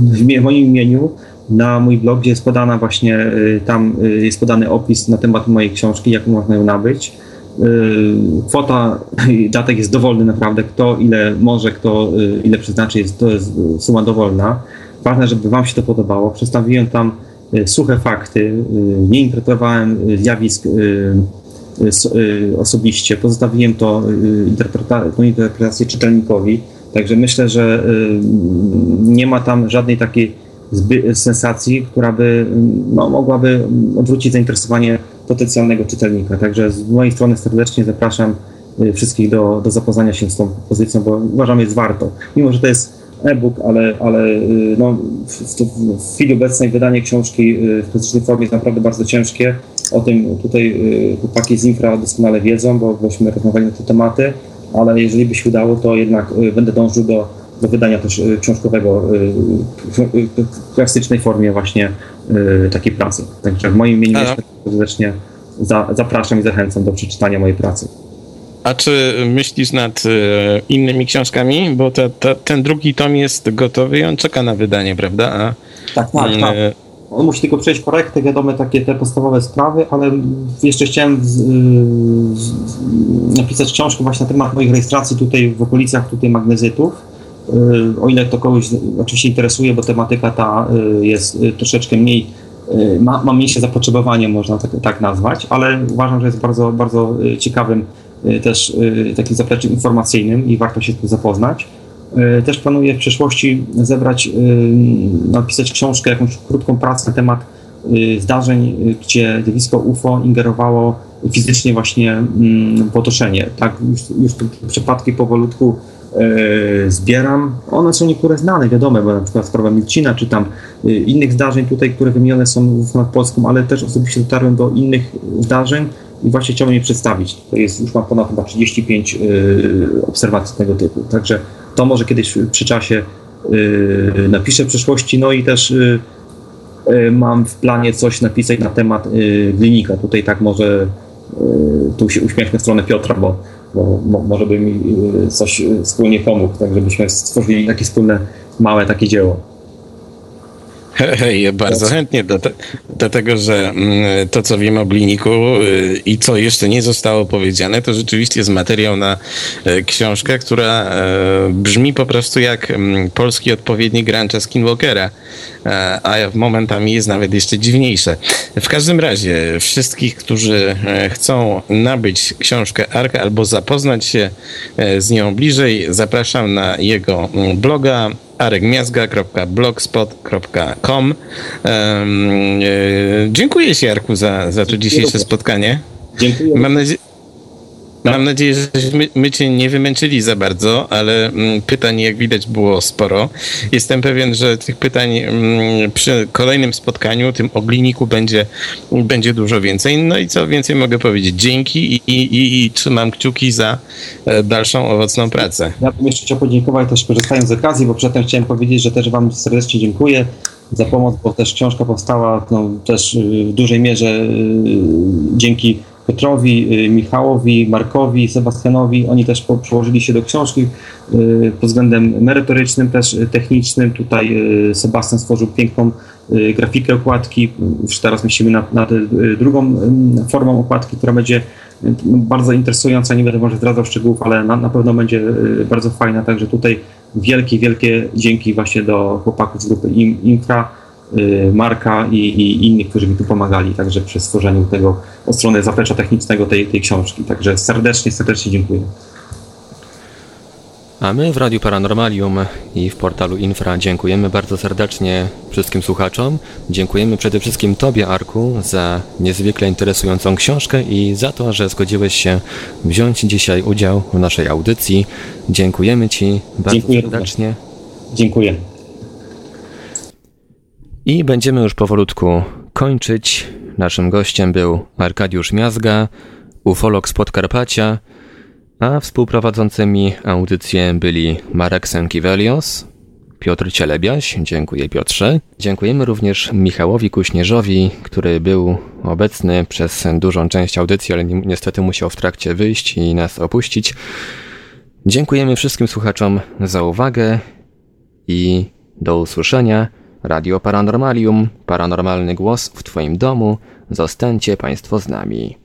w, moim imieniu na mój blog, gdzie jest podana właśnie, tam jest podany opis na temat mojej książki, jak można ją nabyć. Y, kwota datek jest dowolny naprawdę. Kto ile może, kto y, ile przeznaczy, jest, to jest suma dowolna. Ważne, żeby Wam się to podobało. Przedstawiłem tam y, suche fakty, nie interpretowałem zjawisk osobiście, pozostawiłem to tą interpretację czytelnikowi. Także myślę, że nie ma tam żadnej takiej sensacji, która by no, mogłaby odwrócić zainteresowanie potencjalnego czytelnika. Także z mojej strony serdecznie zapraszam y, wszystkich do, do zapoznania się z tą pozycją, bo uważam, jest warto. Mimo, że to jest e-book, ale, ale y, no, w, w, chwili obecnej wydanie książki y, w fizycznej formie jest naprawdę bardzo ciężkie. O tym tutaj chłopaki z Infra doskonale wiedzą, bo bośmy rozmawiali na te tematy, ale jeżeli by się udało, to jednak będę dążył do do wydania też y, książkowego y, w klasycznej formie właśnie y, takiej pracy. Także w moim imieniu serdecznie zapraszam i zachęcam do przeczytania mojej pracy.
A czy myślisz nad innymi książkami? Bo te, te, ten drugi tom jest gotowy i on czeka na wydanie, prawda? A,
tak, tak, tak. On musi tylko przejść korekty, wiadomo, takie te podstawowe sprawy, ale jeszcze chciałem z, z, napisać książkę właśnie na temat moich rejestracji tutaj w okolicach tutaj magnezytów Y, o ile to kogoś oczywiście interesuje, bo tematyka ta y, jest y, troszeczkę mniej, ma, ma mniejsze zapotrzebowanie, można tak, tak nazwać, ale uważam, że jest bardzo, bardzo ciekawym też takim zapleczem informacyjnym i warto się z tym zapoznać. Też planuję w przyszłości zebrać, napisać książkę, jakąś krótką pracę na temat zdarzeń, gdzie zjawisko UFO ingerowało fizycznie właśnie mm, w otoczenie. Tak, już, już te przypadki powolutku zbieram. One są niektóre znane, wiadome, bo na przykład sprawa Milcina, czy tam e, innych zdarzeń tutaj, które wymienione są w nad Polską, ale też osobiście dotarłem do innych zdarzeń i właśnie chciałbym je przedstawić. To jest, już mam ponad chyba 35 e, obserwacji tego typu. Także to może kiedyś przy czasie napiszę w przyszłości, no i też mam w planie coś napisać na temat glinika. Tutaj tak może tu się uśmiechnę w stronę Piotra, bo bo może by mi y, coś y, wspólnie pomógł, tak żebyśmy stworzyli takie wspólne, małe takie dzieło.
Hej, bardzo chętnie, dlatego że mm, to, co wiem o Gliniku y, i co jeszcze nie zostało powiedziane, to rzeczywiście jest materiał na książkę, która brzmi po prostu jak mm, polski odpowiednik Rancha Skinwalkera. E, a momentami jest nawet jeszcze dziwniejsze. W każdym razie, wszystkich, którzy e, chcą nabyć książkę Arka albo zapoznać się e, z nią bliżej, zapraszam na jego mm, bloga arekmiazga.blogspot.com Dziękuję Ci, Arku, za, za to dzisiejsze spotkanie.
Dziękuję.
Mam, nadzie Mam nadzieję, że my, my Cię nie wymęczyli za bardzo, ale mm, pytań, jak widać, było sporo. Jestem pewien, że tych pytań mm, przy kolejnym spotkaniu, tym ogliniku, będzie, będzie dużo więcej. No i co więcej mogę powiedzieć? Dzięki i, i, i, i trzymam kciuki za e, dalszą owocną pracę.
Ja bym jeszcze chciał podziękować też korzystając z okazji, bo przedtem chciałem powiedzieć, że też Wam serdecznie dziękuję za pomoc, bo też książka powstała no, też y, w dużej mierze y, dzięki Piotrowi, y, Michałowi, Markowi, Sebastianowi. Oni też przełożyli się do książki pod względem merytorycznym, też technicznym. Tutaj Sebastian stworzył piękną grafikę okładki. Już teraz myślimy nad, nad drugą formą okładki, która będzie bardzo interesująca. Nie będę może zdradzał szczegółów, ale na, na pewno będzie bardzo fajna. Także tutaj wielkie, wielkie dzięki właśnie do chłopaków z grupy Infra, y, Marka i, i, innych, którzy mi tu pomagali także przy stworzeniu tego od strony zaplecza technicznego tej, tej książki. Także serdecznie, serdecznie dziękuję.
A my w Radiu Paranormalium i w portalu Infra dziękujemy bardzo serdecznie wszystkim słuchaczom. Dziękujemy przede wszystkim Tobie, Arku, za niezwykle interesującą książkę i za to, że zgodziłeś się wziąć dzisiaj udział w naszej audycji. Dziękujemy Ci bardzo Dziękuję serdecznie.
Dziękuję.
I będziemy już powolutku kończyć. Naszym gościem był Arkadiusz Miazga, ufolog z Podkarpacia a współprowadzącymi audycję byli Marek Sękiewelios, Piotr Cielebiaś, dziękuję Piotrze. Dziękujemy również Michałowi Kuśnierzowi, który był obecny przez dużą część audycji, ale niestety musiał w trakcie wyjść i nas opuścić. Dziękujemy wszystkim słuchaczom za uwagę i do usłyszenia. Radio Paranormalium, paranormalny głos w Twoim domu. Zostańcie Państwo z nami.